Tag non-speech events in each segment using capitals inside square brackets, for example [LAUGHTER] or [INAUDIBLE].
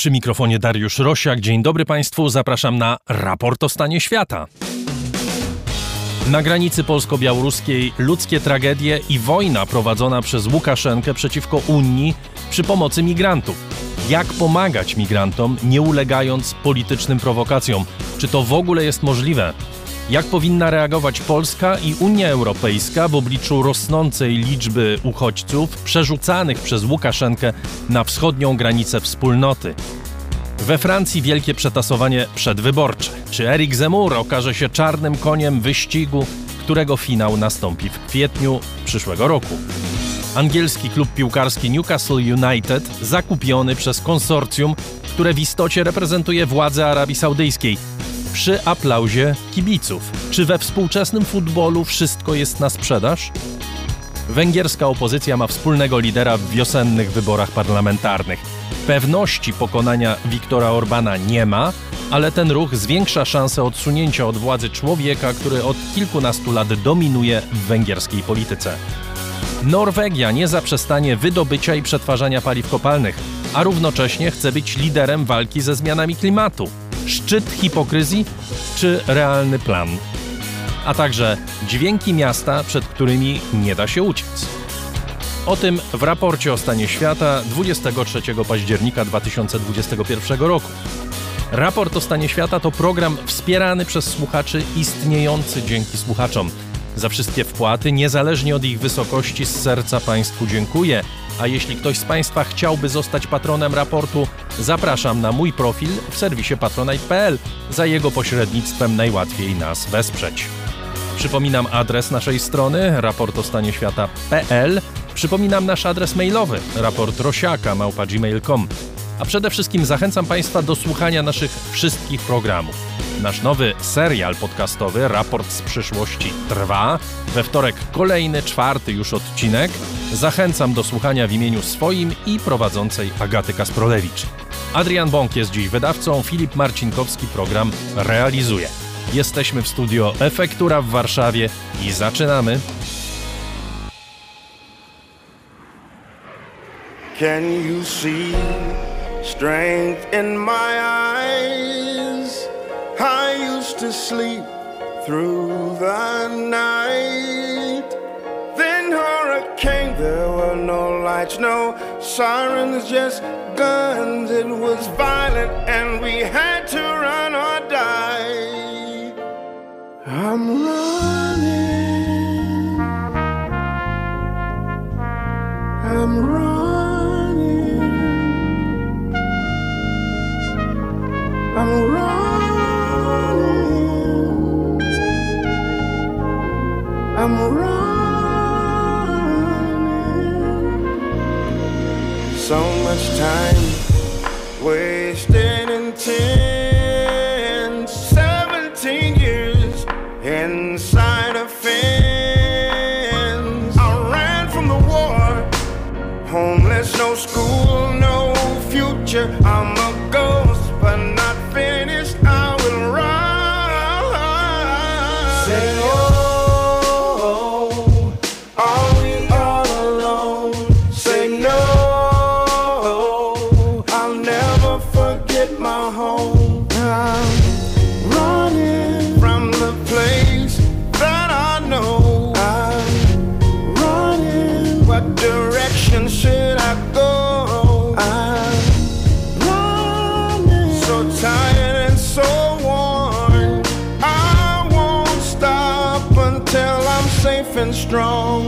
Przy mikrofonie Dariusz Rosiak. Dzień dobry Państwu. Zapraszam na raport o stanie świata. Na granicy polsko-białoruskiej ludzkie tragedie i wojna prowadzona przez Łukaszenkę przeciwko Unii przy pomocy migrantów. Jak pomagać migrantom, nie ulegając politycznym prowokacjom? Czy to w ogóle jest możliwe? Jak powinna reagować Polska i Unia Europejska w obliczu rosnącej liczby uchodźców przerzucanych przez Łukaszenkę na wschodnią granicę wspólnoty? We Francji wielkie przetasowanie przedwyborcze. Czy Eric Zemmour okaże się czarnym koniem wyścigu, którego finał nastąpi w kwietniu przyszłego roku? Angielski klub piłkarski Newcastle United zakupiony przez konsorcjum, które w istocie reprezentuje władze Arabii Saudyjskiej przy aplauzie kibiców. Czy we współczesnym futbolu wszystko jest na sprzedaż? Węgierska opozycja ma wspólnego lidera w wiosennych wyborach parlamentarnych. Pewności pokonania Viktora Orbana nie ma, ale ten ruch zwiększa szanse odsunięcia od władzy człowieka, który od kilkunastu lat dominuje w węgierskiej polityce. Norwegia nie zaprzestanie wydobycia i przetwarzania paliw kopalnych, a równocześnie chce być liderem walki ze zmianami klimatu. Szczyt hipokryzji czy realny plan? A także dźwięki miasta, przed którymi nie da się uciec. O tym w raporcie o stanie świata 23 października 2021 roku. Raport o stanie świata to program wspierany przez słuchaczy, istniejący dzięki słuchaczom. Za wszystkie wpłaty, niezależnie od ich wysokości, z serca Państwu dziękuję. A jeśli ktoś z Państwa chciałby zostać patronem raportu, zapraszam na mój profil w serwisie patronite.pl. Za jego pośrednictwem najłatwiej nas wesprzeć. Przypominam adres naszej strony raportostanieświata.pl. Przypominam nasz adres mailowy raportrosiaka.gmail.com. A przede wszystkim zachęcam Państwa do słuchania naszych wszystkich programów. Nasz nowy serial podcastowy Raport z przyszłości trwa. We wtorek kolejny, czwarty już odcinek. Zachęcam do słuchania w imieniu swoim i prowadzącej Agaty Kasprolewicz. Adrian Bąk jest dziś wydawcą, Filip Marcinkowski program realizuje. Jesteśmy w studio Efektura w Warszawie i zaczynamy. Can you see strength in my eyes? I used to sleep through the night. Then hurricane, there were no lights, no sirens, just guns. It was violent and we had to run or die. I'm running. I'm running. So much time wasted in 10, and strong.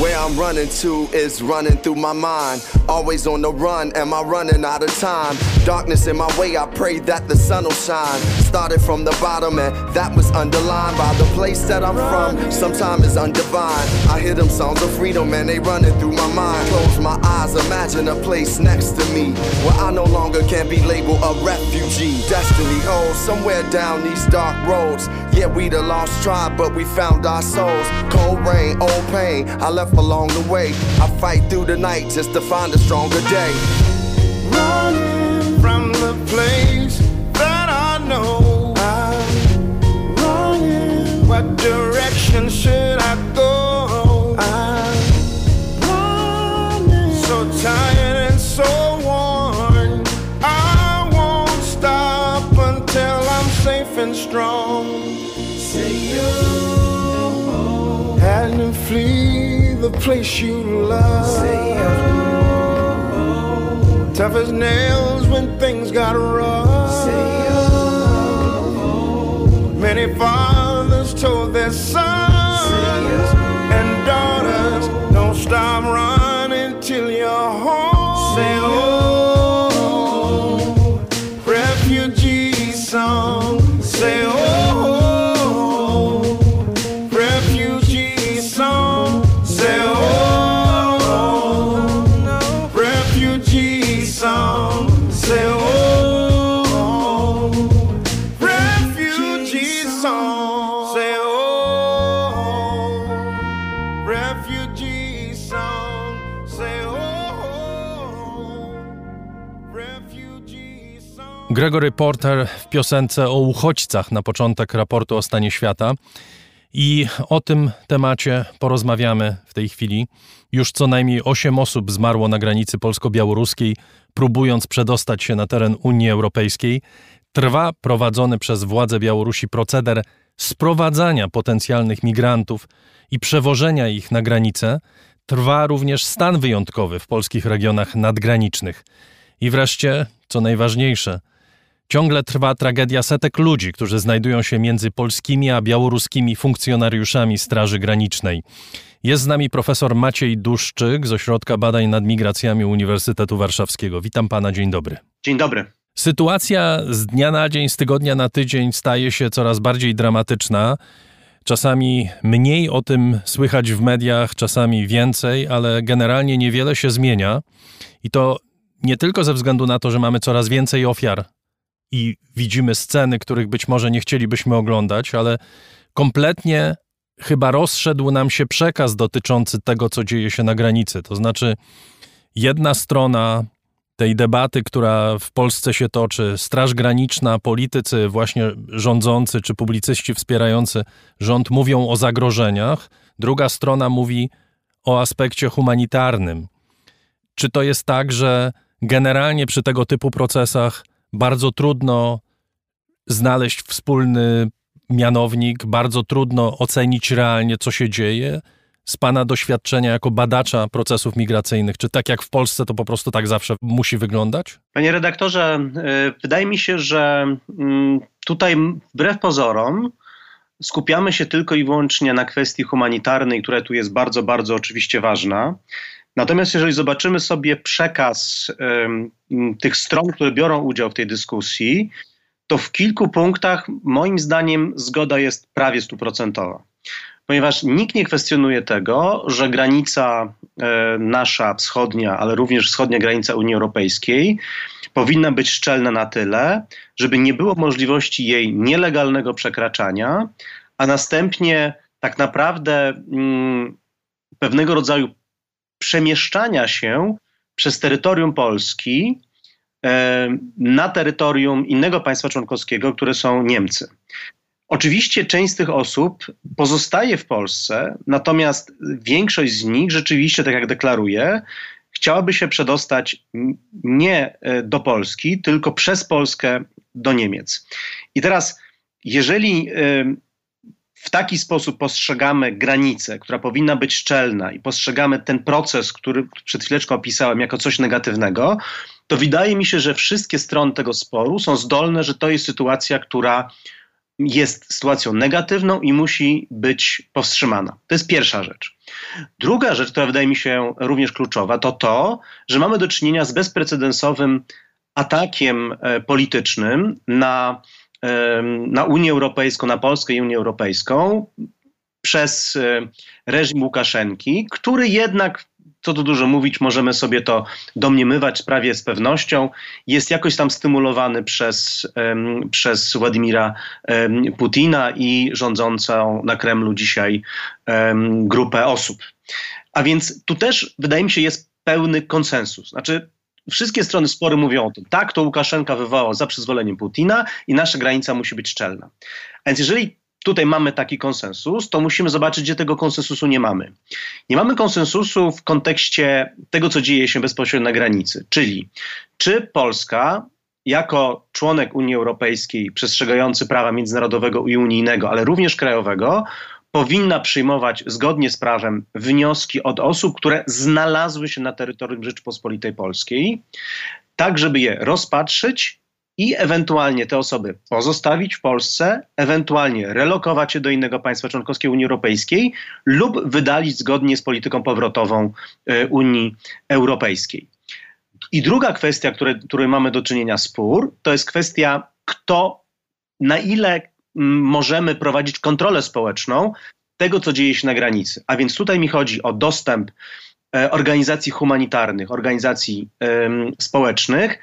Where I'm running to is running through my mind. Always on the run, am I running out of time? Darkness in my way, I pray that the sun will shine. Started from the bottom, and that was underlined by the place that I'm from. Sometimes it's undivine. I hear them songs of freedom, and they running through my mind. Close my eyes, imagine a place next to me where I no longer can be labeled a refugee. Destiny, oh, somewhere down these dark roads. Yeah, we the lost tribe, but we found our souls. Cold rain, old pain, I left along the way. I fight through the night just to find a stronger day. Flee the place you love. Tough as nails when things got rough. Many fathers told their sons and daughters, don't stop running till you're home. Say, oh, Gregory Porter w piosence o uchodźcach na początek raportu o stanie świata. I o tym temacie porozmawiamy w tej chwili. Już co najmniej 8 osób zmarło na granicy polsko-białoruskiej, próbując przedostać się na teren Unii Europejskiej. Trwa prowadzony przez władze Białorusi proceder sprowadzania potencjalnych migrantów i przewożenia ich na granicę. Trwa również stan wyjątkowy w polskich regionach nadgranicznych. I wreszcie, co najważniejsze, ciągle trwa tragedia setek ludzi, którzy znajdują się między polskimi a białoruskimi funkcjonariuszami Straży Granicznej. Jest z nami profesor Maciej Duszczyk z Ośrodka Badań nad Migracjami Uniwersytetu Warszawskiego. Witam pana, dzień dobry. Dzień dobry. Sytuacja z dnia na dzień, z tygodnia na tydzień staje się coraz bardziej dramatyczna. Czasami mniej o tym słychać w mediach, czasami więcej, ale generalnie niewiele się zmienia. I to nie tylko ze względu na to, że mamy coraz więcej ofiar i widzimy sceny, których być może nie chcielibyśmy oglądać, ale kompletnie chyba rozszedł nam się przekaz dotyczący tego, co dzieje się na granicy. To znaczy, jedna strona tej debaty, która w Polsce się toczy, Straż Graniczna, politycy, właśnie rządzący czy publicyści wspierający rząd mówią o zagrożeniach, druga strona mówi o aspekcie humanitarnym. Czy to jest tak, że generalnie przy tego typu procesach bardzo trudno znaleźć wspólny mianownik, bardzo trudno ocenić realnie, co się dzieje? Z Pana doświadczenia jako badacza procesów migracyjnych, czy tak jak w Polsce, to po prostu tak zawsze musi wyglądać? Panie redaktorze, y, wydaje mi się, że mm, tutaj wbrew pozorom skupiamy się tylko i wyłącznie na kwestii humanitarnej, która tu jest bardzo, bardzo oczywiście ważna. Natomiast jeżeli zobaczymy sobie przekaz ym, tych stron, które biorą udział w tej dyskusji, to w kilku punktach moim zdaniem zgoda jest prawie stuprocentowa. Ponieważ nikt nie kwestionuje tego, że granica e, nasza wschodnia, ale również wschodnia granica Unii Europejskiej powinna być szczelna na tyle, żeby nie było możliwości jej nielegalnego przekraczania, a następnie tak naprawdę mm, pewnego rodzaju przemieszczania się przez terytorium Polski e, na terytorium innego państwa członkowskiego, które są Niemcy. Oczywiście część z tych osób pozostaje w Polsce, natomiast większość z nich rzeczywiście, tak jak deklaruje, chciałaby się przedostać nie e, do Polski, tylko przez Polskę do Niemiec. I teraz, jeżeli e, w taki sposób postrzegamy granicę, która powinna być szczelna i postrzegamy ten proces, który przed chwileczką opisałem, jako coś negatywnego, to wydaje mi się, że wszystkie strony tego sporu są zdolne, że to jest sytuacja, która jest sytuacją negatywną i musi być powstrzymana. To jest pierwsza rzecz. Druga rzecz, która wydaje mi się również kluczowa, to to, że mamy do czynienia z bezprecedensowym atakiem e, politycznym na, na Unię Europejską, na Polskę i Unię Europejską przez reżim Łukaszenki, który jednak co tu dużo mówić, możemy sobie to domniemywać prawie z pewnością, jest jakoś tam stymulowany przez, przez Władimira Putina i rządzącą na Kremlu dzisiaj grupę osób. A więc tu też, wydaje mi się, jest pełny konsensus. Znaczy, wszystkie strony spory mówią o tym, tak, to Łukaszenka wywołał za przyzwoleniem Putina i nasza granica musi być szczelna. Więc jeżeli tutaj mamy taki konsensus, to musimy zobaczyć, gdzie tego konsensusu nie mamy. Nie mamy konsensusu w kontekście tego, co dzieje się bezpośrednio na granicy, czyli czy Polska jako członek Unii Europejskiej przestrzegający prawa międzynarodowego i unijnego, ale również krajowego, powinna przyjmować zgodnie z prawem wnioski od osób, które znalazły się na terytorium Rzeczypospolitej Polskiej, tak żeby je rozpatrzyć i ewentualnie te osoby pozostawić w Polsce, ewentualnie relokować je do innego państwa członkowskiego Unii Europejskiej lub wydalić zgodnie z polityką powrotową e, Unii Europejskiej. I druga kwestia, której, której mamy do czynienia spór, to jest kwestia, kto, na ile możemy prowadzić kontrolę społeczną tego, co dzieje się na granicy. A więc tutaj mi chodzi o dostęp e, organizacji humanitarnych, organizacji społecznych,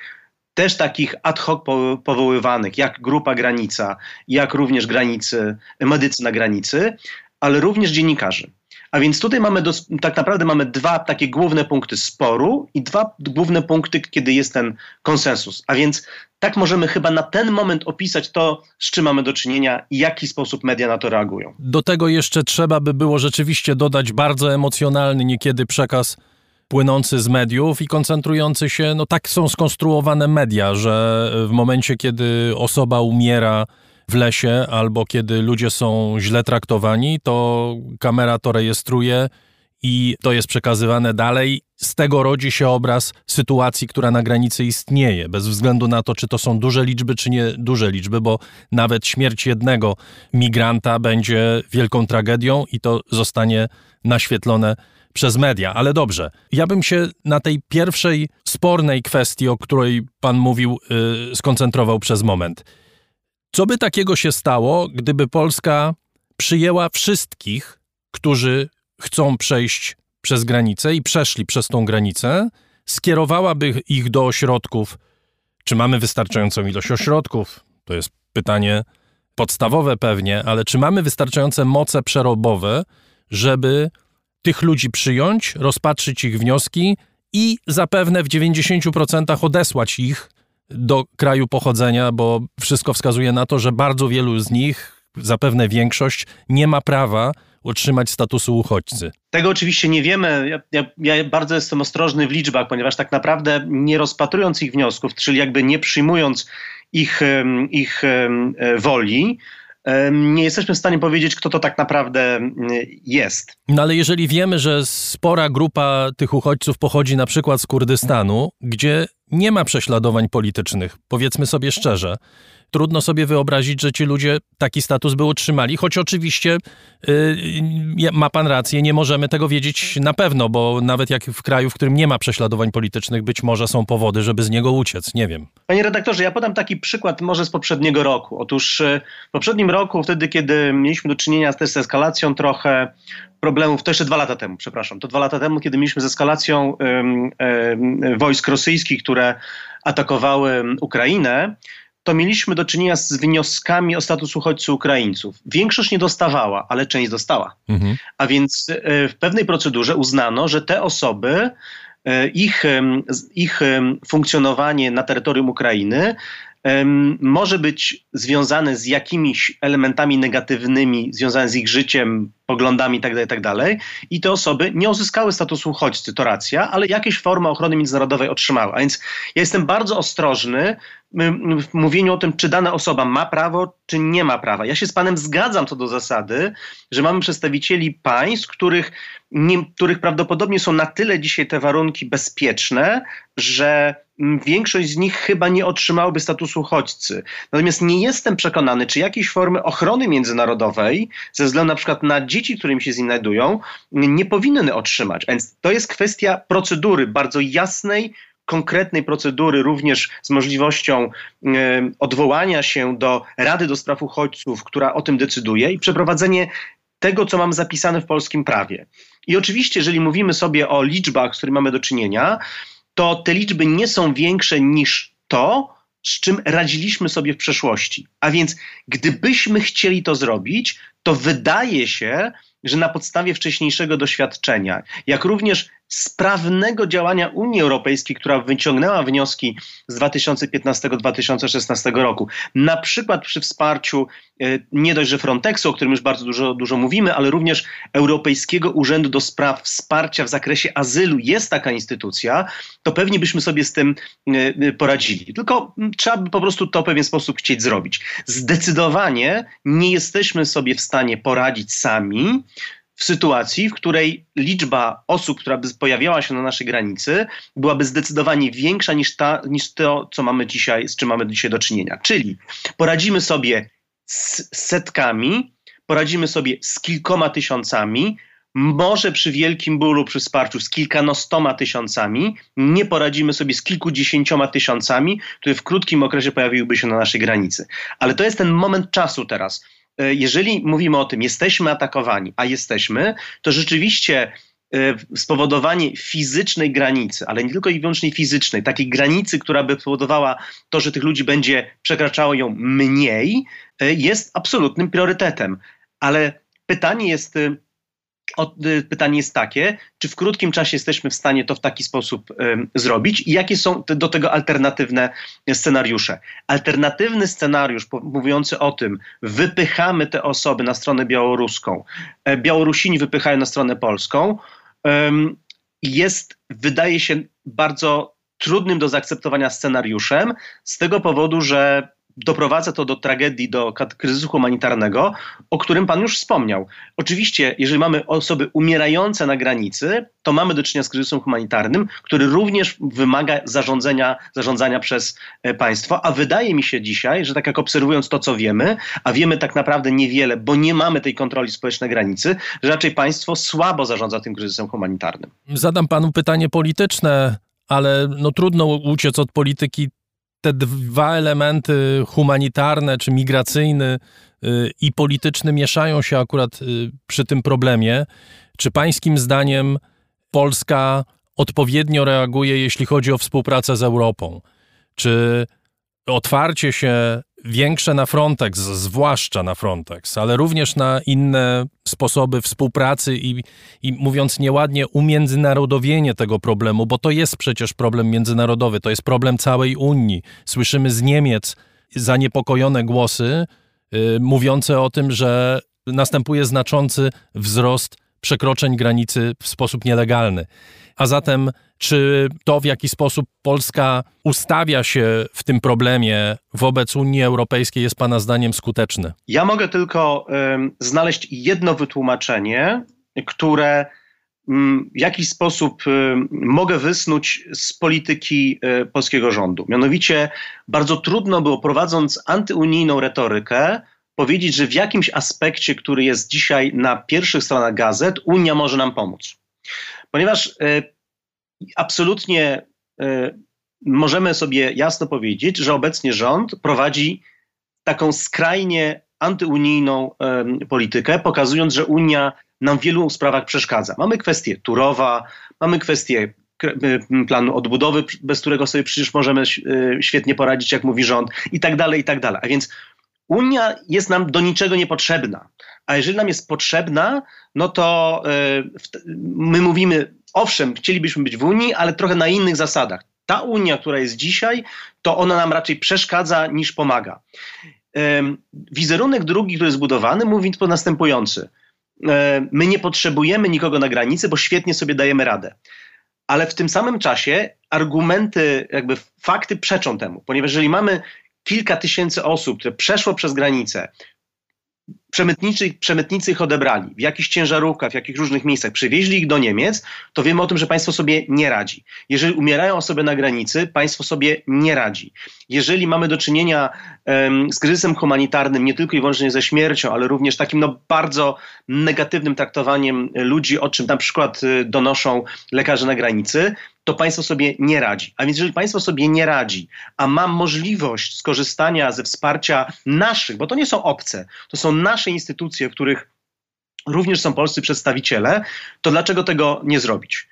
też takich ad hoc powoływanych, jak Grupa Granica, jak również granicy, medycy na granicy, ale również dziennikarzy. A więc tutaj mamy tak naprawdę mamy dwa takie główne punkty sporu i dwa główne punkty, kiedy jest ten konsensus. A więc tak możemy chyba na ten moment opisać to, z czym mamy do czynienia i w jaki sposób media na to reagują. Do tego jeszcze trzeba by było rzeczywiście dodać bardzo emocjonalny niekiedy przekaz płynący z mediów i koncentrujący się, no tak są skonstruowane media, że w momencie, kiedy osoba umiera w lesie albo kiedy ludzie są źle traktowani, to kamera to rejestruje i to jest przekazywane dalej. Z tego rodzi się obraz sytuacji, która na granicy istnieje, bez względu na to, czy to są duże liczby, czy nie duże liczby, bo nawet śmierć jednego migranta będzie wielką tragedią i to zostanie naświetlone przez media. Ale dobrze, ja bym się na tej pierwszej spornej kwestii, o której pan mówił, yy, skoncentrował przez moment. Co by takiego się stało, gdyby Polska przyjęła wszystkich, którzy chcą przejść przez granicę i przeszli przez tą granicę, skierowałaby ich do ośrodków? Czy mamy wystarczającą ilość ośrodków? To jest pytanie podstawowe pewnie, ale czy mamy wystarczające moce przerobowe, żeby tych ludzi przyjąć, rozpatrzyć ich wnioski i zapewne w 90% odesłać ich do kraju pochodzenia, bo wszystko wskazuje na to, że bardzo wielu z nich, zapewne większość, nie ma prawa utrzymać statusu uchodźcy. Tego oczywiście nie wiemy. Ja, ja, ja, bardzo jestem ostrożny w liczbach, ponieważ tak naprawdę nie rozpatrując ich wniosków, czyli jakby nie przyjmując ich, ich woli, nie jesteśmy w stanie powiedzieć, kto to tak naprawdę jest. No ale jeżeli wiemy, że spora grupa tych uchodźców pochodzi na przykład z Kurdystanu, gdzie nie ma prześladowań politycznych, powiedzmy sobie szczerze, trudno sobie wyobrazić, że ci ludzie taki status by utrzymali, choć oczywiście yy, ma pan rację, nie możemy tego wiedzieć na pewno, bo nawet jak w kraju, w którym nie ma prześladowań politycznych, być może są powody, żeby z niego uciec, nie wiem. Panie redaktorze, ja podam taki przykład może z poprzedniego roku. Otóż yy, w poprzednim roku, wtedy kiedy mieliśmy do czynienia też z eskalacją trochę problemów, to jeszcze dwa lata temu, przepraszam, to dwa lata temu, kiedy mieliśmy z eskalacją wojsk rosyjskich, które atakowały Ukrainę, to mieliśmy do czynienia z wnioskami o status uchodźcy Ukraińców. Większość nie dostawała, ale część dostała. Mhm. A więc e, w pewnej procedurze uznano, że te osoby, e, ich, ich funkcjonowanie na terytorium Ukrainy może być związane z jakimiś elementami negatywnymi, związane z ich życiem, poglądami itd., tak itd. Tak I te osoby nie uzyskały statusu uchodźcy, to racja, ale jakieś formy ochrony międzynarodowej otrzymały. A więc ja jestem bardzo ostrożny w mówieniu o tym, czy dana osoba ma prawo, czy nie ma prawa. Ja się z panem zgadzam co do zasady, że mamy przedstawicieli państw, których, nie, których prawdopodobnie są na tyle dzisiaj te warunki bezpieczne, że większość z nich chyba nie otrzymałoby statusu uchodźcy. Natomiast nie jestem przekonany, czy jakieś formy ochrony międzynarodowej, ze względu na przykład na dzieci, którymi się znajdują, nie powinny otrzymać. Więc to jest kwestia procedury bardzo jasnej, konkretnej procedury, również z możliwością e, odwołania się do Rady do Spraw Uchodźców, która o tym decyduje i przeprowadzenie tego, co mam zapisane w polskim prawie. I oczywiście, jeżeli mówimy sobie o liczbach, z którymi mamy do czynienia, to te liczby nie są większe niż to, z czym radziliśmy sobie w przeszłości. A więc, gdybyśmy chcieli to zrobić, to wydaje się, że na podstawie wcześniejszego doświadczenia, jak również sprawnego działania Unii Europejskiej, która wyciągnęła wnioski z 2015-2016 roku. Na przykład przy wsparciu e, nie dość, że Frontexu, o którym już bardzo dużo, dużo mówimy, ale również Europejskiego Urzędu do Spraw Wsparcia w zakresie azylu. Jest taka instytucja, to pewnie byśmy sobie z tym e, e, poradzili. Tylko trzeba by po prostu to w pewien sposób chcieć zrobić. Zdecydowanie nie jesteśmy sobie w stanie poradzić sami w sytuacji, w której liczba osób, która by pojawiała się na naszej granicy, byłaby zdecydowanie większa niż, ta, niż to, co mamy dzisiaj, z czym mamy dzisiaj do czynienia. Czyli poradzimy sobie z setkami, poradzimy sobie z kilkoma tysiącami, może przy wielkim bólu, przy wsparciu z kilkunastoma tysiącami, nie poradzimy sobie z kilkudziesięcioma tysiącami, które w krótkim okresie pojawiłyby się na naszej granicy. Ale to jest ten moment czasu teraz jeżeli mówimy o tym, jesteśmy atakowani, a jesteśmy, to rzeczywiście e, spowodowanie fizycznej granicy, ale nie tylko i wyłącznie fizycznej, takiej granicy, która by powodowała to, że tych ludzi będzie przekraczało ją mniej, e, jest absolutnym priorytetem. Ale pytanie jest, Y, pytanie jest takie, czy w krótkim czasie jesteśmy w stanie to w taki sposób y, zrobić i jakie są do tego alternatywne scenariusze. Alternatywny scenariusz mówiący o tym, wypychamy te osoby na stronę białoruską, e, Białorusini wypychają na stronę polską, jest, wydaje się, bardzo trudnym do zaakceptowania scenariuszem z tego powodu, że doprowadza to do tragedii, do kryzysu humanitarnego, o którym Pan już wspomniał. Oczywiście, jeżeli mamy osoby umierające na granicy, to mamy do czynienia z kryzysem humanitarnym, który również wymaga zarządzania, zarządzania przez e, państwo, a wydaje mi się dzisiaj, że tak jak obserwując to, co wiemy, a wiemy tak naprawdę niewiele, bo nie mamy tej kontroli społecznej granicy, że raczej państwo słabo zarządza tym kryzysem humanitarnym. Zadam Panu pytanie polityczne, ale no trudno uciec od polityki te dwa elementy humanitarne czy migracyjny y, i polityczny mieszają się akurat y, przy tym problemie. Czy pańskim zdaniem Polska odpowiednio reaguje, jeśli chodzi o współpracę z Europą? Czy otwarcie się większe na Frontex, zwłaszcza na Frontex, ale również na inne sposoby współpracy i, i mówiąc nieładnie, umiędzynarodowienie tego problemu, bo to jest przecież problem międzynarodowy, to jest problem całej Unii. Słyszymy z Niemiec zaniepokojone głosy y, mówiące o tym, że następuje znaczący wzrost przekroczeń granicy w sposób nielegalny. A zatem, czy to w jaki sposób Polska ustawia się w tym problemie wobec Unii Europejskiej jest Pana zdaniem skuteczne? Ja mogę tylko y, znaleźć jedno wytłumaczenie, które mm, w jakiś sposób mogę wysnuć z polityki y, polskiego rządu. Mianowicie bardzo trudno było prowadząc antyunijną retorykę powiedzieć, że w jakimś aspekcie, który jest dzisiaj na pierwszych stronach gazet, Unia może nam pomóc. Ponieważ y, absolutnie y, możemy sobie jasno powiedzieć, że obecnie rząd prowadzi taką skrajnie antyunijną politykę, pokazując, że Unia nam w wielu sprawach przeszkadza. Mamy kwestię Turowa, mamy kwestię planu odbudowy, bez którego sobie przecież możemy świetnie poradzić, jak mówi rząd, i tak dalej, i tak dalej. A więc Unia jest nam do niczego niepotrzebna. A jeżeli nam jest potrzebna, no to my mówimy, owszem, chcielibyśmy być w Unii, ale trochę na innych zasadach. Ta Unia, która jest dzisiaj, to ona nam raczej przeszkadza niż pomaga. Wizerunek drugi, który jest zbudowany, mówi to następujący. My nie potrzebujemy nikogo na granicy, bo świetnie sobie dajemy radę. Ale w tym samym czasie argumenty, jakby fakty przeczą temu, ponieważ jeżeli mamy kilka tysięcy osób, które przeszło przez granicę, przemytnicy, przemytnicy ich odebrali w jakichś ciężarówkach, w jakichś różnych miejscach, przywieźli ich do Niemiec, to wiemy o tym, że państwo sobie nie radzi. Jeżeli umierają osoby na granicy, państwo sobie nie radzi. Jeżeli mamy do czynienia um, z kryzysem humanitarnym, nie tylko i wyłącznie ze śmiercią, ale również takim no, bardzo negatywnym traktowaniem ludzi, o czym na przykład y, donoszą lekarze na granicy, to państwo sobie nie radzi. A więc jeżeli państwo sobie nie radzi, a ma możliwość skorzystania ze wsparcia naszych, bo to nie są obce, to są nasze instytucje, w których również są polscy przedstawiciele, to dlaczego tego nie zrobić?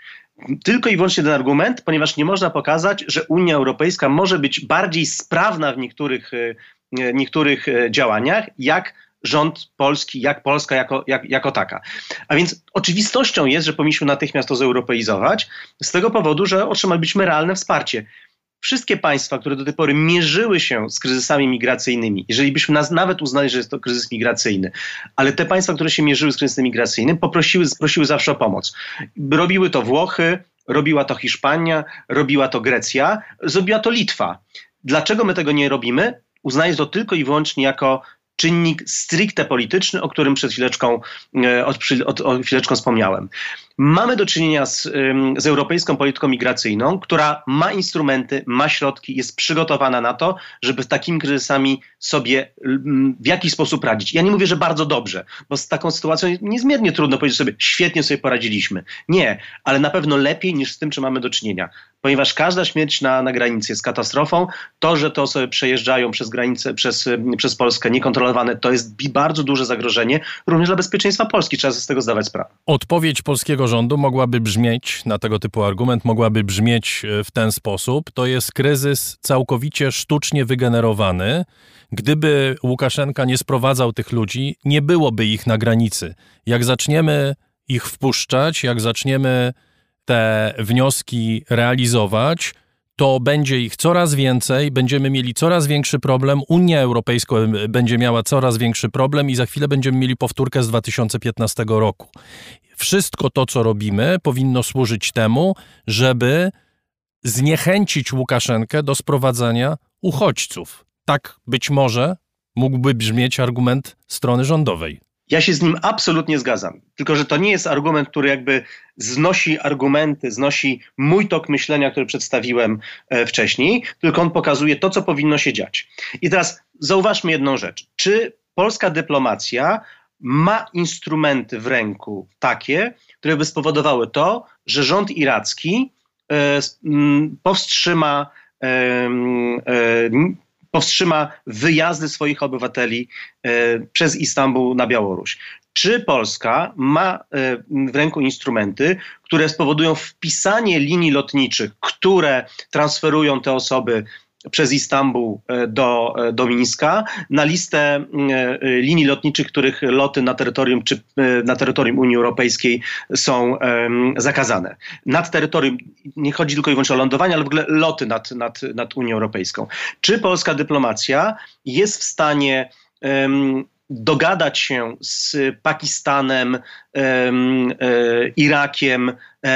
Tylko i wyłącznie ten argument, ponieważ nie można pokazać, że Unia Europejska może być bardziej sprawna w niektórych, e, niektórych e, działaniach, jak rząd polski, jak Polska jako, jak, jako taka. A więc oczywistością jest, że powinniśmy natychmiast to zeuropeizować z tego powodu, że otrzymalibyśmy realne wsparcie wszystkie państwa, które do tej pory mierzyły się z kryzysami migracyjnymi, jeżeli byśmy nas nawet uznali, że jest to kryzys migracyjny, ale te państwa, które się mierzyły z kryzysem migracyjnym, poprosiły, prosiły zawsze o pomoc. Robiły to Włochy, robiła to Hiszpania, robiła to Grecja, zrobiła to Litwa. Dlaczego my tego nie robimy? Uznaję to tylko i wyłącznie jako czynnik stricte polityczny, o którym przed chwileczką, e, od, od, od chwileczką wspomniałem. Mamy do czynienia z, z europejską polityką migracyjną, która ma instrumenty, ma środki, jest przygotowana na to, żeby z takimi kryzysami sobie w jakiś sposób radzić. Ja nie mówię, że bardzo dobrze, bo z taką sytuacją niezmiernie trudno powiedzieć sobie, świetnie sobie poradziliśmy. Nie, ale na pewno lepiej niż z tym, czym mamy do czynienia. Ponieważ każda śmierć na, na granicy jest katastrofą. To, że te osoby przejeżdżają przez granicę, przez, przez Polskę niekontrolowane, to jest bardzo duże zagrożenie również dla bezpieczeństwa Polski. Trzeba sobie z tego zdawać sprawę. Odpowiedź polskiego rządu mogłaby brzmieć, na tego typu argument mogłaby brzmieć e, w ten sposób: to jest kryzys całkowicie sztucznie wygenerowany. Gdyby Łukaszenka nie sprowadzał tych ludzi, nie byłoby ich na granicy. Jak zaczniemy ich wpuszczać, jak zaczniemy te wnioski realizować, to będzie ich coraz więcej, będziemy mieli coraz większy problem, Unia Europejska będzie miała coraz większy problem i za chwilę będziemy mieli powtórkę z 2015 roku. Wszystko to, co robimy, powinno służyć temu, żeby zniechęcić Łukaszenkę do sprowadzania uchodźców. Tak być może mógłby brzmieć argument strony rządowej. Ja się z nim absolutnie zgadzam. Tylko, że to nie jest argument, który jakby znosi argumenty, znosi mój tok myślenia, który przedstawiłem e, wcześniej, tylko on pokazuje to, co powinno się dziać. I teraz zauważmy jedną rzecz. Czy polska dyplomacja ma instrumenty w ręku takie, które by spowodowały to, że rząd iracki e, powstrzyma e, powstrzyma wyjazdy swoich obywateli e, przez Istanbul na Białoruś. Czy Polska ma e, w ręku instrumenty, które spowodują wpisanie linii lotniczych, które transferują te osoby przez Istanbul e, do, e, do Mińska na listę e, linii lotniczych, których loty na terytorium czy na terytorium Unii Europejskiej są zakazane. Nad terytorium, nie chodzi tylko i wyłącznie o lądowanie, ale w ogóle loty nad, nad, nad Unią Europejską. Czy polska dyplomacja jest w stanie dogadać się z Pakistanem, Irakiem,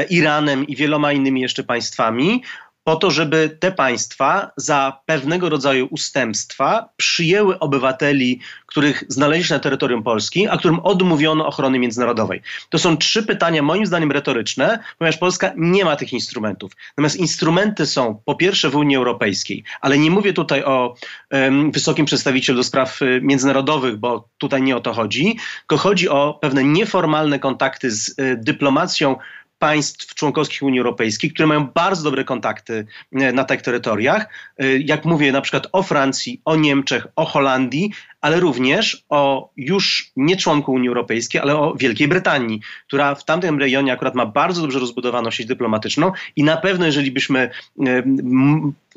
Iranem i wieloma innymi jeszcze państwami po to, żeby te państwa za pewnego rodzaju ustępstwa przyjęły obywateli, których znaleźli się na terytorium Polski, a którym odmówiono ochrony międzynarodowej. To są trzy pytania, moim zdaniem, retoryczne, ponieważ Polska nie ma tych instrumentów. Natomiast instrumenty są po pierwsze w Unii Europejskiej, ale nie mówię tutaj o um, wysokim przedstawicielu do spraw y, międzynarodowych, bo tutaj nie o to chodzi, tylko chodzi o pewne nieformalne kontakty z y, dyplomacją państw członkowskich Unii Europejskiej, które mają bardzo dobre kontakty e, na tych terytoriach. E, jak mówię na przykład o Francji, o Niemczech, o Holandii, ale również o już nie członku Unii Europejskiej, ale o Wielkiej Brytanii, która w tamtym rejonie akurat ma bardzo dobrze rozbudowaną sieć dyplomatyczną i na pewno, jeżeli byśmy e,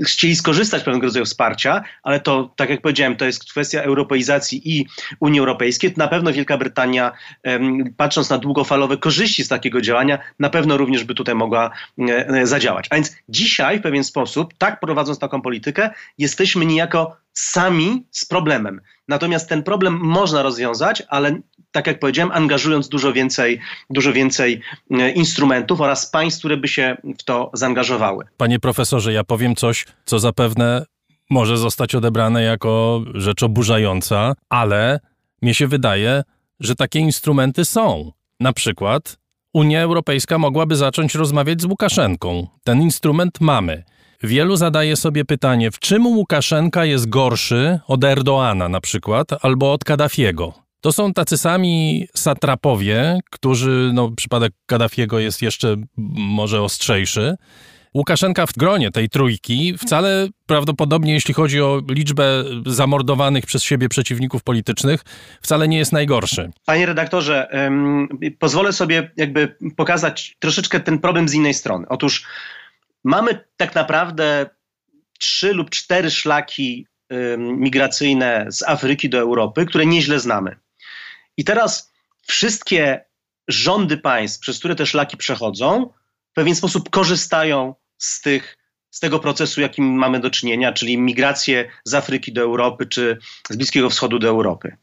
chcieli skorzystać z pewnego rodzaju wsparcia, ale to, tak jak powiedziałem, to jest kwestia europeizacji i Unii Europejskiej, to na pewno Wielka Brytania, patrząc na długofalowe korzyści z takiego działania, na pewno również by tutaj mogła e, zadziałać. A więc dzisiaj w pewien sposób, tak prowadząc taką politykę, jesteśmy niejako sami z problemem. Natomiast ten problem można rozwiązać, ale tak jak powiedziałem, angażując dużo więcej, dużo więcej e, instrumentów oraz państw, które by się w to zaangażowały. Panie profesorze, ja powiem coś, co zapewne może zostać odebrane jako rzecz oburzająca, ale mnie się wydaje, że takie instrumenty są. Na przykład Unia Europejska mogłaby zacząć rozmawiać z Łukaszenką. Ten instrument mamy. Wielu zadaje sobie pytanie, w czym Łukaszenka jest gorszy od Erdoana na przykład, albo od Kaddafiego. To są tacy sami satrapowie, którzy, no przypadek Kaddafiego jest jeszcze może ostrzejszy, Łukaszenka w gronie tej trójki wcale prawdopodobnie, jeśli chodzi o liczbę zamordowanych przez siebie przeciwników politycznych, wcale nie jest najgorszy. Panie redaktorze, pozwolę sobie jakby pokazać troszeczkę ten problem z innej strony. Otóż mamy tak naprawdę trzy lub cztery szlaki migracyjne z Afryki do Europy, które nieźle znamy. I teraz wszystkie rządy państw, przez które te szlaki przechodzą, w pewien sposób korzystają z tych z tego procesu, jakim mamy do czynienia, czyli migrację z Afryki do Europy czy z Bliskiego Wschodu do Europy.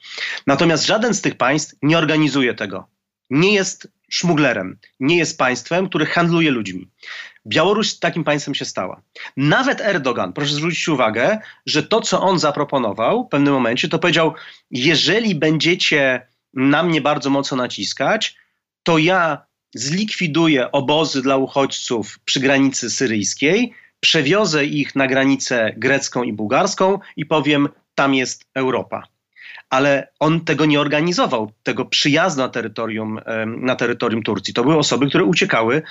Natomiast żaden z tych państw nie organizuje tego. Nie jest szmuglerem, nie jest państwem, które handluje ludźmi. Białoruś takim państwem się stała. Nawet Erdogan, proszę zwrócić uwagę, że to, co on zaproponował w pewnym momencie, to powiedział: Jeżeli będziecie na mnie bardzo mocno naciskać, to ja zlikwiduję obozy dla uchodźców przy granicy syryjskiej, przewiozę ich na granicę grecką i bułgarską i powiem: tam jest Europa ale on tego nie organizował, tego przyjazdu na terytorium, na terytorium Turcji. To były osoby, które uciekały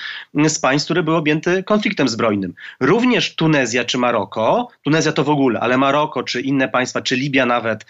z państw, które były objęte konfliktem zbrojnym. Również Tunezja czy Maroko, Tunezja to w ogóle, ale Maroko czy inne państwa, czy Libia nawet,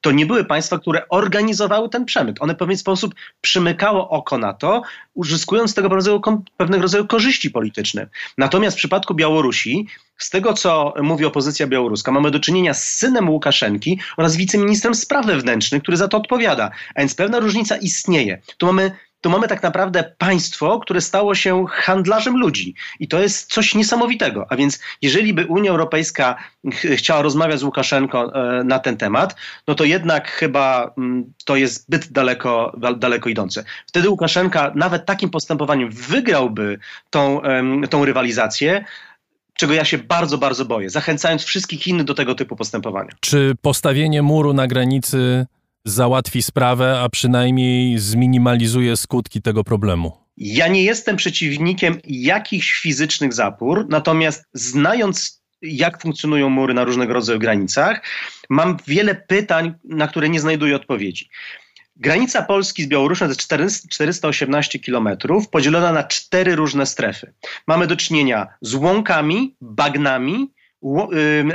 to nie były państwa, które organizowały ten przemyt. One w pewien sposób przymykało oko na to, uzyskując tego rodzaju, pewnego rodzaju korzyści polityczne. Natomiast w przypadku Białorusi, z tego co mówi opozycja białoruska, mamy do czynienia z synem Łukaszenki oraz wiceministrem spraw wewnętrznych, który za to odpowiada. A więc pewna różnica istnieje. Tu mamy to mamy tak naprawdę państwo, które stało się handlarzem ludzi. I to jest coś niesamowitego. A więc jeżeli by Unia Europejska chciała rozmawiać z Łukaszenką e, na ten temat, no to jednak chyba mm, to jest zbyt daleko, daleko idące. Wtedy Łukaszenka nawet takim postępowaniem wygrałby tą, tą rywalizację, czego ja się bardzo, bardzo boję, zachęcając wszystkich innych do tego typu postępowania. Czy postawienie muru na granicy załatwi sprawę, a przynajmniej zminimalizuje skutki tego problemu? Ja nie jestem przeciwnikiem jakichś fizycznych zapór, natomiast znając jak funkcjonują mury na różnego rodzaju granicach, mam wiele pytań, na które nie znajduję odpowiedzi. Granica Polski z Białorusią to jest 418 kilometrów, podzielona na cztery różne strefy. Mamy do czynienia z łąkami, bagnami,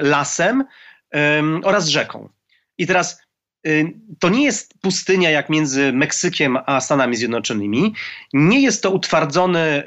lasem oraz rzeką. I teraz to nie jest pustynia jak między Meksykiem a Stanami Zjednoczonymi. Nie jest to utwardzony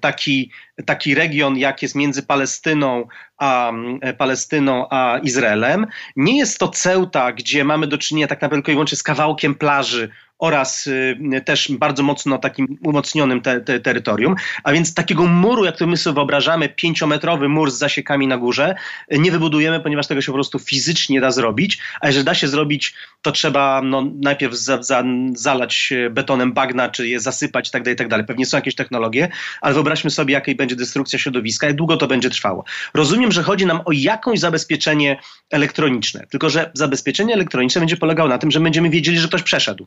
taki, taki region, jak jest między Palestyną a, Palestyną a Izraelem. Nie jest to Ceuta, gdzie mamy do czynienia tak naprawdę tylko i wyłącznie z kawałkiem plaży oraz y, też bardzo mocno takim umocnionym te, te terytorium. A więc takiego muru, jak to my sobie wyobrażamy, pięciometrowy mur z zasiekami na górze, nie wybudujemy, ponieważ tego się po prostu fizycznie da zrobić. A jeżeli da się zrobić, to trzeba no, najpierw za, za, zalać betonem bagna, czy je zasypać itd., tak itd. Tak Pewnie są jakieś technologie, ale wyobraźmy sobie, jakiej będzie destrukcja środowiska, jak długo to będzie trwało. Rozumiem, że chodzi nam o jakąś zabezpieczenie elektroniczne, tylko że zabezpieczenie elektroniczne będzie polegało na tym, że będziemy wiedzieli, że ktoś przeszedł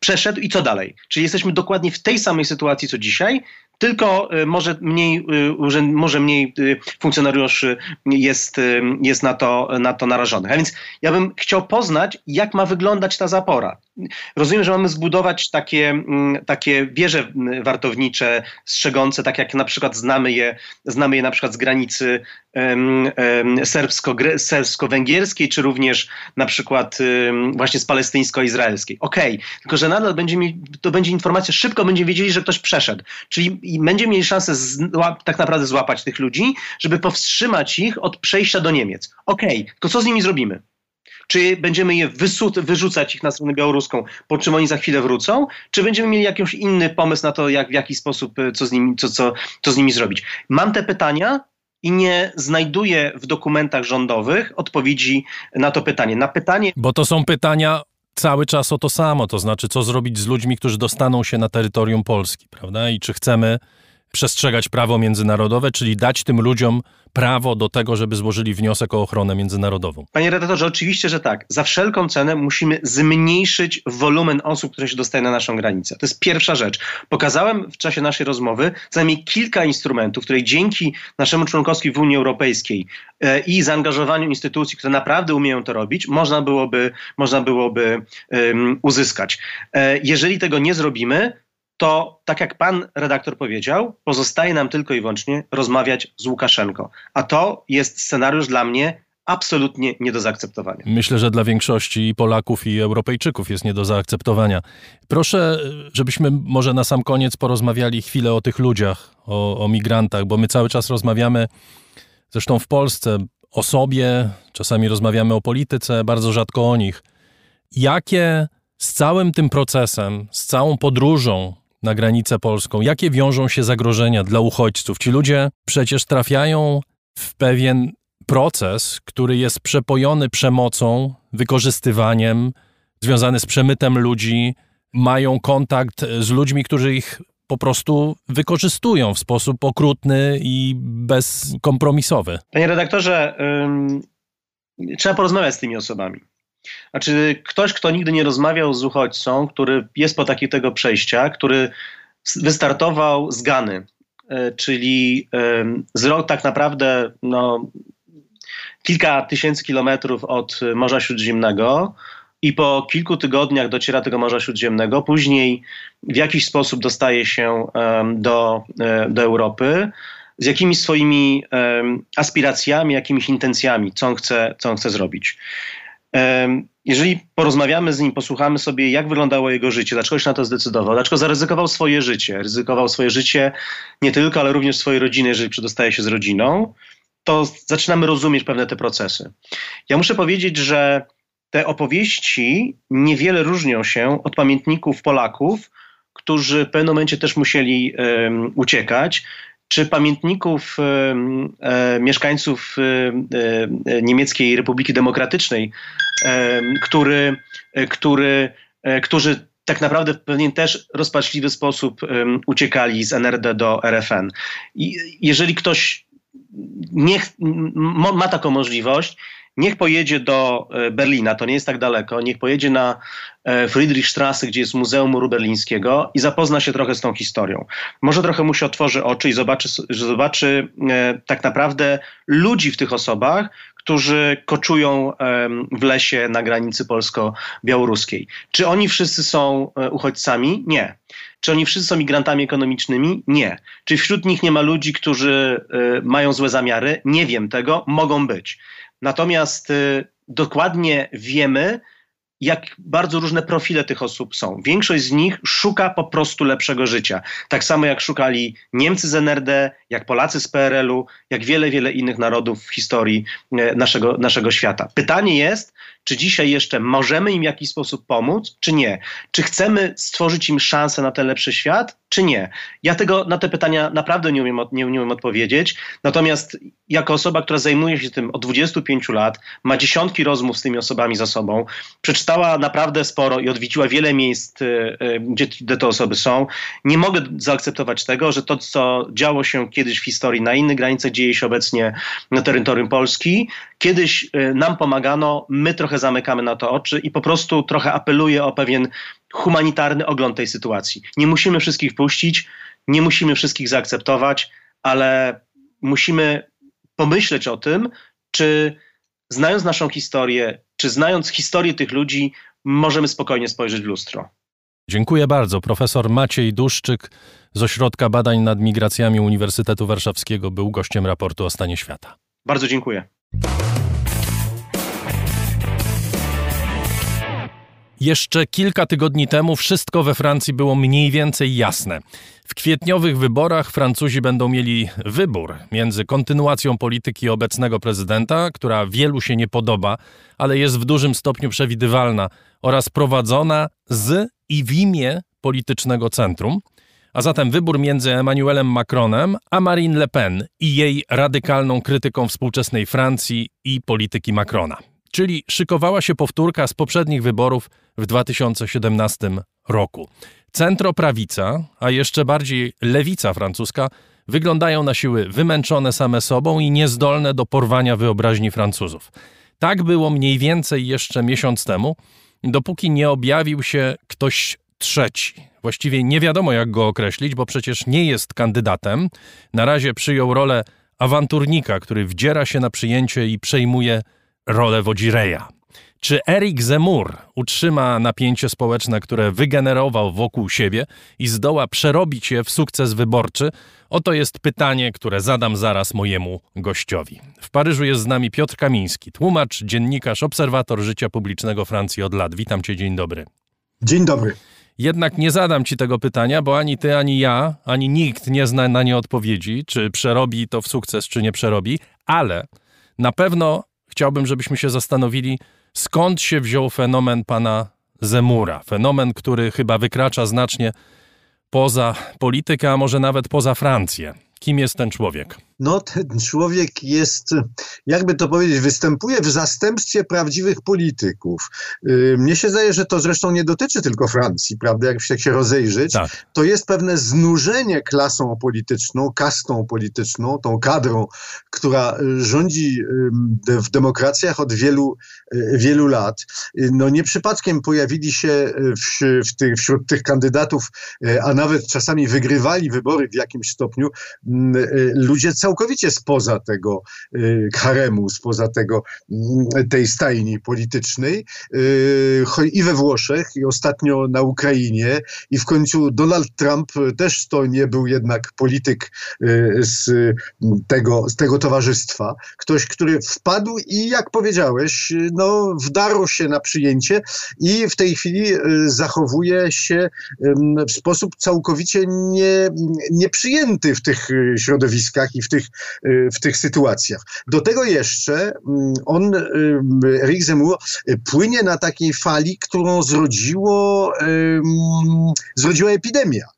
przeszedł i co dalej? Czyli jesteśmy dokładnie w tej samej sytuacji co dzisiaj, tylko y, może mniej, y, może mniej y, funkcjonariuszy jest, jest na, to, na to narażonych. A więc ja bym chciał poznać, jak ma wyglądać ta zapora. Rozumiem, że mamy zbudować takie, mm, takie wieże wartownicze, strzegące, tak jak na przykład znamy je, znamy je na przykład z granicy um, um, serbsko-węgierskiej, czy również na przykład um, właśnie z palestyńsko-izraelskiej. Okej, okay. tylko że nadal będzie mi, to będzie informacja, szybko będziemy wiedzieli, że ktoś przeszedł. Czyli będziemy mieli szansę złap, tak naprawdę złapać tych ludzi, żeby powstrzymać ich od przejścia do Niemiec. Okej, okay. to co z nimi zrobimy? Czy będziemy je wyrzucać ich na stronę białoruską, po czym oni za chwilę wrócą? Czy będziemy mieli jakiś inny pomysł na to, jak, w jaki sposób, e, co z, nimi, co, co, co z nimi zrobić? Mam te pytania, i nie znajduję w dokumentach rządowych odpowiedzi na to pytanie. Na pytanie. Bo to są pytania cały czas o to samo, to znaczy, co zrobić z ludźmi, którzy dostaną się na terytorium Polski, prawda? I czy chcemy przestrzegać prawo międzynarodowe, czyli dać tym ludziom prawo do tego, żeby złożyli wniosek o ochronę międzynarodową. Panie redaktorze, oczywiście, że tak. Za wszelką cenę musimy zmniejszyć wolumen osób, które się dostają na naszą granicę. To jest pierwsza rzecz. Pokazałem w czasie naszej rozmowy co najmniej kilka instrumentów, które dzięki naszemu członkostwu w Unii Europejskiej e, i zaangażowaniu instytucji, które naprawdę umieją to robić, można byłoby, można byłoby um, uzyskać. E, jeżeli tego nie zrobimy, to tak jak pan redaktor powiedział, pozostaje nam tylko i wyłącznie rozmawiać z Łukaszenką. A to jest scenariusz dla mnie absolutnie nie do zaakceptowania. Myślę, że dla większości Polaków i Europejczyków jest nie do zaakceptowania. Proszę, żebyśmy może na sam koniec porozmawiali chwilę o tych ludziach, o, o migrantach, bo my cały czas rozmawiamy, zresztą w Polsce, o sobie, czasami rozmawiamy o polityce, bardzo rzadko o nich. Jakie z całym tym procesem, z całą podróżą na granicę polską, jakie wiążą się zagrożenia dla uchodźców? Ci ludzie przecież trafiają w pewien proces, który jest przepojony przemocą, wykorzystywaniem, związany z przemytem ludzi, mają kontakt z ludźmi, którzy ich po prostu wykorzystują w sposób okrutny i bezkompromisowy. Panie redaktorze, ym, trzeba porozmawiać z tymi osobami. Znaczy, ktoś, kto nigdy nie rozmawiał z uchodźcą, który jest po takich tego przejścia, który wystartował z Gany, y, czyli z rok tak naprawdę no, kilka tysięcy kilometrów od Morza Śródziemnego, i po kilku tygodniach dociera tego Morza Śródziemnego, później w jakiś sposób dostaje się do, e, do Europy, z jakimiś swoimi aspiracjami, jakimiś intencjami, co on chce, co on chce zrobić. Jeżeli porozmawiamy z nim, posłuchamy sobie, jak wyglądało jego życie, dlaczego się na to zdecydował, dlaczego zaryzykował swoje życie, ryzykował swoje życie nie tylko, ale również swojej rodziny, jeżeli przedostaje się z rodziną, to zaczynamy rozumieć pewne te procesy. Ja muszę powiedzieć, że te opowieści niewiele różnią się od pamiętników Polaków, którzy w pewnym momencie też musieli um, uciekać, czy pamiętników um, mieszkańców Niemieckiej Republiki Demokratycznej, który, który, e, którzy tak naprawdę w pewien też rozpaczliwy sposób uciekali z NRD do RFN. I jeżeli ktoś nie, ma taką możliwość, niech pojedzie do e, Berlina, to nie jest tak daleko, niech pojedzie na e, Friedrichstrasse, gdzie jest Muzeum Muru Berlińskiego i zapozna się trochę z tą historią. Może trochę mu się otworzy oczy i zobaczy, zobaczy e, tak naprawdę ludzi w tych osobach, którzy koczują w lesie na granicy polsko-białoruskiej. Czy oni wszyscy są uchodźcami? Nie. Czy oni wszyscy są migrantami ekonomicznymi? Nie. Czy wśród nich nie ma ludzi, którzy mają złe zamiary? Nie wiem tego, mogą być. Natomiast y, dokładnie wiemy, jak bardzo różne profile tych osób są. Większość z nich szuka po prostu lepszego życia. Tak samo jak szukali Niemcy z NRD, jak Polacy z PRL-u, jak wiele, wiele innych narodów w historii e, naszego, naszego świata. Pytanie jest, czy dzisiaj jeszcze możemy im w jakiś sposób pomóc, czy nie? Czy chcemy stworzyć im szansę na ten lepszy świat, czy nie? Ja tego na te pytania naprawdę nie umiem, nie, nie umiem odpowiedzieć. Natomiast jako osoba, która zajmuje się tym od 25 lat, ma dziesiątki rozmów z tymi osobami za sobą, przeczytała naprawdę sporo i odwiedziła wiele miejsc, y, y, gdzie, gdzie te osoby są, nie mogę zaakceptować tego, że to, co działo się kiedyś w historii na innych granicach, dzieje się obecnie na terytorium Polski. Kiedyś y, nam pomagano, my trochę zamykamy na to oczy i po prostu trochę apeluję o pewien humanitarny ogląd tej sytuacji. Nie musimy wszystkich puścić, nie musimy wszystkich zaakceptować, ale musimy pomyśleć o tym, czy znając naszą historię, czy znając historię tych ludzi, możemy spokojnie spojrzeć w lustro. Dziękuję bardzo. Profesor Maciej Duszczyk z Ośrodka Badań nad Migracjami Uniwersytetu Warszawskiego był gościem raportu o stanie świata. Bardzo dziękuję. Jeszcze kilka tygodni temu wszystko we Francji było mniej więcej jasne. W kwietniowych wyborach Francuzi będą mieli wybór między kontynuacją polityki obecnego prezydenta, która wielu się nie podoba, ale jest w dużym stopniu przewidywalna, oraz prowadzona z i w imię politycznego centrum. A zatem wybór między Emmanuelem Macronem a Marine Le Pen i jej radykalną krytyką współczesnej Francji i polityki Macrona. Czyli szykowała się powtórka z poprzednich wyborów w 2017 roku. Centroprawica, a jeszcze bardziej lewica francuska, wyglądają na siły wymęczone same sobą i niezdolne do porwania wyobraźni Francuzów. Tak było mniej więcej jeszcze miesiąc temu, dopóki nie objawił się ktoś trzeci. Właściwie nie wiadomo, jak go określić, bo przecież nie jest kandydatem. Na razie przyjął rolę awanturnika, który wdziera się na przyjęcie i przejmuje rolę wodzireja. Czy Eric Zemur utrzyma napięcie społeczne, które wygenerował wokół siebie i zdoła przerobić je w sukces wyborczy? Oto jest pytanie, które zadam zaraz mojemu gościowi. W Paryżu jest z nami Piotr Kamiński, tłumacz, dziennikarz, obserwator życia publicznego Francji od lat. Witam cię, dzień dobry. Dzień dobry. Jednak nie zadam ci tego pytania, bo ani ty, ani ja, ani nikt nie zna na nie odpowiedzi, czy przerobi to w sukces, czy nie przerobi, ale Na pewno chciałbym, żebyśmy się zastanowili, skąd się wziął fenomen pana Zemura. Fenomen, który chyba wykracza znacznie poza politykę, a może nawet poza Francję. Kim jest ten człowiek? No ten człowiek jest, jakby to powiedzieć, występuje w zastępstwie prawdziwych polityków. Y, mnie się zdaje, że to zresztą nie dotyczy tylko Francji, prawda? Jak się, jak się rozejrzeć, tak. to jest pewne znużenie klasą polityczną, kastą polityczną, tą kadrą, która rządzi w demokracjach od wielu, y, wielu lat. Y, no nie przypadkiem pojawili się w, w tych, wśród tych kandydatów, a nawet czasami wygrywali wybory w jakimś stopniu, ludzie całkowicie całkowicie spoza tego y, haremu, spoza tego, mm, tej stajni politycznej y, i we Włoszech, i ostatnio na Ukrainie, i w końcu Donald Trump też to nie był jednak polityk y, z tego, z tego towarzystwa. Ktoś, który wpadł i jak powiedziałeś, no, wdarł się na przyjęcie i w tej chwili zachowuje się w sposób całkowicie nie, nieprzyjęty w tych środowiskach i w tych Y, w tych sytuacjach. Do tego jeszcze mm, on, y, Rick Zemmour, y, płynie na takiej fali, którą zrodziło, zrodziła epidemia.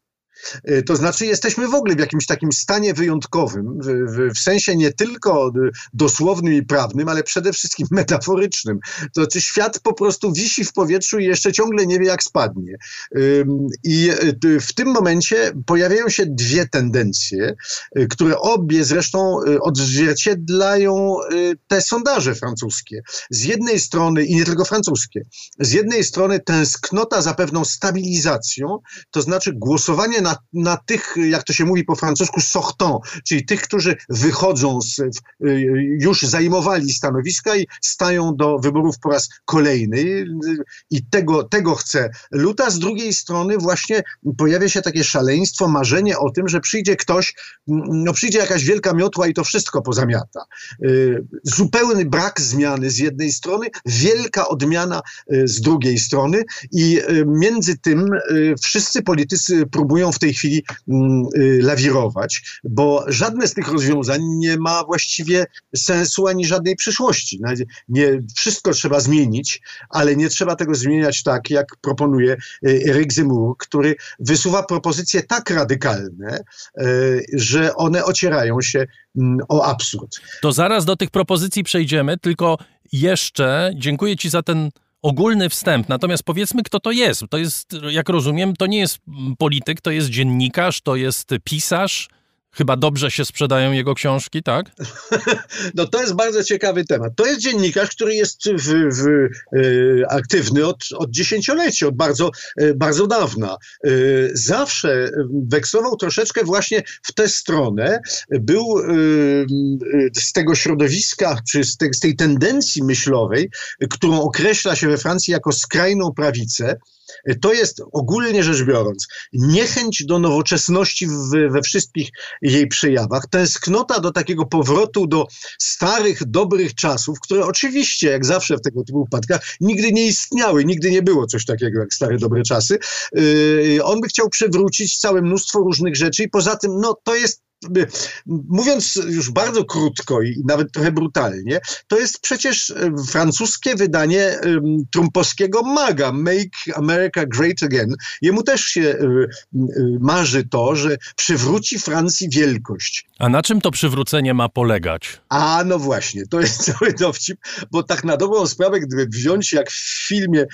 E, to znaczy, jesteśmy w ogóle w jakimś takim stanie wyjątkowym, w, w, w, sensie nie tylko dosłownym i prawnym, ale przede wszystkim [LAUGHS] metaforycznym. To znaczy, świat po prostu wisi w powietrzu i jeszcze ciągle nie wie, jak spadnie. I e, w tym momencie pojawiają się dwie tendencje, które obie zresztą odzwierciedlają te sondaże francuskie. Z jednej strony, i nie tylko francuskie, z jednej strony tęsknota za pewną stabilizacją, to znaczy głosowanie na na, na tych, jak to się mówi po francusku, sortant, czyli tych, którzy wychodzą, z, już zajmowali stanowiska i stają do wyborów po raz kolejny. I tego, tego chce Luta. Z drugiej strony właśnie pojawia się takie szaleństwo, marzenie o tym, że przyjdzie ktoś, no przyjdzie jakaś wielka miotła i to wszystko pozamiata. Y, zupełny brak zmiany z jednej strony, wielka odmiana y, z drugiej strony i y, między tym wszyscy politycy próbują w tej chwili mm, y, lawirować, bo żadne z tych rozwiązań nie ma właściwie sensu ani żadnej przyszłości. Nie, wszystko trzeba zmienić, ale nie trzeba tego zmieniać tak, jak proponuje y, Eric Zemmour, który wysuwa propozycje tak radykalne, y, że one ocierają się mm, o absurd. To zaraz do tych propozycji przejdziemy, tylko jeszcze dziękuję Ci za ten ogólny wstęp. Natomiast powiedzmy, kto to jest. To jest, jak rozumiem, to nie jest polityk, to jest dziennikarz, to jest pisarz. Chyba dobrze się sprzedają jego książki, tak? [LAUGHS] No to jest bardzo ciekawy temat. To jest dziennikarz, który jest w, w, e, aktywny od, od dziesięcioleci, od bardzo, e, bardzo dawna. E, zawsze wekslował troszeczkę właśnie w tę stronę. Był z tego środowiska, czy z, te, z tej tendencji myślowej, którą określa się we Francji jako skrajną prawicę, to jest ogólnie rzecz biorąc niechęć do nowoczesności w, we wszystkich jej przejawach, tęsknota do takiego powrotu do starych, dobrych czasów, które oczywiście, jak zawsze w tego typu wypadkach, nigdy nie istniały, nigdy nie było coś takiego jak stare, dobre czasy. Yy, on by chciał przywrócić całe mnóstwo różnych rzeczy i poza tym, no to jest mówiąc już bardzo krótko i nawet trochę brutalnie, to jest przecież e, francuskie wydanie trumpowskiego maga, Make America Great Again. Jemu też się e, marzy to, że przywróci Francji wielkość. A na czym to przywrócenie ma polegać? A no właśnie, to jest [LAUGHS] cały dowcip, bo tak na dobrą sprawę, gdyby wziąć jak w filmie e,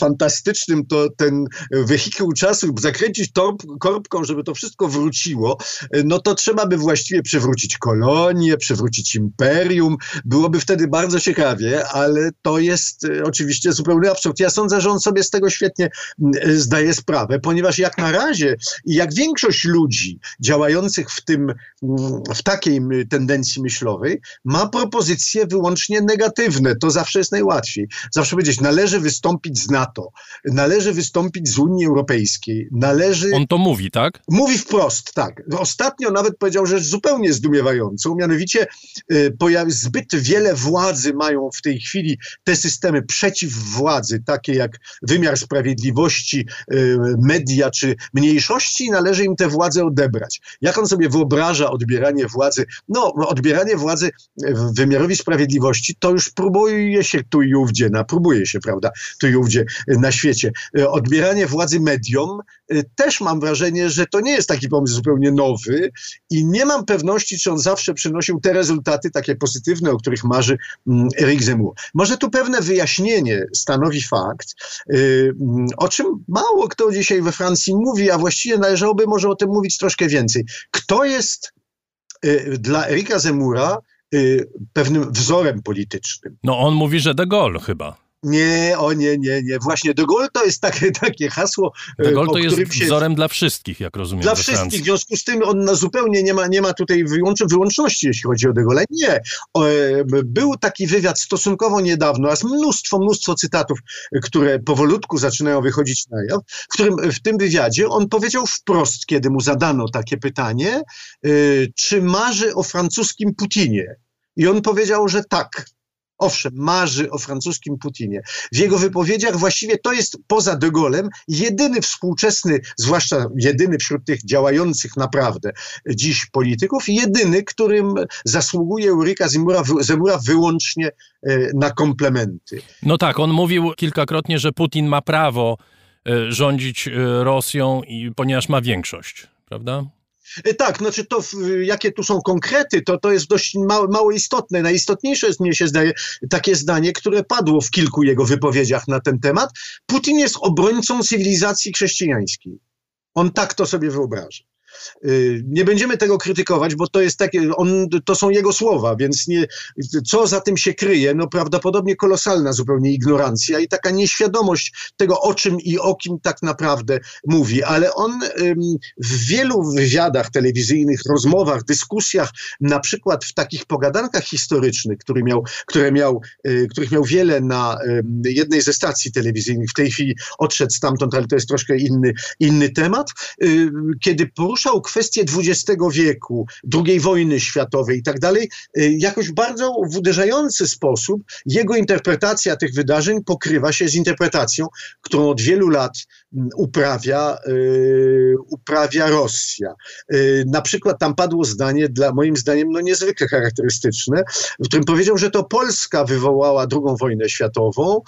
fantastycznym, to ten wehikuł czasu, zakręcić torb, korbką, żeby to wszystko wróciło, no to trzeba by właściwie przywrócić kolonię, przywrócić imperium. Byłoby wtedy bardzo ciekawie, ale to jest e, oczywiście zupełny absurd. Ja sądzę, że on sobie z tego świetnie e, zdaje sprawę, ponieważ jak na razie i jak większość ludzi działających w tym, w takiej tendencji myślowej, ma propozycje wyłącznie negatywne. To zawsze jest najłatwiej. Zawsze powiedzieć, należy wystąpić z NATO, należy wystąpić z Unii Europejskiej, należy... On to mówi, tak? Mówi wprost, tak. Ostatnio nawet powiedział rzecz zupełnie zdumiewającą, mianowicie zbyt wiele władzy mają w tej chwili te systemy przeciwwładzy, takie jak wymiar sprawiedliwości, media czy mniejszości, należy im te władze odebrać. Jak on sobie wyobraża odbieranie władzy? No, odbieranie władzy wymiarowi sprawiedliwości to już próbuje się tu i ówdzie, na, próbuje się, prawda, tu i ówdzie na świecie. Odbieranie władzy mediom też mam wrażenie, że to nie jest taki pomysł zupełnie nowy i nie mam pewności, czy on zawsze przynosił te rezultaty takie pozytywne, o których marzy mm, Eric Zemmour. Może tu pewne wyjaśnienie stanowi fakt, y, mm, o czym mało kto dzisiaj we Francji mówi, a właściwie należałoby może o tym mówić troszkę więcej. Kto jest y, dla Erika Zemura y, pewnym wzorem politycznym? No on mówi, że de Gaulle chyba. Nie, o nie, nie, nie. Właśnie de Gaulle to jest takie, [LAUGHS] takie hasło. De Gaulle to jest się... wzorem dla wszystkich, jak rozumiem. Dla wszystkich. W związku z tym on zupełnie nie ma, nie ma tutaj wyłącz, wyłączności, jeśli chodzi o de Gaulle. Nie. E, był taki wywiad stosunkowo niedawno, a mnóstwo, mnóstwo cytatów, które powolutku zaczynają wychodzić na jaw, w którym w tym wywiadzie on powiedział wprost, kiedy mu zadano takie pytanie, y, czy marzy o francuskim Putinie. I on powiedział, że tak. Owszem, marzy o francuskim Putinie. W jego wypowiedziach właściwie to jest poza De Gaulle'em jedyny współczesny, zwłaszcza jedyny wśród tych działających naprawdę dziś polityków, jedyny, którym zasługuje Ulrika Zemura, Zemura wyłącznie e, na komplementy. No tak, on mówił kilkakrotnie, że Putin ma prawo e, rządzić e, Rosją, ponieważ ma większość, prawda? E, tak, znaczy to, jakie tu są konkrety, to, to jest dość mało, mało istotne. Najistotniejsze jest, mnie się zdaje, takie zdanie, które padło w kilku jego wypowiedziach na ten temat. Putin jest obrońcą cywilizacji chrześcijańskiej. On tak to sobie wyobraża. Y, nie będziemy tego krytykować, bo to jest takie, on, to są jego słowa, więc nie, co za tym się kryje? No prawdopodobnie kolosalna zupełnie ignorancja i taka nieświadomość tego, o czym i o kim tak naprawdę mówi. Ale on w wielu wywiadach telewizyjnych, rozmowach, dyskusjach, na przykład w takich pogadankach historycznych, który miał, które miał, y, których miał wiele na jednej ze stacji telewizyjnych, w tej chwili odszedł stamtąd, ale to jest troszkę inny, inny temat, y, kiedy porusza poruszał kwestie XX wieku, II wojny światowej i tak dalej, y, jakoś bardzo w uderzający sposób jego interpretacja tych wydarzeń pokrywa się z interpretacją, którą od wielu lat mm, uprawia, yy, uprawia Rosja. Yy, na przykład tam padło zdanie, dla moim zdaniem no niezwykle charakterystyczne, w którym powiedział, że to Polska wywołała II wojnę światową,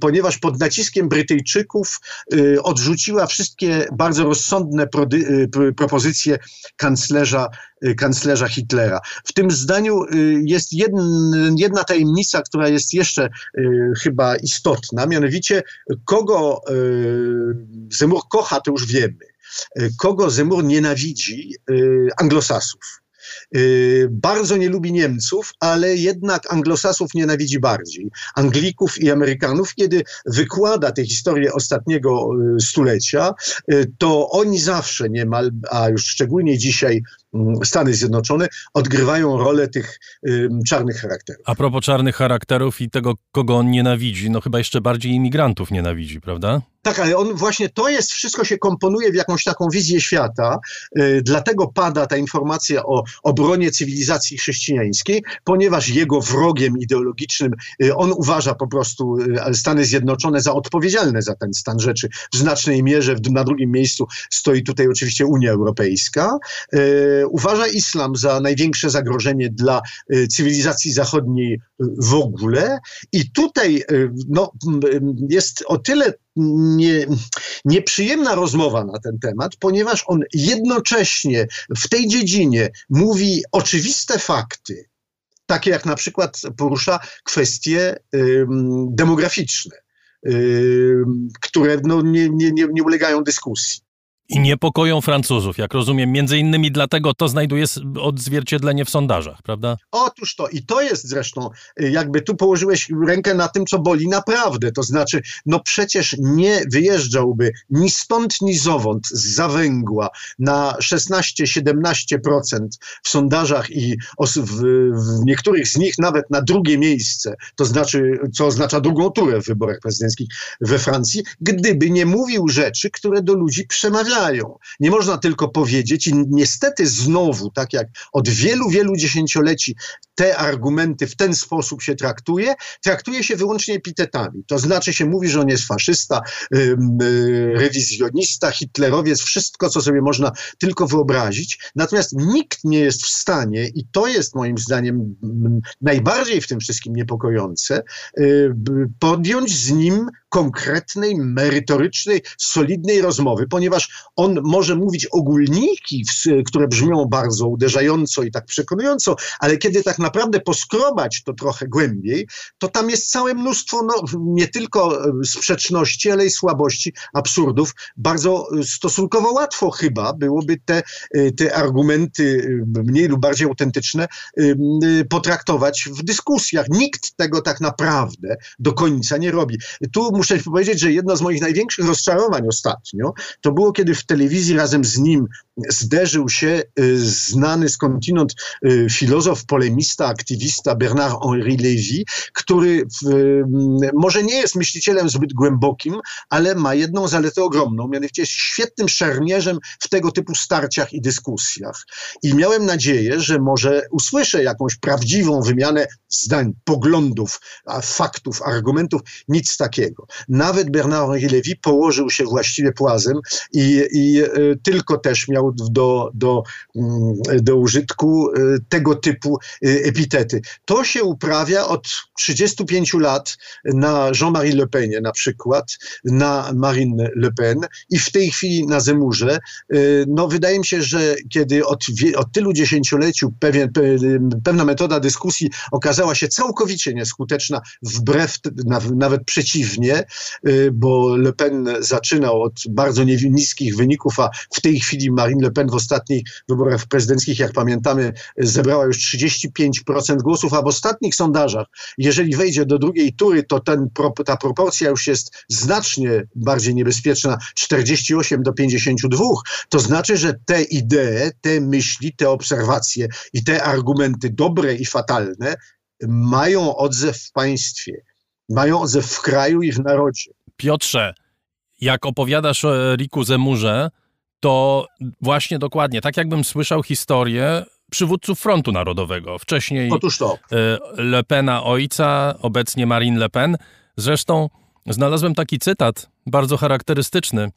ponieważ pod naciskiem Brytyjczyków y, odrzuciła wszystkie bardzo rozsądne y, propozycje propozycję kanclerza, y, kanclerza Hitlera. W tym zdaniu y, jest jedna, jedna tajemnica, która jest jeszcze y, chyba istotna, mianowicie kogo Zemur kocha, to już wiemy. Kogo Zemur nienawidzi? Anglosasów. Y, bardzo nie lubi Niemców, ale jednak anglosasów nienawidzi bardziej. Anglików i Amerykanów, kiedy wykłada tę historię ostatniego y, stulecia, y, to oni zawsze niemal, a już szczególnie dzisiaj Stany Zjednoczone odgrywają rolę tych czarnych charakterów. A propos czarnych charakterów i tego, kogo on nienawidzi, no chyba jeszcze bardziej imigrantów nienawidzi, prawda? Tak, ale on właśnie to jest, wszystko się komponuje w jakąś taką wizję świata, yy, dlatego pada ta informacja o obronie cywilizacji chrześcijańskiej, ponieważ jego wrogiem ideologicznym yy, on uważa po prostu yy, Stany Zjednoczone za odpowiedzialne za ten stan rzeczy. W znacznej mierze w, na drugim miejscu stoi tutaj oczywiście Unia Europejska. Y, uważa islam za największe zagrożenie dla y, cywilizacji zachodniej w ogóle. I tutaj y, no, jest o tyle nie, nieprzyjemna rozmowa na ten temat, ponieważ on jednocześnie w tej dziedzinie mówi oczywiste fakty, takie jak na przykład porusza kwestie demograficzne, które no, nie, nie, nie ulegają dyskusji i niepokoją Francuzów, jak rozumiem. Między innymi dlatego to znajduje odzwierciedlenie w sondażach, prawda? Otóż to. I to jest zresztą, y, jakby tu położyłeś rękę na tym, co boli naprawdę. To znaczy, no przecież nie wyjeżdżałby ni stąd, ni zowąd z zawęgła na 16-17% w sondażach i w, w niektórych z nich nawet na drugie miejsce, to znaczy, co oznacza drugą turę w wyborach prezydenckich we Francji, gdyby nie mówił rzeczy, które do ludzi przemawiają zmieniają. Nie można tylko powiedzieć i niestety znowu, tak jak od wielu, wielu dziesięcioleci te argumenty w ten sposób się traktuje, traktuje się wyłącznie epitetami. To znaczy się mówi, że on jest faszysta, yy, rewizjonista, hitlerowiec, wszystko, co sobie można tylko wyobrazić. Natomiast nikt nie jest w stanie, i to jest moim zdaniem najbardziej w tym wszystkim niepokojące, yy, podjąć z nim konkretnej, merytorycznej, solidnej rozmowy, ponieważ on może mówić ogólniki, które brzmią bardzo uderzająco i tak przekonująco, ale kiedy tak naprawdę poskrobać to trochę głębiej, to tam jest całe mnóstwo no, nie tylko e, sprzeczności, ale i słabości, absurdów. Bardzo e, stosunkowo łatwo chyba byłoby te, e, te argumenty mniej lub bardziej autentyczne potraktować w dyskusjach. Nikt tego tak naprawdę do końca nie robi. Tu muszę powiedzieć, że jedno z moich największych rozczarowań ostatnio to było, kiedy w telewizji razem z nim zderzył się znany skądinąd filozof, polemista, aktywista Bernard-Henri Lévy, który w, może nie jest myślicielem zbyt głębokim, ale ma jedną zaletę ogromną, mianowicie jest świetnym szermierzem w tego typu starciach i dyskusjach. I miałem nadzieję, że może usłyszę jakąś prawdziwą wymianę zdań, poglądów, faktów, argumentów. Nic takiego. Nawet Bernard-Henri Lévy położył się właściwie płazem i, i e, tylko też miał do, do, mm, do użytku e, tego typu e, epitety. To się uprawia od 35 lat na Jean-Marie Le Penie na przykład, na Marine Le Pen i w tej chwili na Zemurze. No wydaje mi się, że kiedy od, od tylu dziesięcioleciu pewien, pewna metoda dyskusji okazała się całkowicie nieskuteczna, wbrew, nawet przeciwnie, bo Le Pen zaczynał od bardzo niskich wyników, a w tej chwili Marine Le Pen w ostatnich wyborach prezydenckich, jak pamiętamy, zebrała już 35% głosów, a w ostatnich sondażach, jeżeli wejdzie do drugiej tury, to ten, ta proporcja już jest znacznie bardziej niebezpieczna, 48 do 52. To znaczy, że te idee, te myśli, te obserwacje i te argumenty dobre i fatalne mają odzew w państwie, mają odzew w kraju i w narodzie. Piotrze, jak opowiadasz Riku Zemurze, to właśnie dokładnie, tak jakbym słyszał historię przywódców Frontu Narodowego. Wcześniej Otóż to. E, Le Pena ojca, obecnie Marine Le Pen. Zresztą znalazłem taki cytat, bardzo charakterystyczny.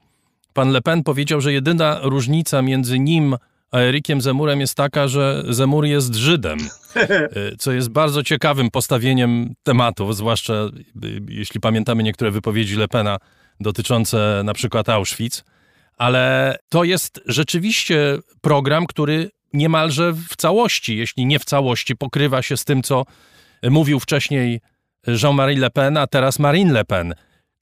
Pan Le Pen powiedział, że jedyna różnica między nim a Erikiem Zemurem jest taka, że Zemur jest Żydem, [LAUGHS] e, co jest bardzo ciekawym postawieniem tematów, zwłaszcza e, jeśli pamiętamy niektóre wypowiedzi Le Pena dotyczące na przykład Auschwitz. Ale to jest rzeczywiście program, który niemalże w całości, jeśli nie w całości, pokrywa się z tym, co mówił wcześniej Jean-Marie Le Pen, a teraz Marine Le Pen.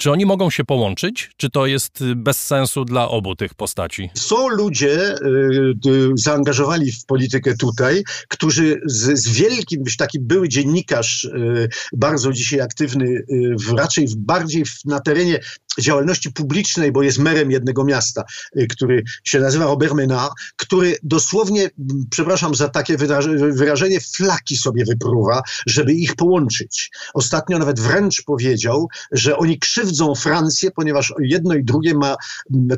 Czy oni mogą się połączyć? Czy to jest bez sensu dla obu tych postaci? Są ludzie y, zaangażowani w politykę tutaj, którzy z, z wielkim, taki były dziennikarz, y, bardzo dzisiaj aktywny, y, w, raczej w, bardziej w, na terenie działalności publicznej, bo jest merem jednego miasta, y, który się nazywa Robert Menard, który dosłownie, przepraszam za takie wyrażenie, flaki sobie wypruwa, żeby ich połączyć. Ostatnio nawet wręcz powiedział, że oni krzywdzą Francję, ponieważ jedno i drugie ma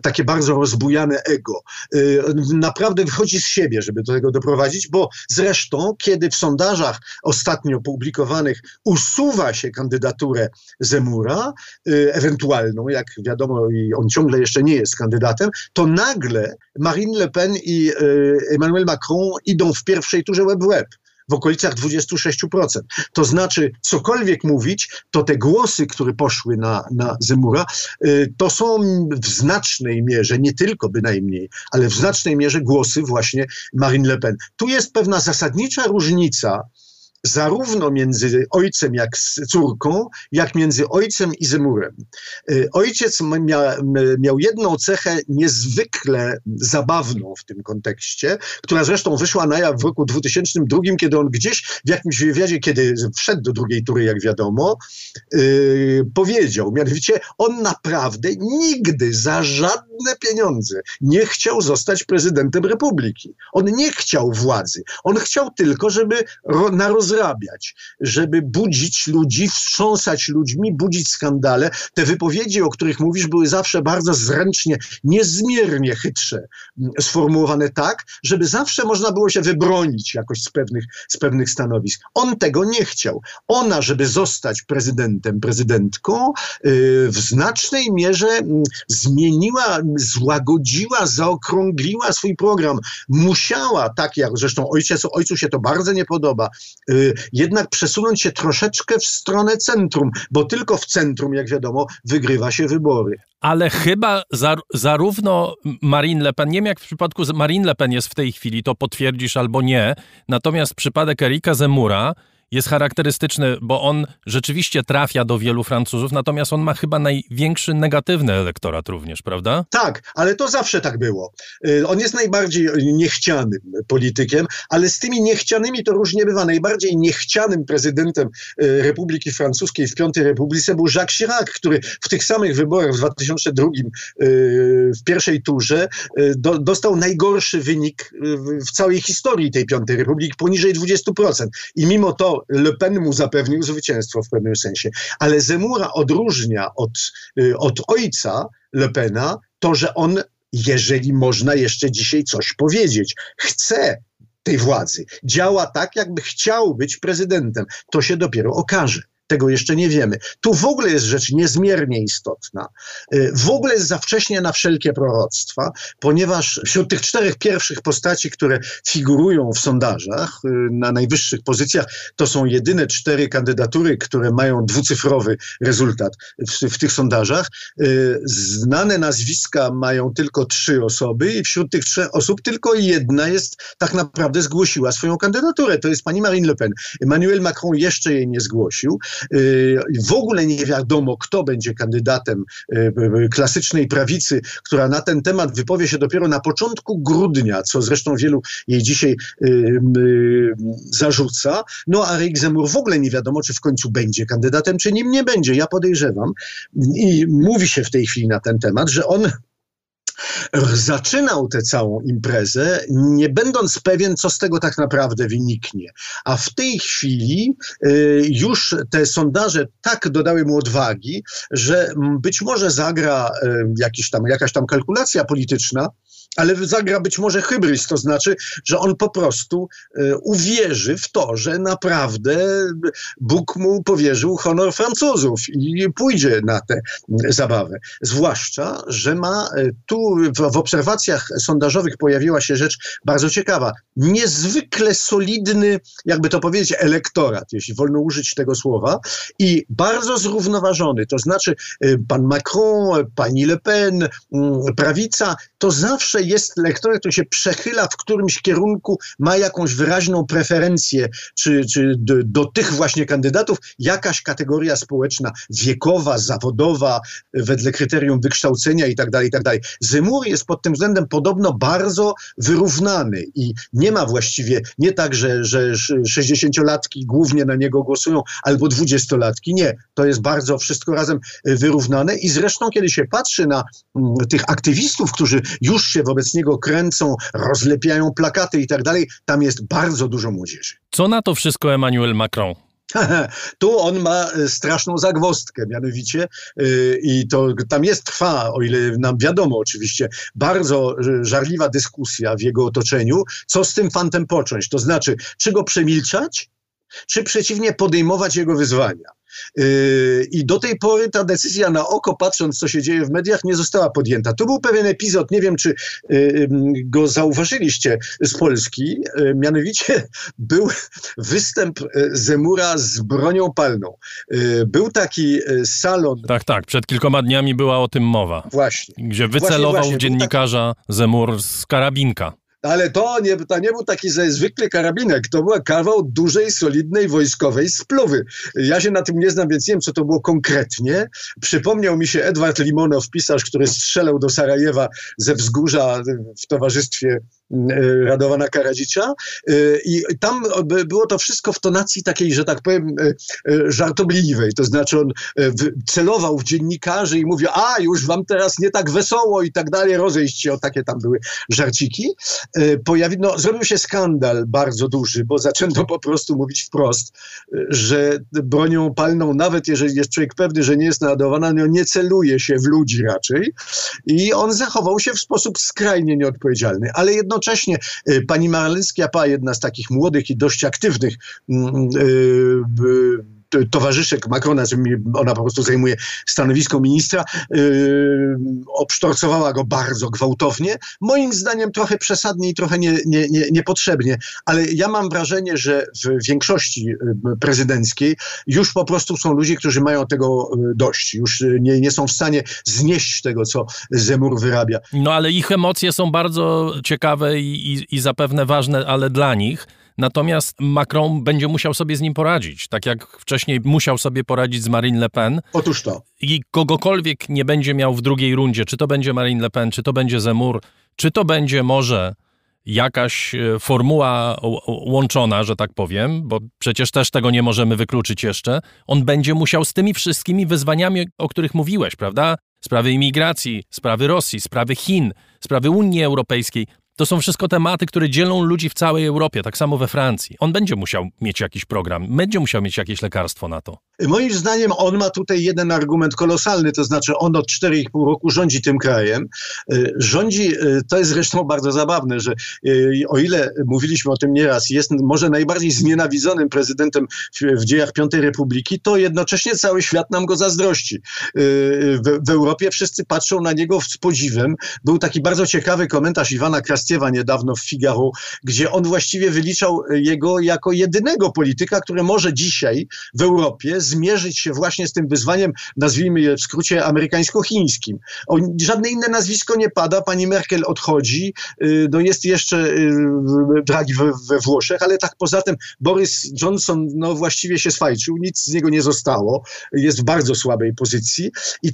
takie bardzo rozbujane ego. Y, naprawdę wychodzi z siebie, żeby do tego doprowadzić, bo zresztą, kiedy w sondażach ostatnio publikowanych usuwa się kandydaturę Zemura, y, ewentualną, jak wiadomo, i on ciągle jeszcze nie jest kandydatem, to nagle Marine Le Pen i e, Emmanuel Macron idą w pierwszej turze web-web w okolicach 26%. To znaczy, cokolwiek mówić, to te głosy, które poszły na, na Zemura, e, to są w znacznej mierze, nie tylko bynajmniej, ale w znacznej mierze głosy właśnie Marine Le Pen. Tu jest pewna zasadnicza różnica zarówno między ojcem jak z córką, jak między ojcem i Zemurem. Y, ojciec mia, miał jedną cechę niezwykle zabawną w tym kontekście, która zresztą wyszła na jaw w roku 2002, kiedy on gdzieś w jakimś wywiadzie, kiedy wszedł do drugiej tury, jak wiadomo, yy, powiedział, mianowicie on naprawdę nigdy za żadne pieniądze. Nie chciał zostać prezydentem republiki. On nie chciał władzy. On chciał tylko, żeby ro, narozrabiać, żeby budzić ludzi, wstrząsać ludźmi, budzić skandale. Te wypowiedzi, o których mówisz, były zawsze bardzo zręcznie, niezmiernie chytrze mm, sformułowane tak, żeby zawsze można było się wybronić jakoś z pewnych, z pewnych stanowisk. On tego nie chciał. Ona, żeby zostać prezydentem, prezydentką, yy, w znacznej mierze mm, zmieniła, złagodziła, zaokrągliła swój program. Musiała, tak jak zresztą ojciec, ojcu się to bardzo nie podoba, yy, jednak przesunąć się troszeczkę w stronę centrum, bo tylko w centrum, jak wiadomo, wygrywa się wybory. Ale chyba zar zarówno Marine Le Pen, nie wiem jak w przypadku Marine Le Pen jest w tej chwili, to potwierdzisz albo nie, natomiast przypadek Erika Zemura jest charakterystyczny, bo on rzeczywiście trafia do wielu Francuzów, natomiast on ma chyba największy negatywny elektorat również, prawda? Tak, ale to zawsze tak było. Y, on jest najbardziej niechcianym politykiem, ale z tymi niechcianymi to różnie bywa. Najbardziej niechcianym prezydentem y, Republiki Francuskiej w Piątej Republice był Jacques Chirac, który w tych samych wyborach w 2002 y, w pierwszej turze dostał najgorszy wynik w całej historii tej Piątej Republiki, poniżej 20%. I mimo to Le Pen mu zapewnił zwycięstwo w pewnym sensie. Ale Zemura odróżnia od, y, od ojca Le Pena to, że on, jeżeli można jeszcze dzisiaj coś powiedzieć, chce tej władzy. Działa tak, jakby chciał być prezydentem. To się dopiero okaże. Tego jeszcze nie wiemy. Tu w ogóle jest rzecz niezmiernie istotna. Y, w ogóle jest za wcześnie na wszelkie proroctwa, ponieważ wśród tych czterech pierwszych postaci, które figurują w sondażach y, na najwyższych pozycjach, to są jedyne cztery kandydatury, które mają dwucyfrowy rezultat w, w tych sondażach. Y, znane nazwiska mają tylko trzy osoby i wśród tych trzech osób tylko jedna jest tak naprawdę zgłosiła swoją kandydaturę. To jest pani Marine Le Pen. Emmanuel Macron jeszcze jej nie zgłosił. Y, w ogóle nie wiadomo, kto będzie kandydatem y, y, klasycznej prawicy, która na ten temat wypowie się dopiero na początku grudnia, co zresztą wielu jej dzisiaj zarzuca. No a Rick Zemur w ogóle nie wiadomo, czy w końcu będzie kandydatem, czy nim nie będzie. Ja podejrzewam i mówi się w tej chwili na ten temat, że on zaczynał tę całą imprezę, nie będąc pewien, co z tego tak naprawdę wyniknie. A w tej chwili y, już te sondaże tak dodały mu odwagi, że być może zagra y, jakiś tam, jakaś tam kalkulacja polityczna, ale zagra być może hybrys, to znaczy, że on po prostu y, uwierzy w to, że naprawdę Bóg mu powierzył honor Francuzów i pójdzie na tę zabawę. Zwłaszcza, że ma y, tu w, obserwacjach sondażowych pojawiła się rzecz bardzo ciekawa. Niezwykle solidny, jakby to powiedzieć, elektorat, jeśli wolno użyć tego słowa, i bardzo zrównoważony. To znaczy, y, pan Macron, pani Le Pen, prawica, to zawsze jest lektorem, który się przechyla w którymś kierunku, ma jakąś wyraźną preferencję, czy, czy do, do tych właśnie kandydatów, jakaś kategoria społeczna, wiekowa, zawodowa, wedle kryterium wykształcenia i tak dalej, i tak. Zemur jest pod tym względem podobno bardzo wyrównany i nie ma właściwie, nie tak, że, że 60-latki głównie na niego głosują, albo 20-latki, nie. To jest bardzo wszystko razem wyrównane i zresztą, kiedy się patrzy na mm, tych aktywistów, którzy już się wobec niego kręcą, rozlepiają plakaty i tak dalej, tam jest bardzo dużo młodzieży. Co na to wszystko Emmanuel Macron? [LAUGHS] Tu on ma e, straszną zagwostkę, mianowicie yy, i to tam jest, trwa, o ile nam wiadomo oczywiście, bardzo e, żarliwa dyskusja w jego otoczeniu, co z tym fantem począć, to znaczy, czy go przemilczać, czy przeciwnie podejmować jego wyzwania. Yy, I do tej pory ta decyzja na oko, patrząc co się dzieje w mediach, nie została podjęta. Tu był pewien epizod, nie wiem czy yy, go zauważyliście z Polski, yy, mianowicie [LAUGHS] był występ Zemura z bronią palną. Był taki salon. Tak, tak, przed kilkoma dniami była o tym mowa. Właśnie. Gdzie wycelował właśnie, właśnie. dziennikarza Zemur z karabinka. Ale to nie, to nie był taki zwykły karabinek, to był kawał dużej, solidnej wojskowej spluwy. Ja się na tym nie znam, więc nie wiem, co to było konkretnie. Przypomniał mi się Edward Limonow, pisarz, który strzelał do Sarajewa ze wzgórza w towarzystwie Radowana Karadzicza i tam było to wszystko w tonacji takiej, że tak powiem, żartobliwej, to znaczy on celował w dziennikarzy i mówił, a już wam teraz nie tak wesoło i tak dalej, rozejść się, o takie tam były żarciki. Pojawi, no, zrobił się skandal bardzo duży, bo zaczęto po prostu mówić wprost, że bronią palną, nawet jeżeli jest człowiek pewny, że nie jest naładowana, no nie celuje się w ludzi raczej. I on zachował się w sposób skrajnie nieodpowiedzialny. Ale jednocześnie y, pani Marlenska, jedna z takich młodych i dość aktywnych yy, towarzyszek Macrona, ona po prostu zajmuje stanowisko ministra, yy, obsztorcowała go bardzo gwałtownie. Moim zdaniem trochę przesadnie i trochę nie, nie, nie, niepotrzebnie, ale ja mam wrażenie, że w większości yy, prezydenckiej już po prostu są ludzie, którzy mają tego yy, dość. Już nie, nie są w stanie znieść tego, co Zemur wyrabia. No ale ich emocje są bardzo ciekawe i, i, i zapewne ważne, ale dla nich. Natomiast Macron będzie musiał sobie z nim poradzić, tak jak wcześniej musiał sobie poradzić z Marine Le Pen. Otóż to. I kogokolwiek nie będzie miał w drugiej rundzie, czy to będzie Marine Le Pen, czy to będzie Zemur, czy to będzie może jakaś e, formuła łączona, że tak powiem, bo przecież też tego nie możemy wykluczyć jeszcze, on będzie musiał z tymi wszystkimi wyzwaniami, o których mówiłeś, prawda? Sprawy imigracji, sprawy Rosji, sprawy Chin, sprawy Unii Europejskiej, to są wszystko tematy, które dzielą ludzi w całej Europie, tak samo we Francji. On będzie musiał mieć jakiś program, będzie musiał mieć jakieś lekarstwo na to. Moim zdaniem on ma tutaj jeden argument kolosalny, to znaczy on od 4,5 roku rządzi tym krajem. Y, rządzi, y, to jest zresztą bardzo zabawne, że y, o ile mówiliśmy o tym nieraz, jest może najbardziej znienawidzonym prezydentem w, dziejach Piątej Republiki, to jednocześnie cały świat nam go zazdrości. W, w Europie wszyscy patrzą na niego z podziwem. Był taki bardzo ciekawy komentarz Iwana Krastiewa niedawno w Figaro, gdzie on właściwie wyliczał jego jako jedynego polityka, który może dzisiaj w Europie zmierzyć się właśnie z tym wyzwaniem, nazwijmy je w skrócie amerykańsko-chińskim. żadne inne nazwisko nie pada, pani Merkel odchodzi, y, no jest jeszcze y, Draghi we, we Włoszech, ale tak poza tym Boris Johnson no właściwie się swajczył, nic z niego nie zostało, jest w bardzo słabej pozycji, i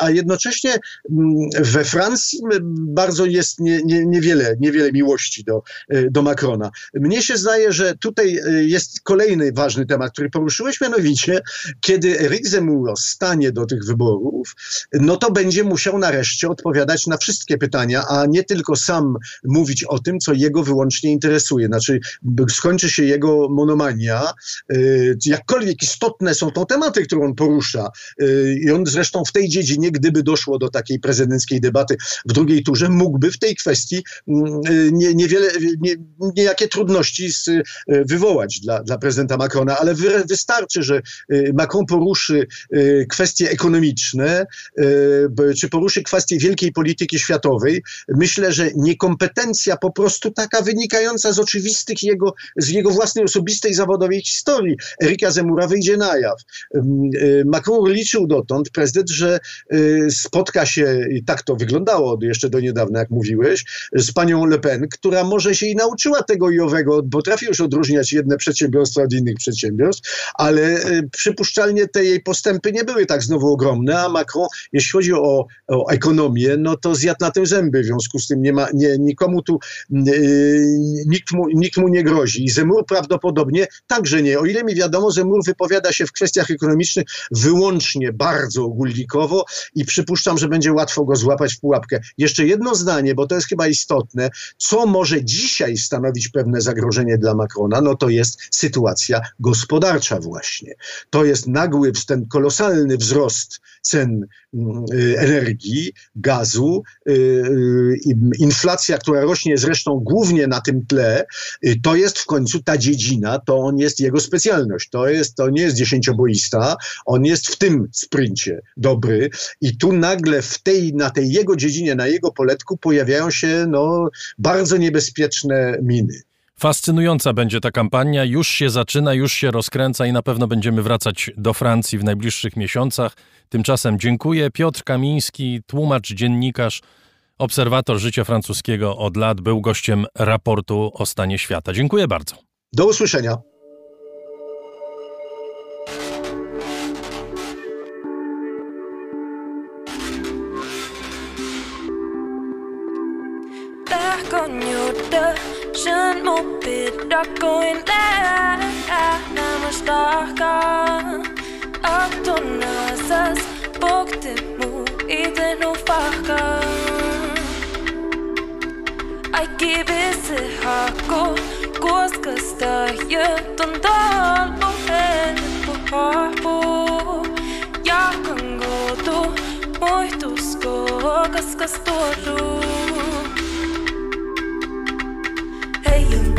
a jednocześnie mm, we Francji bardzo jest nie, nie, niewiele, niewiele miłości do, y, do Macrona. Mnie się zdaje, że tutaj jest kolejny ważny temat, który poruszyłeś, mianowicie kiedy Rick Zemuro stanie do tych wyborów, no to będzie musiał nareszcie odpowiadać na wszystkie pytania, a nie tylko sam mówić o tym, co jego wyłącznie interesuje. Znaczy, skończy się jego monomania, y, jakkolwiek istotne są to tematy, które on porusza. I on zresztą w tej dziedzinie, gdyby doszło do takiej prezydenckiej debaty w drugiej turze, mógłby w tej kwestii nie, niewiele, nie, niejakie trudności z, wywołać dla, dla prezydenta Macrona, ale wystarczy, że Y, Macron poruszy y, kwestie ekonomiczne, y, czy poruszy kwestie wielkiej polityki światowej, myślę, że niekompetencja po prostu taka wynikająca z oczywistych jego, z jego własnej osobistej zawodowej historii. Erika Zemura wyjdzie na jaw. Macron liczył dotąd, prezydent, że spotka się, i tak to wyglądało jeszcze do niedawna, jak mówiłeś, z panią Le Pen, która może się i nauczyła tego i owego, potrafi już odróżniać jedne przedsiębiorstwa od innych przedsiębiorstw, ale przypuszczalnie te jej postępy nie były tak znowu ogromne, a Macron, jeśli chodzi o, o ekonomię, no to zjadł na tym zęby, w związku z tym nie ma, nie, nikomu tu, yy, nikt, mu, nikt mu nie grozi. I Zemur prawdopodobnie także nie. O ile mi wiadomo, Zemur wypowiada się w kwestiach ekonomicznych wyłącznie bardzo ogólnikowo i przypuszczam, że będzie łatwo go złapać w pułapkę. Jeszcze jedno zdanie, bo to jest chyba istotne, co może dzisiaj stanowić pewne zagrożenie dla Macrona, no to jest sytuacja gospodarcza właśnie. To jest nagły, ten kolosalny wzrost cen mm, y, energii, gazu, y, y, inflacja, która rośnie zresztą głównie na tym tle, to jest w końcu ta dziedzina, to on jest jego specjalność. To, jest, to nie jest dziesięcioboista, on jest w tym sprincie dobry i tu nagle w tej, na tej jego dziedzinie, na jego poletku pojawiają się no, bardzo niebezpieczne miny. Fascynująca będzie ta kampania, już się zaczyna, już się rozkręca i na pewno będziemy wracać do Francji w najbliższych miesiącach. Tymczasem dziękuję. Piotr Kamiński, tłumacz, dziennikarz, obserwator życia francuskiego od lat, był gościem raportu o stanie świata. Dziękuję bardzo. Do usłyszenia. Sen muppidda kuin lääkää Nämastahkaa Attunaasas Pokti muu ite nufahkaa Ai kivisi haku Kuoskasta jöttun talpo Henneppu hahpuu Jahkan kuutu Muihtuskuu Kaskas tuoruu Hey, you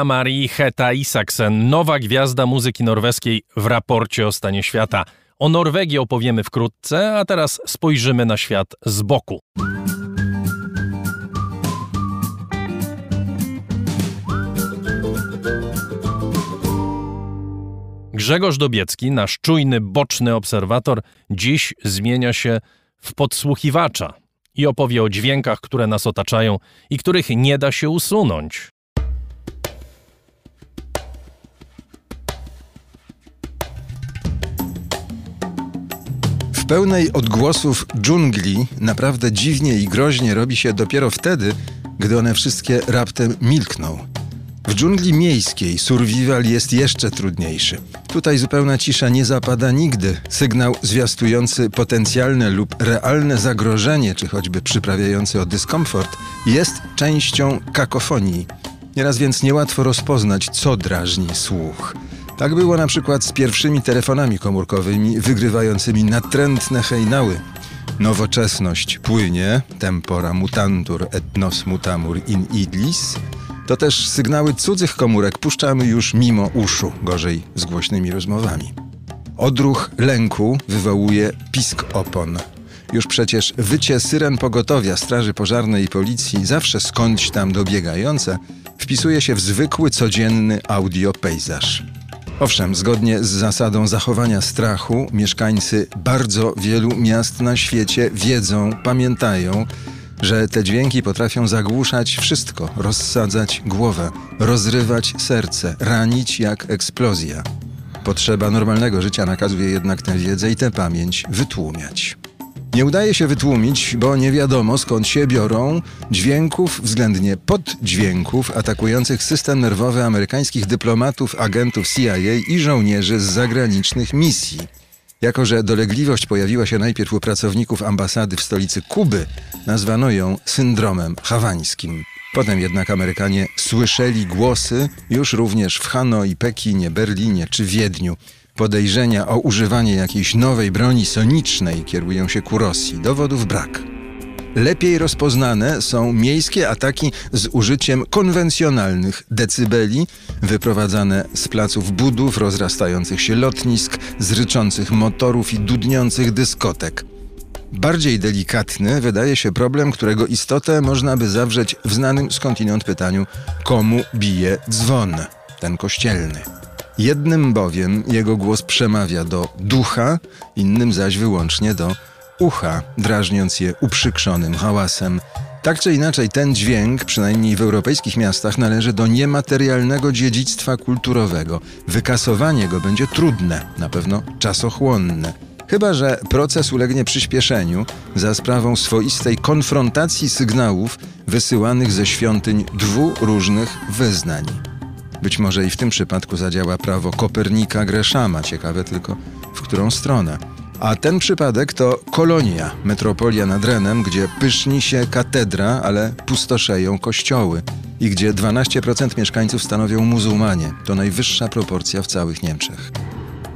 Ela Marie Heta Isaksen, nowa gwiazda muzyki norweskiej w raporcie o stanie świata. O Norwegii opowiemy wkrótce, a teraz spojrzymy na świat z boku. Grzegorz Dobiecki, nasz czujny, boczny obserwator, dziś zmienia się w podsłuchiwacza i opowie o dźwiękach, które nas otaczają i których nie da się usunąć. Pełnej odgłosów dżungli naprawdę dziwnie i groźnie robi się dopiero wtedy, gdy one wszystkie raptem milkną. W dżungli miejskiej survival jest jeszcze trudniejszy. Tutaj zupełna cisza nie zapada nigdy. Sygnał zwiastujący potencjalne lub realne zagrożenie, czy choćby przyprawiający o dyskomfort, jest częścią kakofonii. Nieraz więc niełatwo rozpoznać, co drażni słuch. Tak było na przykład z pierwszymi telefonami komórkowymi wygrywającymi natrętne hejnały. Nowoczesność płynie, tempora mutantur et nos mutamur in idlis, to też sygnały cudzych komórek puszczamy już mimo uszu, gorzej z głośnymi rozmowami. Odruch lęku wywołuje pisk opon. Już przecież wycie syren pogotowia, straży pożarnej i policji, zawsze skądś tam dobiegające, wpisuje się w zwykły, codzienny audiopejzaż. Owszem, zgodnie z zasadą zachowania strachu, mieszkańcy bardzo wielu miast na świecie wiedzą, pamiętają, że te dźwięki potrafią zagłuszać wszystko, rozsadzać głowę, rozrywać serce, ranić jak eksplozja. Potrzeba normalnego życia nakazuje jednak tę wiedzę i tę pamięć wytłumiać. Nie udaje się wytłumić, bo nie wiadomo skąd się biorą dźwięków, względnie poddźwięków atakujących system nerwowy amerykańskich dyplomatów, agentów CIA i żołnierzy z zagranicznych misji. Jako, że dolegliwość pojawiła się najpierw u pracowników ambasady w stolicy Kuby, nazwano ją syndromem hawańskim. Potem jednak Amerykanie słyszeli głosy już również w Hanoi, Pekinie, Berlinie czy Wiedniu. Podejrzenia o używanie jakiejś nowej broni sonicznej kierują się ku Rosji. Dowodów brak. Lepiej rozpoznane są miejskie ataki z użyciem konwencjonalnych decybeli, wyprowadzane z placów budów, rozrastających się lotnisk, z ryczących motorów i dudniących dyskotek. Bardziej delikatny wydaje się problem, którego istotę można by zawrzeć w znanym skądinąd pytaniu: komu bije dzwon, ten kościelny. Jednym bowiem jego głos przemawia do ducha, innym zaś wyłącznie do ucha, drażniąc je uprzykrzonym hałasem. Tak czy inaczej, ten dźwięk, przynajmniej w europejskich miastach, należy do niematerialnego dziedzictwa kulturowego. Wykasowanie go będzie trudne, na pewno czasochłonne. Chyba, że proces ulegnie przyspieszeniu za sprawą swoistej konfrontacji sygnałów wysyłanych ze świątyń dwóch różnych wyznań. Być może i w tym przypadku zadziała prawo Kopernika Greszama, ciekawe tylko w którą stronę. A ten przypadek to Kolonia, metropolia nad Renem, gdzie pyszni się katedra, ale pustoszeją kościoły i gdzie 12% mieszkańców stanowią muzułmanie. To najwyższa proporcja w całych Niemczech.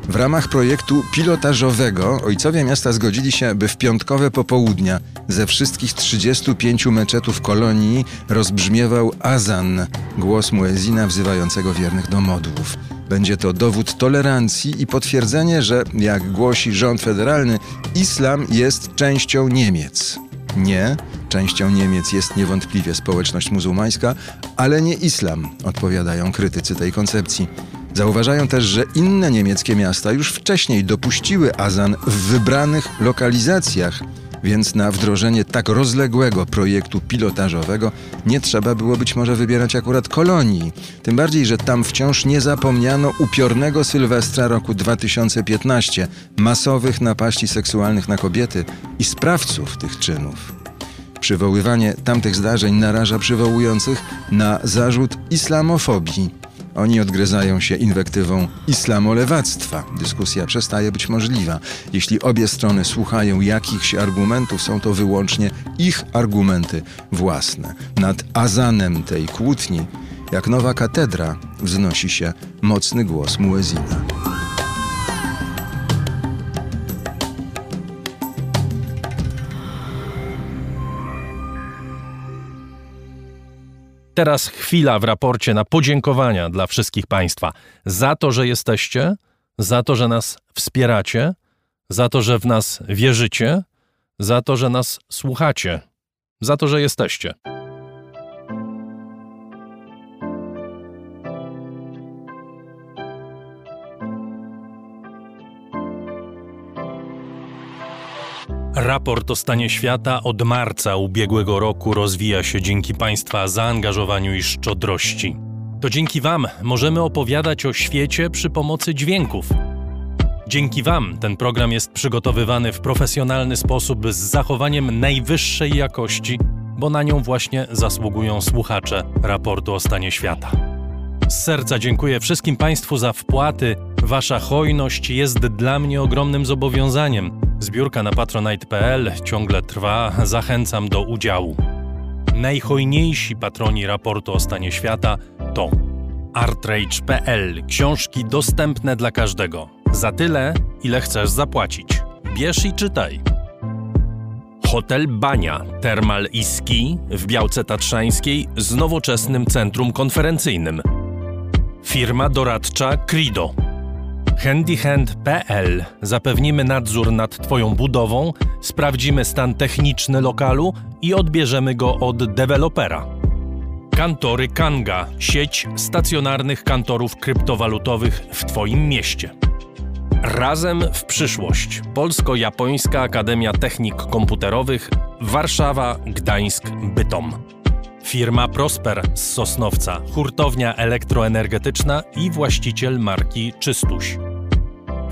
W ramach projektu pilotażowego ojcowie miasta zgodzili się, by w piątkowe popołudnia ze wszystkich 35 meczetów kolonii rozbrzmiewał azan, głos muezina wzywającego wiernych do modłów. Będzie to dowód tolerancji i potwierdzenie, że, jak głosi rząd federalny, islam jest częścią Niemiec. Nie, częścią Niemiec jest niewątpliwie społeczność muzułmańska, ale nie islam, odpowiadają krytycy tej koncepcji. Zauważają też, że inne niemieckie miasta już wcześniej dopuściły azan w wybranych lokalizacjach, więc na wdrożenie tak rozległego projektu pilotażowego nie trzeba było być może wybierać akurat kolonii. Tym bardziej, że tam wciąż nie zapomniano upiornego Sylwestra roku 2015, masowych napaści seksualnych na kobiety i sprawców tych czynów. Przywoływanie tamtych zdarzeń naraża przywołujących na zarzut islamofobii oni odgryzają się inwektywą islamolewactwa. Dyskusja przestaje być możliwa. Jeśli obie strony słuchają jakichś argumentów, są to wyłącznie ich argumenty własne. Nad azanem tej kłótni, jak nowa katedra, wznosi się mocny głos muezina. Teraz chwila w raporcie na podziękowania dla wszystkich Państwa za to, że jesteście, za to, że nas wspieracie, za to, że w nas wierzycie, za to, że nas słuchacie, za to, że jesteście. Raport o stanie świata od marca ubiegłego roku rozwija się dzięki Państwa zaangażowaniu i szczodrości. To dzięki Wam możemy opowiadać o świecie przy pomocy dźwięków. Dzięki Wam ten program jest przygotowywany w profesjonalny sposób z zachowaniem najwyższej jakości bo na nią właśnie zasługują słuchacze raportu o stanie świata. Z serca dziękuję wszystkim Państwu za wpłaty. Wasza hojność jest dla mnie ogromnym zobowiązaniem. Zbiórka na patronite.pl ciągle trwa, zachęcam do udziału. Najhojniejsi patroni raportu o stanie świata to artrage.pl książki dostępne dla każdego. Za tyle, ile chcesz zapłacić. Bierz i czytaj. Hotel Bania, Termal i Ski w Białce Tatrzańskiej z nowoczesnym centrum konferencyjnym. Firma doradcza Crido. Handyhand.pl Zapewnimy nadzór nad Twoją budową, sprawdzimy stan techniczny lokalu i odbierzemy go od dewelopera. Kantory Kanga sieć stacjonarnych kantorów kryptowalutowych w Twoim mieście. Razem w przyszłość. Polsko-Japońska Akademia Technik Komputerowych Warszawa, Gdańsk, Bytom. Firma Prosper z Sosnowca, hurtownia elektroenergetyczna i właściciel marki Czystuś.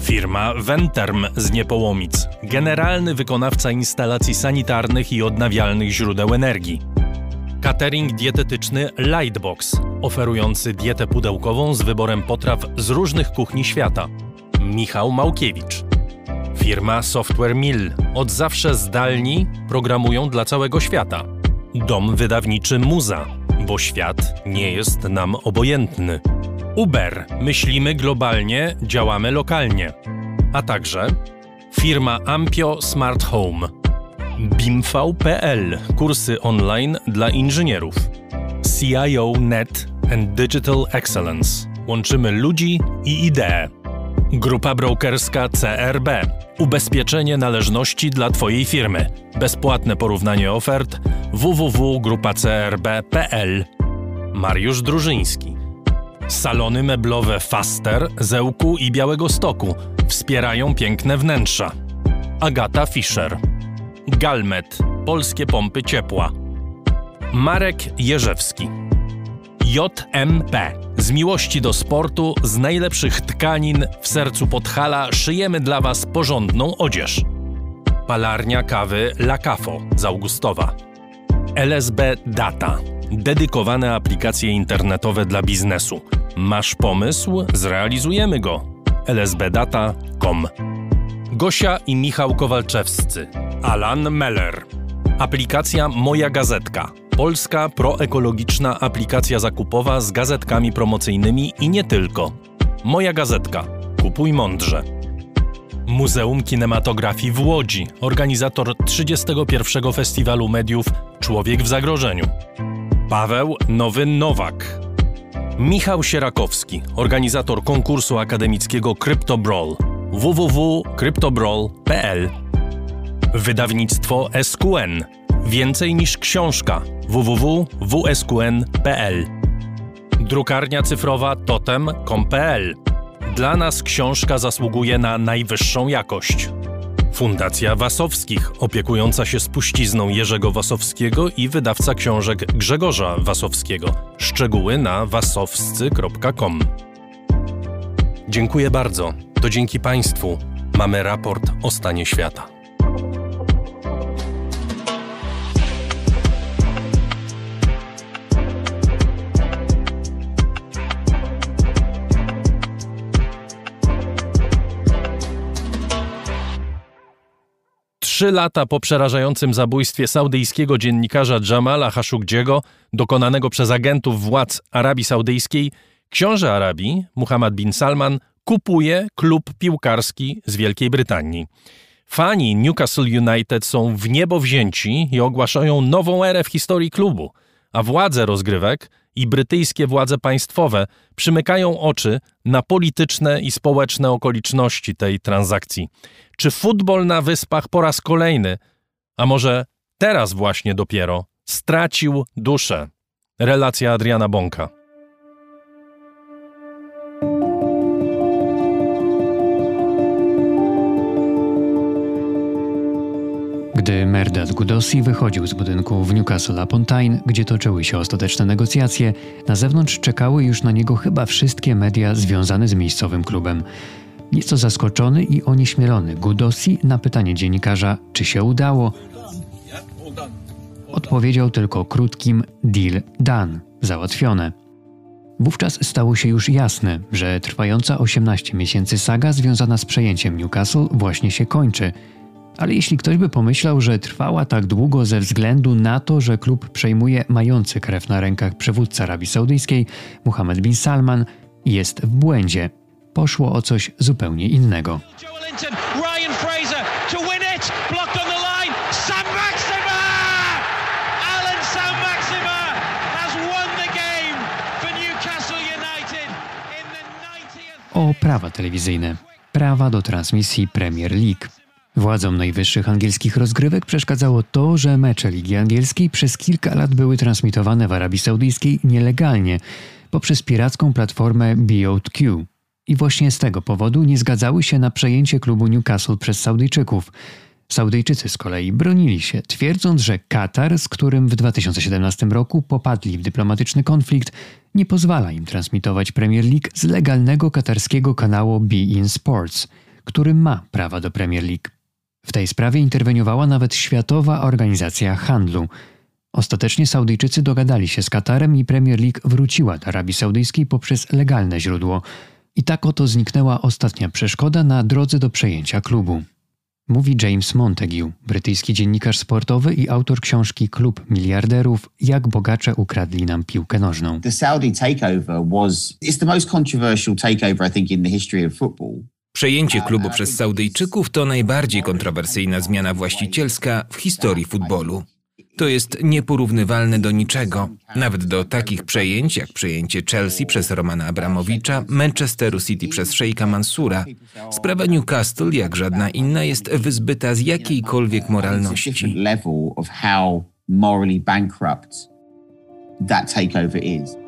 Firma Venterm z Niepołomic, generalny wykonawca instalacji sanitarnych i odnawialnych źródeł energii. Catering dietetyczny Lightbox, oferujący dietę pudełkową z wyborem potraw z różnych kuchni świata. Michał Małkiewicz. Firma Software Mill. Od zawsze zdalni programują dla całego świata. Dom wydawniczy Muza, bo świat nie jest nam obojętny. Uber. Myślimy globalnie, działamy lokalnie. A także firma Ampio Smart Home. BIMV.pl. Kursy online dla inżynierów. CIO Net and Digital Excellence. Łączymy ludzi i idee. Grupa brokerska CRB. Ubezpieczenie należności dla Twojej firmy. Bezpłatne porównanie ofert www.grupacrb.pl. Mariusz Drużyński. Salony meblowe Faster, Zełku i Białego Stoku wspierają piękne wnętrza. Agata Fischer. Galmet. Polskie pompy ciepła. Marek Jerzewski. JMP. Z miłości do sportu, z najlepszych tkanin w sercu Podhala szyjemy dla Was porządną odzież. Palarnia kawy La Cafo z Augustowa. LSB Data. Dedykowane aplikacje internetowe dla biznesu. Masz pomysł? Zrealizujemy go. lsbdata.com Gosia i Michał Kowalczewscy. Alan Meller. Aplikacja Moja Gazetka. Polska proekologiczna aplikacja zakupowa z gazetkami promocyjnymi i nie tylko. Moja Gazetka. Kupuj mądrze. Muzeum Kinematografii w Łodzi, organizator 31. Festiwalu Mediów Człowiek w Zagrożeniu. Paweł Nowy Nowak. Michał Sierakowski, organizator konkursu akademickiego CryptoBrawl www.cryptobrawl.pl Wydawnictwo SQN. Więcej niż książka www.wsqn.pl Drukarnia cyfrowa totem.com.pl Dla nas książka zasługuje na najwyższą jakość. Fundacja Wasowskich, opiekująca się spuścizną Jerzego Wasowskiego i wydawca książek Grzegorza Wasowskiego. Szczegóły na wasowscy.com. Dziękuję bardzo. To dzięki Państwu mamy raport o stanie świata. Trzy lata po przerażającym zabójstwie saudyjskiego dziennikarza Jamala Khashoggiego, dokonanego przez agentów władz Arabii Saudyjskiej, książę Arabii, Muhammad bin Salman, kupuje klub piłkarski z Wielkiej Brytanii. Fani Newcastle United są w niebo wzięci i ogłaszają nową erę w historii klubu, a władze rozgrywek i brytyjskie władze państwowe przymykają oczy na polityczne i społeczne okoliczności tej transakcji. Czy futbol na wyspach po raz kolejny, a może teraz właśnie dopiero, stracił duszę? Relacja Adriana Bąka. Gdy Merdat Gudossi wychodził z budynku w Newcastle upon Tyne, gdzie toczyły się ostateczne negocjacje, na zewnątrz czekały już na niego chyba wszystkie media związane z miejscowym klubem. Nieco zaskoczony i onieśmielony Gudossi na pytanie dziennikarza, czy się udało, odpowiedział tylko krótkim deal done, załatwione. Wówczas stało się już jasne, że trwająca 18 miesięcy saga związana z przejęciem Newcastle właśnie się kończy. Ale jeśli ktoś by pomyślał, że trwała tak długo ze względu na to, że klub przejmuje mający krew na rękach przywódca Arabii Saudyjskiej, Mohammed bin Salman, jest w błędzie. Poszło o coś zupełnie innego. Ryan Fraser to win it, blocked on the line, Sam Maxima! Alan Sam Maxima has won the game for Newcastle United in the 90th... O prawa telewizyjne. Prawa do transmisji Premier League. Władzom najwyższych angielskich rozgrywek przeszkadzało to, że mecze Ligi Angielskiej przez kilka lat były transmitowane w Arabii Saudyjskiej nielegalnie poprzez piracką platformę BOTQ. I właśnie z tego powodu nie zgadzały się na przejęcie klubu Newcastle przez Saudyjczyków. Saudyjczycy z kolei bronili się, twierdząc, że Katar, z którym w 2017 roku popadli w dyplomatyczny konflikt, nie pozwala im transmitować Premier League z legalnego katarskiego kanału Be In Sports, który ma prawa do Premier League. W tej sprawie interweniowała nawet Światowa Organizacja Handlu. Ostatecznie Saudyjczycy dogadali się z Katarem i Premier League wróciła do Arabii Saudyjskiej poprzez legalne źródło – i tak oto zniknęła ostatnia przeszkoda na drodze do przejęcia klubu. Mówi James Montague, brytyjski dziennikarz sportowy i autor książki Klub Miliarderów Jak bogacze ukradli nam piłkę nożną. The Saudi takeover was it's the most controversial takeover I think in the history of football. Przejęcie klubu przez Saudyjczyków to najbardziej kontrowersyjna zmiana właścicielska w historii futbolu. To jest nieporównywalne do niczego, nawet do takich przejęć jak przejęcie Chelsea przez Romana Abramowicza, Manchesteru City przez Sheikha Mansura. Sprawa Newcastle, jak żadna inna, jest wyzbyta z jakiejkolwiek moralności. That takeover is.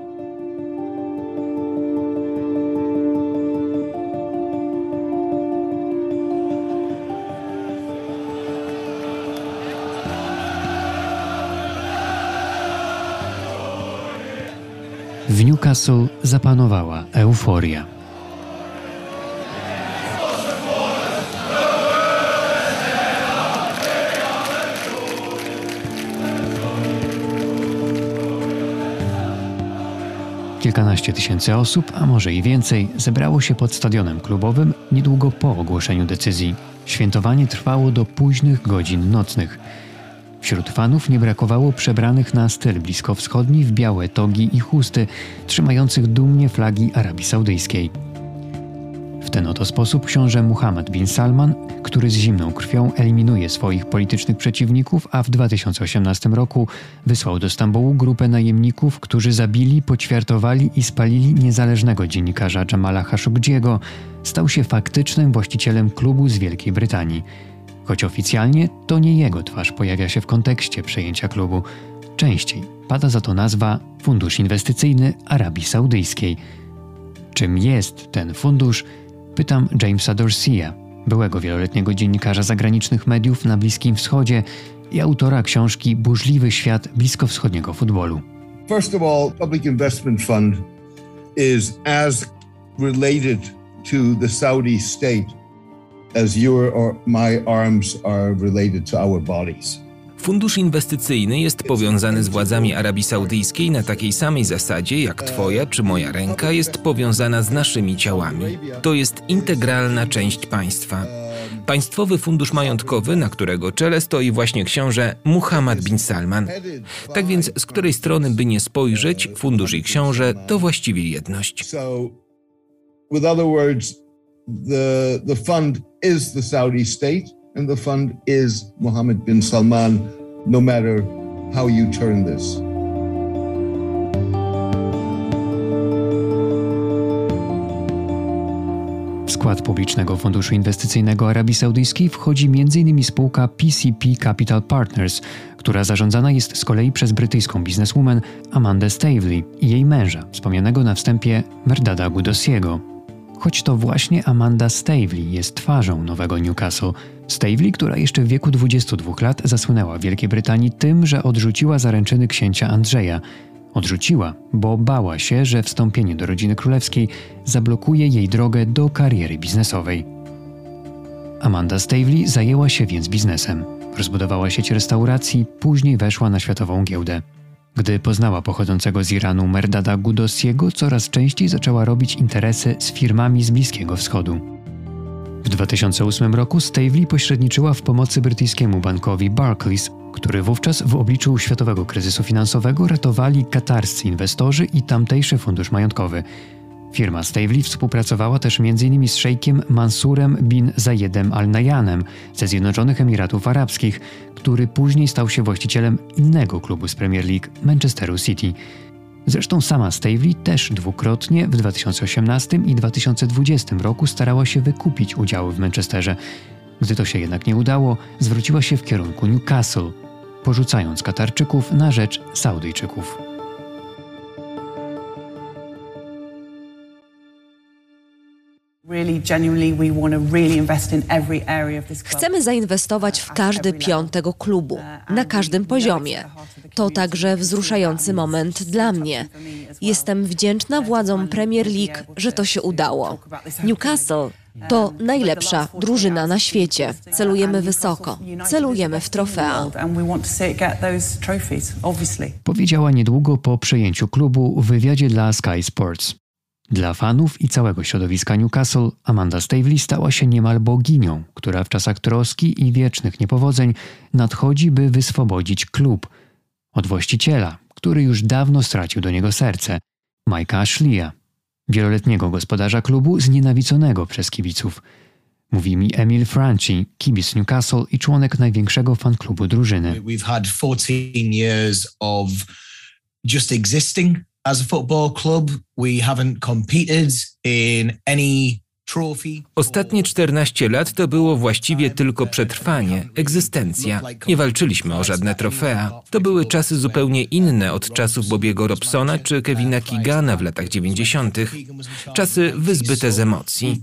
W Newcastle zapanowała euforia. Kilkanaście tysięcy osób, a może i więcej, zebrało się pod stadionem klubowym niedługo po ogłoszeniu decyzji. Świętowanie trwało do późnych godzin nocnych. Wśród fanów nie brakowało przebranych na styl bliskowschodni w białe togi i chusty, trzymających dumnie flagi Arabii Saudyjskiej. W ten oto sposób książę Muhammad bin Salman, który z zimną krwią eliminuje swoich politycznych przeciwników, a w 2018 roku wysłał do Stambułu grupę najemników, którzy zabili, poćwiartowali i spalili niezależnego dziennikarza Jamala Khashoggiego, stał się faktycznym właścicielem klubu z Wielkiej Brytanii – choć oficjalnie to nie jego twarz pojawia się w kontekście przejęcia klubu. Częściej pada za to nazwa Fundusz Inwestycyjny Arabii Saudyjskiej. Czym jest ten fundusz? Pytam Jamesa Dorsia, byłego wieloletniego dziennikarza zagranicznych mediów na Bliskim Wschodzie i autora książki Burzliwy świat bliskowschodniego futbolu. First of all, Public Investment Fund is as related to the Saudi state as your or my arms are related to our bodies. Fundusz inwestycyjny jest powiązany z władzami Arabii Saudyjskiej na takiej samej zasadzie, jak Twoja czy moja ręka jest powiązana z naszymi ciałami. To jest integralna część państwa. Państwowy Fundusz Majątkowy, na którego czele stoi właśnie książę Muhammad bin Salman. Tak więc, z której strony by nie spojrzeć, fundusz i książę to właściwie jedność. with other words, the, the fund is the Saudi state and the fund is Mohammed bin Salman, no matter how you turn this. W skład publicznego funduszu inwestycyjnego Arabii Saudyjskiej wchodzi m.in. spółka PCP Capital Partners, która zarządzana jest z kolei przez brytyjską bizneswoman Amandę Stavely i jej męża, wspomnianego na wstępie Merdada Gudosiego choć to właśnie Amanda Stavely jest twarzą nowego Newcastle. Stavely, która jeszcze w wieku 22 lat zasłynęła Wielkiej Brytanii tym, że odrzuciła zaręczyny księcia Andrzeja. Odrzuciła, bo bała się, że wstąpienie do rodziny królewskiej zablokuje jej drogę do kariery biznesowej. Amanda Stavely zajęła się więc biznesem. rozbudowała sieć restauracji, później weszła na światową giełdę. Gdy poznała pochodzącego z Iranu Merdada Gudosiego, coraz częściej zaczęła robić interesy z firmami z Bliskiego Wschodu. W 2008 roku Stavely pośredniczyła w pomocy brytyjskiemu bankowi Barclays, który wówczas w obliczu światowego kryzysu finansowego ratowali katarscy inwestorzy i tamtejszy fundusz majątkowy – Firma Stavely współpracowała też m.in. z szejkiem Mansurem bin Zayedem Al Nayanem ze Zjednoczonych Emiratów Arabskich, który później stał się właścicielem innego klubu z Premier League Manchesteru City. Zresztą sama Stavely też dwukrotnie w 2018 i 2020 roku starała się wykupić udziały w Manchesterze. Gdy to się jednak nie udało, zwróciła się w kierunku Newcastle, porzucając Katarczyków na rzecz Saudyjczyków. Chcemy zainwestować w każdy pion tego klubu, na każdym poziomie. To także wzruszający moment dla mnie. Jestem wdzięczna władzom Premier League, że to się udało. Newcastle to najlepsza drużyna na świecie. Celujemy wysoko, celujemy w trofea. Powiedziała niedługo po przejęciu klubu w wywiadzie dla Sky Sports. Dla fanów i całego środowiska Newcastle Amanda Stavely stała się niemal boginią, która w czasach troski i wiecznych niepowodzeń nadchodzi, by wyswobodzić klub od właściciela, który już dawno stracił do niego serce, Mike'a Ashleya, wieloletniego gospodarza klubu znienawidzonego przez kibiców. Mówi mi Emil Franchi, kibic Newcastle i członek największego fanklubu drużyny. We've had 14 years of just existing as a football club. We haven't competed in any Ostatnie 14 lat to było właściwie tylko przetrwanie, egzystencja. Nie walczyliśmy o żadne trofea. To były czasy zupełnie inne od czasów Bobiego Robsona czy Kevina Keegana w latach 90. Czasy wyzbyte z emocji.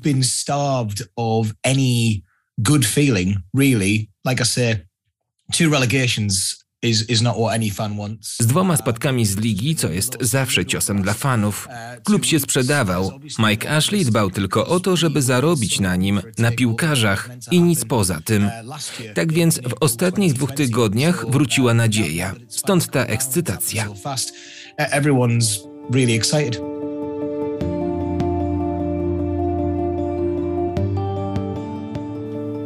good feeling, really. Like I say, two relegations z dwoma spadkami z ligi, co jest zawsze ciosem dla fanów. Klub się sprzedawał. Mike Ashley dbał tylko o to, żeby zarobić na nim, na piłkarzach i nic poza tym. Tak więc w ostatnich dwóch tygodniach wróciła nadzieja. Stąd ta ekscytacja. Everyone's really excited.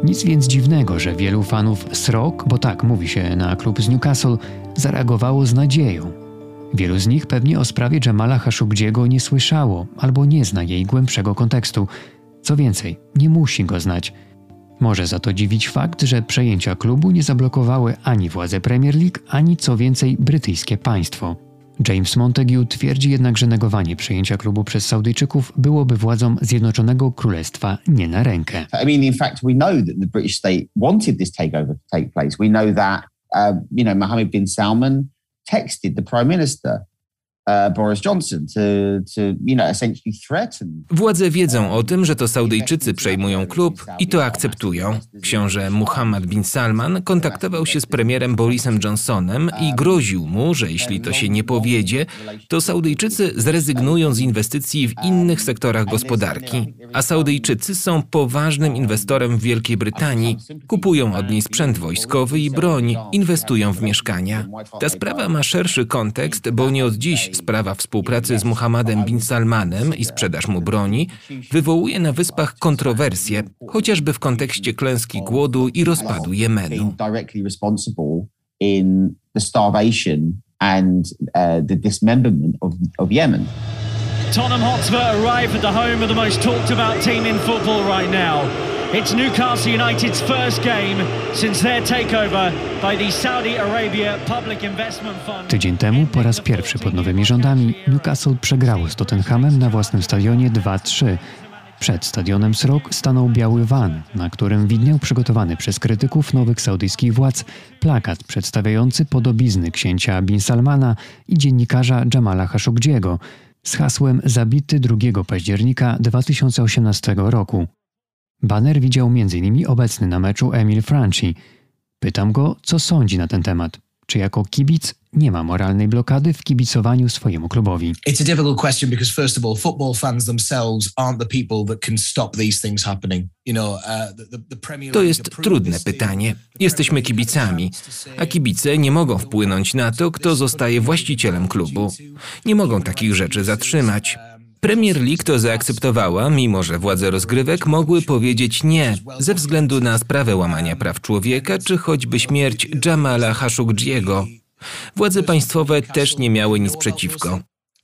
Nic więc dziwnego, że wielu fanów Srok, bo tak mówi się na klub z Newcastle, zareagowało z nadzieją. Wielu z nich pewnie o sprawie Jamala Khashoggiego nie słyszało albo nie zna jej głębszego kontekstu. Co więcej, nie musi go znać. Może za to dziwić fakt, że przejęcia klubu nie zablokowały ani władze Premier League, ani co więcej brytyjskie państwo. James Montague twierdzi jednak, że negowanie przejęcia klubu przez Saudyjczyków byłoby władzom Zjednoczonego Królestwa nie na rękę. I mean, in fact, we know that the British state wanted this takeover to take place. We know that, uh, you know, Mohammed bin Salman texted the prime minister Władze wiedzą o tym, że to Saudyjczycy przejmują klub i to akceptują. Książę Muhammad bin Salman kontaktował się z premierem Borisem Johnsonem i groził mu, że jeśli to się nie powiedzie, to Saudyjczycy zrezygnują z inwestycji w innych sektorach gospodarki. A Saudyjczycy są poważnym inwestorem w Wielkiej Brytanii, kupują od niej sprzęt wojskowy i broń, inwestują w mieszkania. Ta sprawa ma szerszy kontekst, bo nie od dziś sprawa współpracy z Muhammadem bin Salmanem i sprzedaż mu broni wywołuje na wyspach kontrowersje, chociażby w kontekście klęski głodu i rozpadu Jemenu. Tottenham Hotspur arrive at the home of the most talked about team in football right now. It's Newcastle United's first game since their takeover by the Saudi Arabia Public Investment Fund. Tydzień temu po raz pierwszy pod nowymi rządami Newcastle przegrało z Tottenhamem na własnym stadionie 2-3. Przed stadionem Srok stanął biały van, na którym widniał przygotowany przez krytyków nowych saudyjskich władz plakat przedstawiający podobizny księcia Bin Salmana i dziennikarza Jamala Khashoggiego z hasłem Zabity 2 października 2018 roku. Banner widział m.in. obecny na meczu Emil Franchi. Pytam go, co sądzi na ten temat. czy jako kibic nie ma moralnej blokady w kibicowaniu swojemu klubowi. It's a difficult question because first of all, football fans themselves aren't the people that can stop these things happening. You know, uh, the, the Premier To jest trudne pytanie. Jesteśmy kibicami, a kibice nie mogą wpłynąć na to, kto zostaje właścicielem klubu. Nie mogą takich rzeczy zatrzymać. Premier League to zaakceptowała, mimo że władze rozgrywek mogły powiedzieć nie ze względu na sprawę łamania praw człowieka czy choćby śmierć Jamala Khashoggiego. Władze państwowe też nie miały nic przeciwko.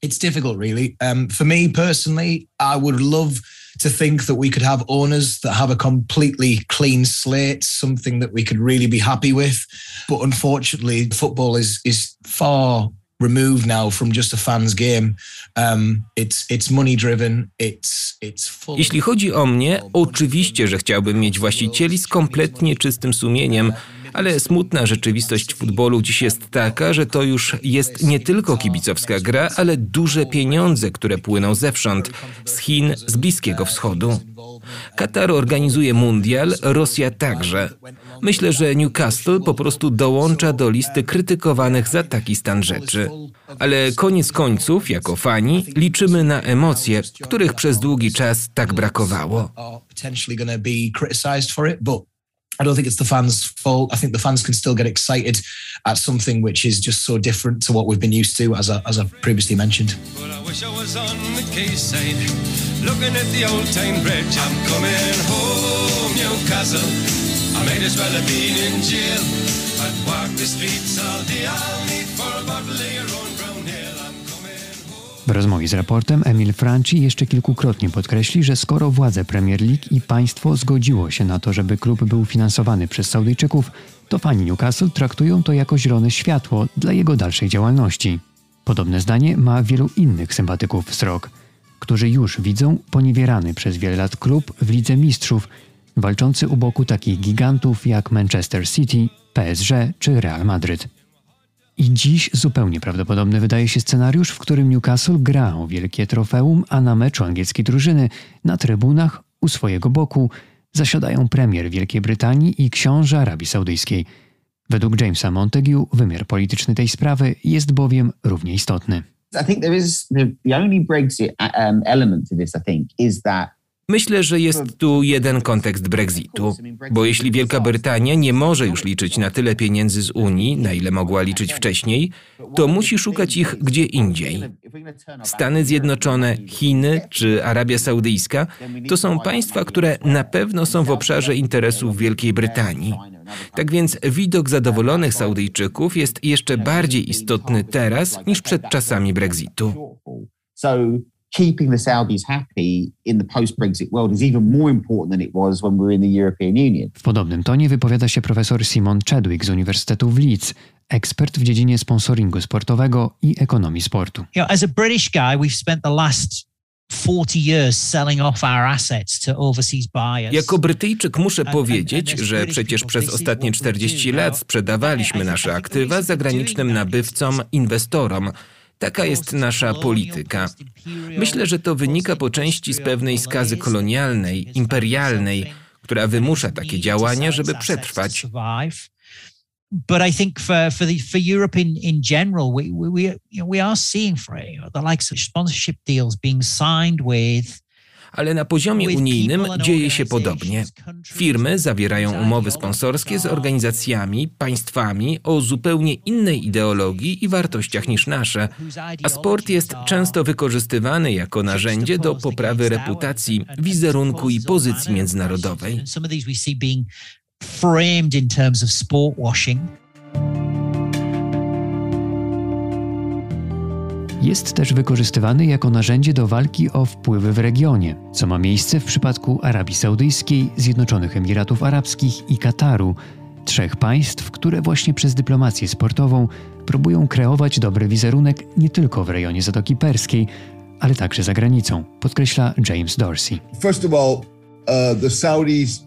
It's difficult, really. Um, for me personally, I would love to think that we could have owners that have a completely clean slate, something that we could really be happy with. But unfortunately, football is is far removed now from just a fans game. Um, it's it's money driven. It's it's full. Jeśli chodzi o mnie, oczywiście, że chciałbym mieć właścicieli z kompletnie czystym sumieniem, ale smutna rzeczywistość futbolu dziś jest taka, że to już jest nie tylko kibicowska gra, ale duże pieniądze, które płyną zewsząd, z Chin, z Bliskiego Wschodu. Katar organizuje mundial, Rosja także. Myślę, że Newcastle po prostu dołącza do listy krytykowanych za taki stan rzeczy. Ale koniec końców, jako fani, liczymy na emocje, których przez długi czas tak brakowało. I don't think it's the fans' fault. I think the fans can still get excited at something which is just so different to what we've been used to, as I, as I previously mentioned. Well, I wish I was on the quayside, looking at the old town bridge. I'm coming home, Newcastle. I might as well have been in jail. I'd walk the streets all day. I'll need for a bottle of your own W rozmowie z raportem Emil Franci jeszcze kilkukrotnie podkreśli, że skoro władze Premier League i państwo zgodziło się na to, żeby klub był finansowany przez Saudyjczyków, to fani Newcastle traktują to jako zielone światło dla jego dalszej działalności. Podobne zdanie ma wielu innych sympatyków Srok, którzy już widzą poniewierany przez wiele lat klub w Lidze Mistrzów, walczący u boku takich gigantów jak Manchester City, PSG czy Real Madryt. I dziś zupełnie prawdopodobny wydaje się scenariusz, w którym Newcastle gra o wielkie trofeum, a na meczu angielskiej drużyny na trybunach u swojego boku zasiadają premier Wielkiej Brytanii i książę Arabii Saudyjskiej. Według Jamesa Montague wymiar polityczny tej sprawy jest bowiem równie istotny. I think there is the, the only Brexit um, element to this, I think, is that Myślę, że jest tu jeden kontekst Brexitu, bo jeśli Wielka Brytania nie może już liczyć na tyle pieniędzy z Unii, na ile mogła liczyć wcześniej, to musi szukać ich gdzie indziej. Stany Zjednoczone, Chiny czy Arabia Saudyjska to są państwa, które na pewno są w obszarze interesów Wielkiej Brytanii. Tak więc widok zadowolonych Saudyjczyków jest jeszcze bardziej istotny teraz niż przed czasami Brexitu keeping the Saudis happy in the post-Brexit world is even more important than it was when we were in the European Union. W podobnym tonie wypowiada się profesor Simon Chadwick z Uniwersytetu w Leeds, ekspert w dziedzinie sponsoringu sportowego i ekonomii sportu. You know, as a British guy, we've spent the last 40 years selling off our assets to overseas buyers. Jako Brytyjczyk muszę powiedzieć, że przecież przez ostatnie 40 lat sprzedawaliśmy nasze aktywa zagranicznym nabywcom, inwestorom. Taka jest nasza polityka. Myślę, że to wynika po części z pewnej skazy kolonialnej, imperialnej, która wymusza takie działania, żeby przetrwać. But I think for for the for Europe in, in general, we we we, are seeing for the likes of sponsorship deals being signed with ale na poziomie unijnym dzieje się podobnie. Firmy zawierają umowy sponsorskie z organizacjami, państwami o zupełnie innej ideologii i wartościach niż nasze, a sport jest często wykorzystywany jako narzędzie do poprawy reputacji, wizerunku i pozycji międzynarodowej. framed in terms of sport washing. Jest też wykorzystywany jako narzędzie do walki o wpływy w regionie, co ma miejsce w przypadku Arabii Saudyjskiej, Zjednoczonych Emiratów Arabskich i Kataru, trzech państw, które właśnie przez dyplomację sportową próbują kreować dobry wizerunek nie tylko w rejonie Zatoki Perskiej, ale także za granicą, podkreśla James Dorsey. First of all, uh, the Saudis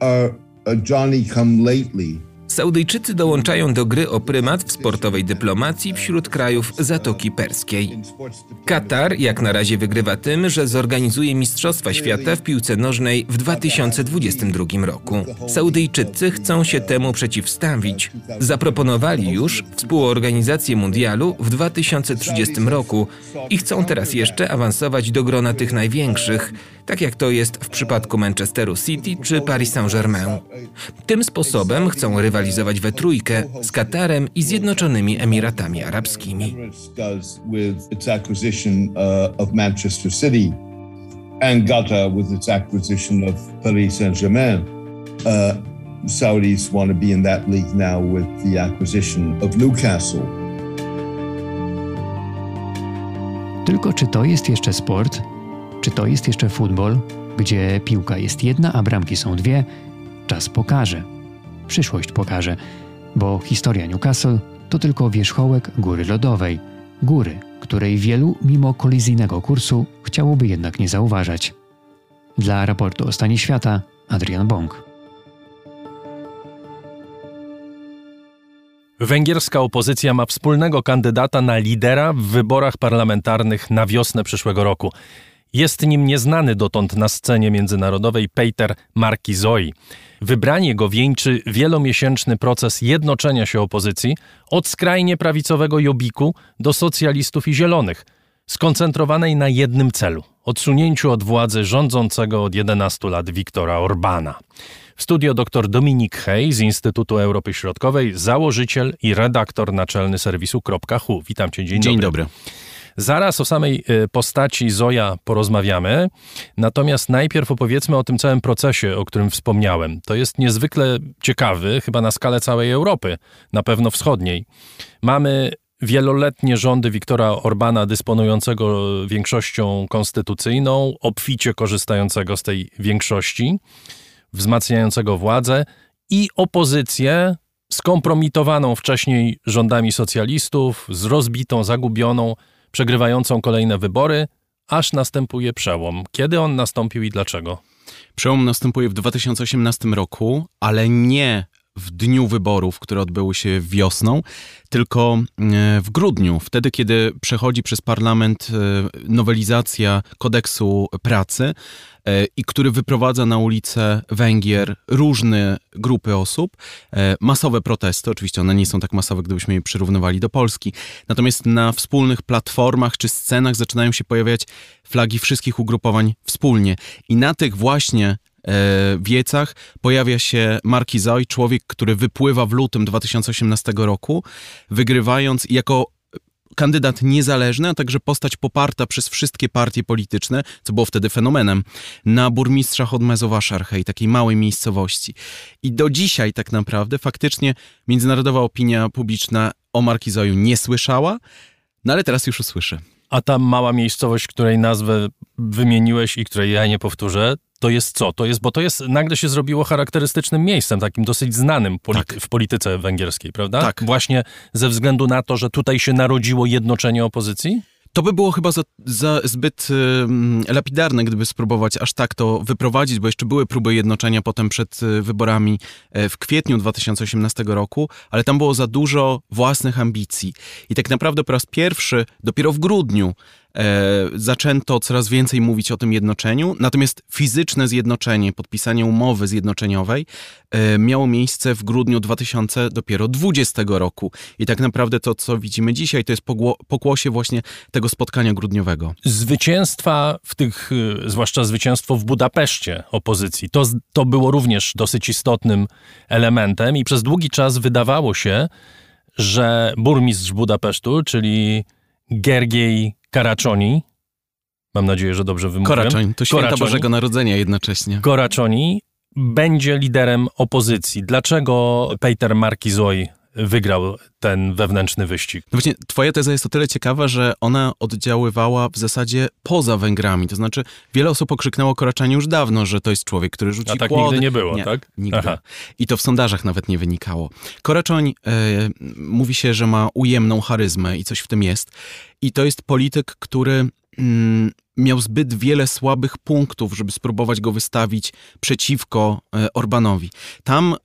are a Johnny come lately Saudyjczycy dołączają do gry o prymat w sportowej dyplomacji wśród krajów Zatoki Perskiej. Katar jak na razie wygrywa tym, że zorganizuje Mistrzostwa Świata w piłce nożnej w 2022 roku. Saudyjczycy chcą się temu przeciwstawić. Zaproponowali już współorganizację mundialu w 2030 roku i chcą teraz jeszcze awansować do grona tych największych, tak jak to jest w przypadku Manchesteru City czy Paris Saint-Germain. Tym sposobem chcą rywalizować we trójkę z Katarem i Zjednoczonymi Emiratami Arabskimi. And Qatar with its acquisition of Paris Saint-Germain. Uh, Saudis want to be in that league now with the acquisition of Newcastle. Tylko czy to jest jeszcze sport? Czy to jest jeszcze futbol, gdzie piłka jest jedna, a bramki są dwie? Czas pokaże. Przyszłość pokaże, bo historia Newcastle to tylko wierzchołek góry lodowej. Góry, której wielu, mimo kolizyjnego kursu, chciałoby jednak nie zauważać. Dla raportu o stanie świata Adrian Bong. Węgierska opozycja ma wspólnego kandydata na lidera w wyborach parlamentarnych na wiosnę przyszłego roku. Jest nim nieznany dotąd na scenie międzynarodowej Peter Markizoi. Wybranie go wieńczy wielomiesięczny proces jednoczenia się opozycji od skrajnie prawicowego Jobiku do socjalistów i zielonych, skoncentrowanej na jednym celu odsunięciu od władzy rządzącego od 11 lat Viktora Orbana. W studio dr Dominik Hej z Instytutu Europy Środkowej, założyciel i redaktor naczelny serwisu .hu. Witam cię, dzień, dzień dobry. dobry. Zaraz o samej y, postaci Zoja porozmawiamy, natomiast najpierw opowiedzmy o tym całym procesie, o którym wspomniałem. To jest niezwykle ciekawy, chyba na skalę całej Europy, na pewno wschodniej. Mamy wieloletnie rządy Viktora Orbana, dysponującego większością konstytucyjną, obficie korzystającego z tej większości, wzmacniającego władzę i opozycję skompromitowaną wcześniej rządami socjalistów, z rozbitą, zagubioną, przegrywającą kolejne wybory, aż następuje przełom. Kiedy on nastąpił i dlaczego? Przełom następuje w 2018 roku, ale nie w dniu wyborów, które odbyły się wiosną, tylko e, w grudniu, wtedy kiedy przechodzi przez parlament e, nowelizacja kodeksu pracy e, i który wyprowadza na ulicę Węgier różne grupy osób, masowe protesty, oczywiście one nie są tak masowe, gdybyśmy je przyrównywali do Polski, natomiast na wspólnych platformach czy scenach zaczynają się pojawiać flagi wszystkich ugrupowań wspólnie. I na tych właśnie wiecach pojawia się Markizoj, człowiek, który wypływa w lutym 2018 roku, wygrywając jako kandydat niezależny, a także postać poparta przez wszystkie partie polityczne, co było wtedy fenomenem, na burmistrza Chodmezowa Szarchej, takiej małej miejscowości. I do dzisiaj tak naprawdę faktycznie międzynarodowa opinia publiczna o Markizoju nie słyszała, no ale teraz już usłyszy. A ta mała miejscowość, której nazwę wymieniłeś i której ja nie powtórzę, to jest co? To jest, bo to jest, nagle się zrobiło charakterystycznym miejscem, takim dosyć znanym tak. w polityce węgierskiej, prawda? Tak. Właśnie ze względu na to, że tutaj się narodziło jednoczenie opozycji? To by było chyba za, za zbyt y, lapidarne, gdyby spróbować aż tak to wyprowadzić, bo jeszcze były próby jednoczenia potem przed y, wyborami y, w kwietniu 2018 roku, ale tam było za dużo własnych ambicji. I tak naprawdę po raz pierwszy, dopiero w grudniu, e, zaczęto coraz więcej mówić o tym jednoczeniu, natomiast fizyczne zjednoczenie, podpisanie umowy zjednoczeniowej e, miało miejsce w grudniu 2020 roku. I tak naprawdę to, co widzimy dzisiaj, to jest pokłosie właśnie tego spotkania grudniowego. Zwycięstwa w tych, e, zwłaszcza zwycięstwo w Budapeszcie opozycji, to, to było również dosyć istotnym elementem i przez długi czas wydawało się, że burmistrz Budapesztu, czyli Gergiej Karaczoni, mam nadzieję, że dobrze wymówiłem. Koraczoń, to święta Koraczoni, Bożego Narodzenia jednocześnie. Koraczoni będzie liderem opozycji. Dlaczego Peter Markizoj wygrał ten wewnętrzny wyścig. No właśnie, twoja teza jest o tyle ciekawa, że ona oddziaływała w zasadzie poza Węgrami. To znaczy, wiele osób okrzyknęło Koraczanie już dawno, że to jest człowiek, który rzuci A tak płody. nigdy nie było, nie, tak? Nigdy. Aha. I to w sondażach nawet nie wynikało. Koraczoń e, mówi się, że ma ujemną charyzmę i coś w tym jest. I to jest polityk, który mm, miał zbyt wiele słabych punktów, żeby spróbować go wystawić przeciwko e, Orbanowi. Tam e,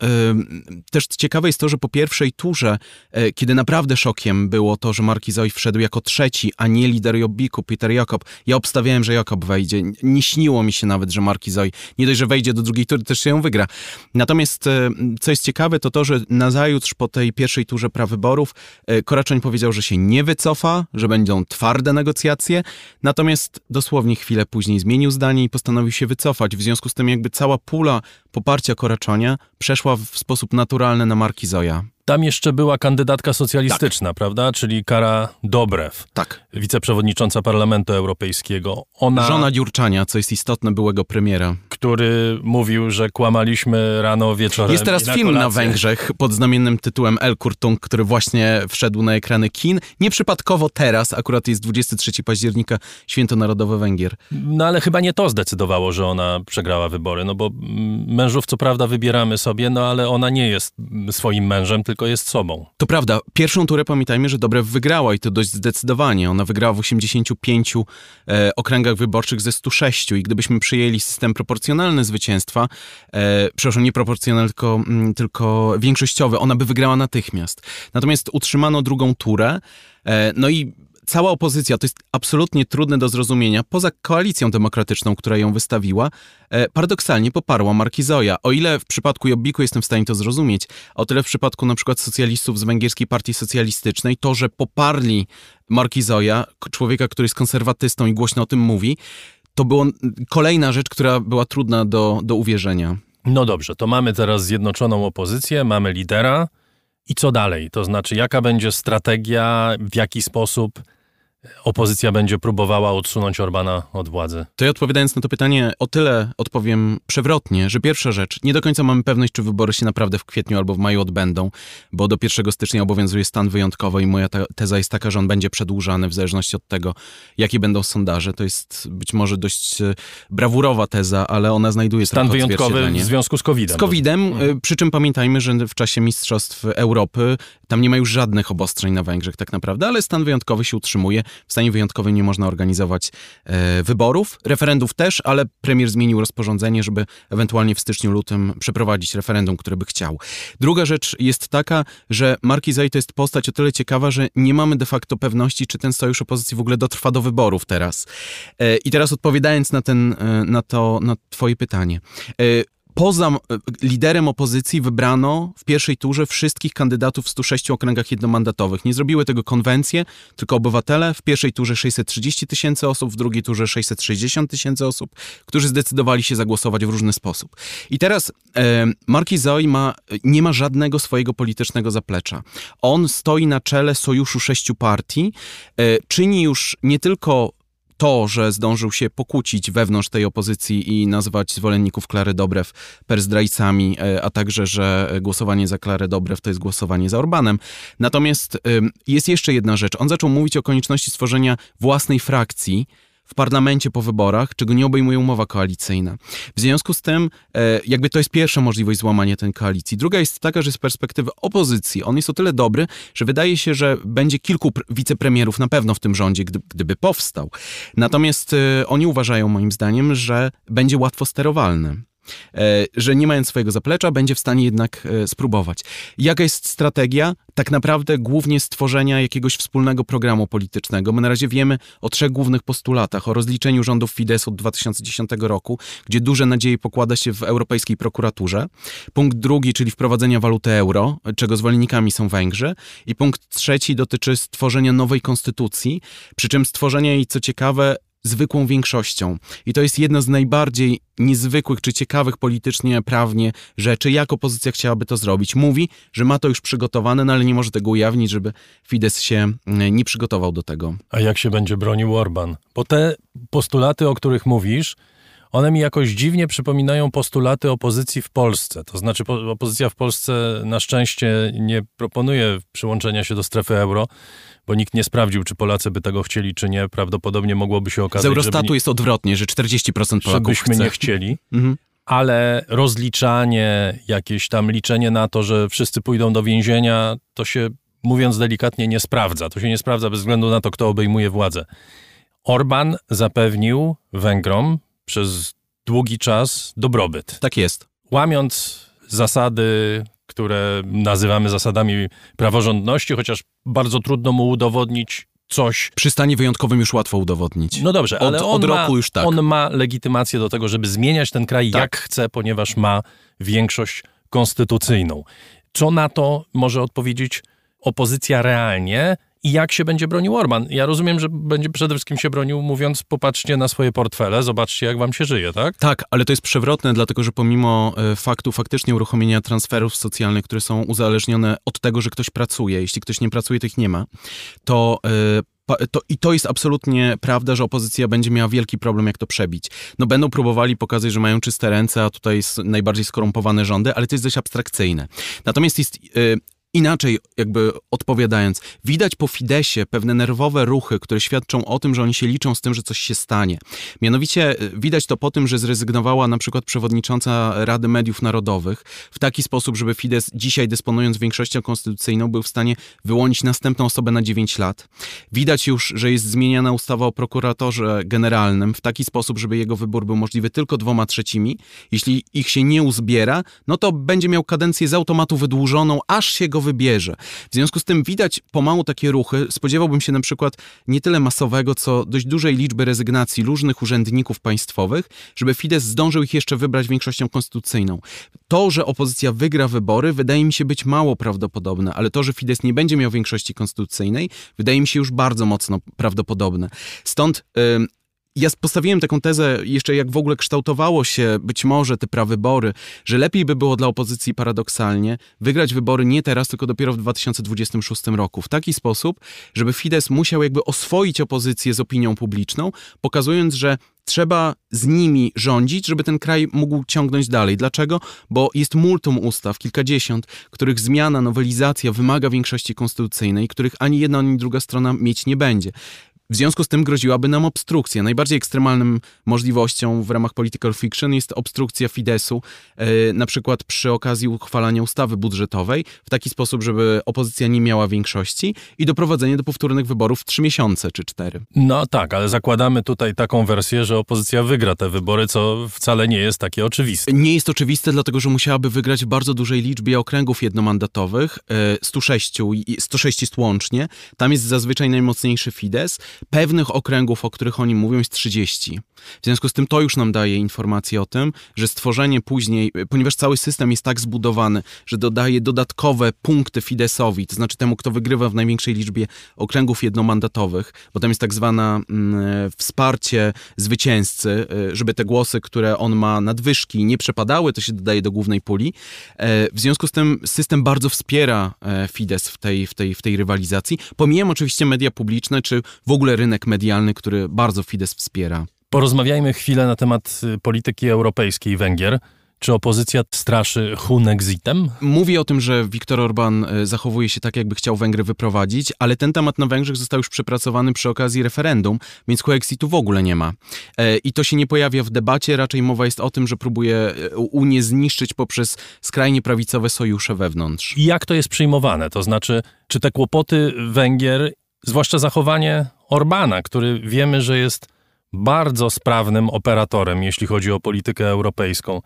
też ciekawe jest to, że po pierwszej turze, e, kiedy naprawdę szokiem było to, że Markizoj wszedł jako trzeci, a nie lider Jobbiku, Peter Jakob. Ja obstawiałem, że Jakob wejdzie. Nie śniło mi się nawet, że Markizoj nie dość, że wejdzie do drugiej tury, też się ją wygra. Natomiast co jest ciekawe, to to, że nazajutrz po tej pierwszej turze prawyborów Koraczoń powiedział, że się nie wycofa, że będą twarde negocjacje, natomiast dosłownie chwilę później zmienił zdanie i postanowił się wycofać. W związku z tym jakby cała pula poparcia Koraczonia przeszła w sposób naturalny na Marki Zoja. Tam jeszcze była kandydatka socjalistyczna, tak. prawda? Czyli Kara Dobrew. Tak. Wiceprzewodnicząca Parlamentu Europejskiego. Ona... Żona Dziurczania, co jest istotne, byłego premiera. Który mówił, że kłamaliśmy rano, wieczorem Jest teraz na film kolację. na Węgrzech pod znamiennym tytułem El Kurtung, który właśnie wszedł na ekrany kin. Nieprzypadkowo teraz, akurat jest 23 października, Święto Narodowe Węgier. No ale chyba nie to zdecydowało, że ona przegrała wybory, no bo mężów co prawda wybieramy sobie, no ale ona nie jest swoim mężem, tylko tylko jest sobą. To prawda. Pierwszą turę pamiętajmy, że Dobrew wygrała i to dość zdecydowanie. Ona wygrała w 85 e, okręgach wyborczych ze 106 i gdybyśmy przyjęli system proporcjonalny zwycięstwa, e, przepraszam, nie proporcjonalny, tylko, mm, tylko większościowy, ona by wygrała natychmiast. Natomiast utrzymano drugą turę, e, no i cała opozycja, to jest absolutnie trudne do zrozumienia, poza koalicją demokratyczną, która ją wystawiła, e, paradoksalnie poparła Markizoja. O ile w przypadku Jobbiku jestem w stanie to zrozumieć, o tyle w przypadku na przykład socjalistów z Węgierskiej Partii Socjalistycznej, to, że poparli Markizoja, człowieka, który jest konserwatystą i głośno o tym mówi, to była kolejna rzecz, która była trudna do, do uwierzenia. No dobrze, to mamy teraz zjednoczoną opozycję, mamy lidera. I co dalej? To znaczy, jaka będzie strategia, w jaki sposób opozycja będzie próbowała odsunąć Orbana od władzy? To ja odpowiadając na to pytanie, o tyle odpowiem przewrotnie, że pierwsza rzecz, nie do końca mamy pewność, czy wybory się naprawdę w kwietniu albo w maju odbędą, bo do 1 stycznia obowiązuje stan wyjątkowy i moja teza jest taka, że on będzie przedłużany w zależności od tego, jakie będą sondaże. To jest być może dość e, brawurowa teza, ale ona znajduje Stan wyjątkowy w związku z COVID-em. Z COVID-em, mhm. przy czym pamiętajmy, że w czasie Mistrzostw Europy tam nie ma już żadnych obostrzeń na Węgrzech tak naprawdę, ale stan wyjątkowy się utrzymuje. W stanie wyjątkowym nie można organizować e, wyborów, referendów też, ale premier zmienił rozporządzenie, żeby ewentualnie w styczniu, lutym przeprowadzić referendum, które by chciał. Druga rzecz jest taka, że Markizaj to jest postać o tyle ciekawa, że nie mamy de facto pewności, czy ten sojusz opozycji w ogóle dotrwa do wyborów teraz. E, I teraz odpowiadając na, ten, e, na to, na twoje pytanie. E, poza e, liderem opozycji wybrano w pierwszej turze wszystkich kandydatów w 106 okręgach jednomandatowych. Nie zrobiły tego konwencje, tylko obywatele. W pierwszej turze 630 tysięcy osób, w drugiej turze 660 tysięcy osób, którzy zdecydowali się zagłosować w różny sposób. I teraz e, Marki Zoi ma, nie ma żadnego swojego politycznego zaplecza. On stoi na czele sojuszu sześciu partii, e, czyni już nie tylko to, że zdążył się pokłócić wewnątrz tej opozycji i nazwać zwolenników Klary Dobrew perzdrajcami, e, a także, że głosowanie za Klarę Dobrew to jest głosowanie za Orbanem. Natomiast jest jeszcze jedna rzecz. On zaczął mówić o konieczności stworzenia własnej frakcji, w parlamencie po wyborach, czego nie obejmuje umowa koalicyjna. W związku z tym, e, jakby to jest pierwsza możliwość złamania tej koalicji. Druga jest taka, że z perspektywy opozycji on jest o tyle dobry, że wydaje się, że będzie kilku wicepremierów na pewno w tym rządzie, gdyby powstał. Natomiast e, oni uważają moim zdaniem, że będzie łatwo sterowalny. E, że nie mając swojego zaplecza, będzie w stanie jednak e, spróbować. Jaka jest strategia? Tak naprawdę głównie stworzenia jakiegoś wspólnego programu politycznego. My na razie wiemy o trzech głównych postulatach. O rozliczeniu rządów Fidesz od 2010 roku, gdzie duże nadzieje pokłada się w Europejskiej Prokuraturze. Punkt drugi, czyli wprowadzenia waluty euro, czego zwolennikami są Węgrzy. I punkt trzeci dotyczy stworzenia nowej konstytucji, przy czym stworzenia jej, co ciekawe, zwykłą większością. I to jest jedna z najbardziej niezwykłych czy ciekawych politycznie, prawnie rzeczy, jak opozycja chciałaby to zrobić. Mówi, że ma to już przygotowane, no ale nie może tego ujawnić, żeby Fidesz się mm, nie przygotował do tego. A jak się będzie bronił Orban? Bo te postulaty, o których mówisz, one mi jakoś dziwnie przypominają postulaty opozycji w Polsce. To znaczy, opozycja w Polsce na szczęście nie proponuje przyłączenia się do strefy euro, bo nikt nie sprawdził, czy Polacy by tego chcieli, czy nie. Prawdopodobnie mogłoby się okazać, Z Eurostatu jest odwrotnie, że 40% Polaków żebyśmy chce. nie chcieli. Mhm. Ale rozliczanie, jakieś tam liczenie na to, że wszyscy pójdą do więzienia, to się, mówiąc delikatnie, nie sprawdza. To się nie sprawdza bez względu na to, kto obejmuje władzę. Orban zapewnił Węgrom przez długi czas dobrobyt. Tak jest. Łamiąc zasady, które nazywamy zasadami praworządności, chociaż bardzo trudno mu udowodnić coś. Przy stanie wyjątkowym już łatwo udowodnić. No dobrze, ale od, on, od roku ma, już tak. on ma legitymację do tego, żeby zmieniać ten kraj Tak. jak chce, ponieważ ma większość konstytucyjną. Co na to może odpowiedzieć opozycja realnie i jak się będzie bronił Orban? Ja rozumiem, że będzie przede wszystkim się bronił mówiąc popatrzcie na swoje portfele, zobaczcie jak wam się żyje, tak? Tak, ale to jest przewrotne, dlatego że pomimo e, faktu faktycznie uruchomienia transferów socjalnych, które są uzależnione od tego, że ktoś pracuje, jeśli ktoś nie pracuje, to ich nie ma, to e, to, I to jest absolutnie prawda, że opozycja będzie miała wielki problem, jak to przebić. No będą próbowali pokazać, że mają czyste ręce, a tutaj najbardziej skorumpowane rządy, ale to jest dość abstrakcyjne. Natomiast jest e, Inaczej, jakby odpowiadając, widać po Fidesie pewne nerwowe ruchy, które świadczą o tym, że oni się liczą z tym, że coś się stanie. Mianowicie y, widać to po tym, że zrezygnowała na przykład przewodnicząca Rady Mediów Narodowych w taki sposób, żeby Fidesz dzisiaj dysponując większością konstytucyjną był w stanie wyłonić następną osobę na 9 lat. Widać już, że jest zmieniana ustawa o prokuratorze generalnym w taki sposób, żeby jego wybór był możliwy tylko dwoma trzecimi. Jeśli ich się nie uzbiera, no to będzie miał kadencję z automatu wydłużoną, aż się go wybierze. W związku z tym widać pomału takie ruchy. Spodziewałbym się na przykład nie tyle masowego, co dość dużej liczby rezygnacji różnych urzędników państwowych, żeby Fidesz zdążył ich jeszcze wybrać większością konstytucyjną. To, że opozycja wygra wybory, wydaje mi się być mało prawdopodobne, ale to, że Fidesz nie będzie miał większości konstytucyjnej, wydaje mi się już bardzo mocno prawdopodobne. Stąd. Yy, ja postawiłem taką tezę, jeszcze jak w ogóle kształtowało się być może te prawybory, że lepiej by było dla opozycji paradoksalnie wygrać wybory nie teraz, tylko dopiero w 2026 roku. W taki sposób, żeby Fidesz musiał jakby oswoić opozycję z opinią publiczną, pokazując, że trzeba z nimi rządzić, żeby ten kraj mógł ciągnąć dalej. Dlaczego? Bo jest multum ustaw, kilkadziesiąt, których zmiana, nowelizacja wymaga większości konstytucyjnej, których ani jedna, ani druga strona mieć nie będzie. W związku z tym groziłaby nam obstrukcja. Najbardziej ekstremalnym możliwością w ramach political fiction jest obstrukcja Fideszu, e, na przykład przy okazji uchwalania ustawy budżetowej, w taki sposób, żeby opozycja nie miała większości i doprowadzenie do powtórnych wyborów w trzy miesiące czy cztery. No tak, ale zakładamy tutaj taką wersję, że opozycja wygra te wybory, co wcale nie jest takie oczywiste. Nie jest oczywiste, dlatego że musiałaby wygrać w bardzo dużej liczbie okręgów jednomandatowych, e, 106, i- 106 jest łącznie. Tam jest zazwyczaj najmocniejszy Fidesz. Pewnych okręgów, o których oni mówią, jest 30. W związku z tym to już nam daje informację o tym, że stworzenie później, ponieważ cały system jest tak zbudowany, że dodaje dodatkowe punkty Fideszowi, to znaczy temu, kto wygrywa w największej liczbie okręgów jednomandatowych, bo tam jest tak zwana mm, wsparcie zwycięzcy, y, żeby te głosy, które on ma nadwyżki, nie przepadały, to się dodaje do głównej puli. E, W związku z tym system bardzo wspiera e, Fidesz w tej, w tej, w tej rywalizacji. Pomijam oczywiście media publiczne, czy w ogóle rynek medialny, który bardzo Fidesz wspiera. Porozmawiajmy chwilę na temat y, polityki europejskiej Węgier. Czy opozycja straszy Hunexitem? Mówi o tym, że Viktor Orban e, zachowuje się tak, jakby chciał Węgry wyprowadzić, ale ten temat na Węgrzech został już przepracowany przy okazji referendum, więc Huexitu w ogóle nie ma. E, I to się nie pojawia w debacie, raczej mowa jest o tym, że próbuje e, Unię zniszczyć poprzez skrajnie prawicowe sojusze wewnątrz. I jak to jest przyjmowane? To znaczy, czy te kłopoty Węgier, zwłaszcza zachowanie Orbana, który wiemy, że jest bardzo sprawnym operatorem, jeśli chodzi o politykę europejską,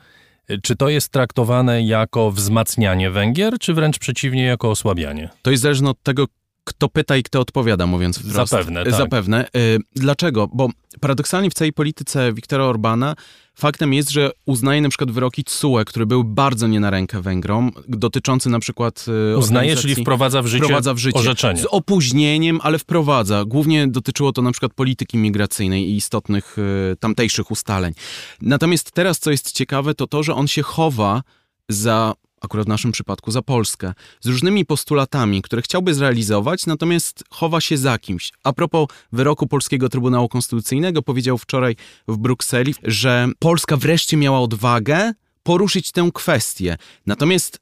czy to jest traktowane jako wzmacnianie Węgier, czy wręcz przeciwnie, jako osłabianie? To jest zależne od tego, kto pyta i kto odpowiada, mówiąc wprost. Zapewne, tak. Zapewne. Y, Dlaczego? Bo paradoksalnie w całej polityce Viktora Orbana faktem jest, że uznaje na przykład wyroki TSUE, który był bardzo nie na rękę Węgrom, dotyczący na przykład y, Uznaje, czyli wprowadza w życie wprowadza w życie. orzeczenie. Z opóźnieniem, ale wprowadza. Głównie dotyczyło to na przykład polityki migracyjnej i istotnych y, tamtejszych ustaleń. Natomiast teraz, co jest ciekawe, to to, że on się chowa za akurat w naszym przypadku za Polskę, z różnymi postulatami, które chciałby zrealizować, natomiast chowa się za kimś. A propos wyroku Polskiego Trybunału Konstytucyjnego, powiedział wczoraj w Brukseli, że Polska wreszcie miała odwagę poruszyć tę kwestię. Natomiast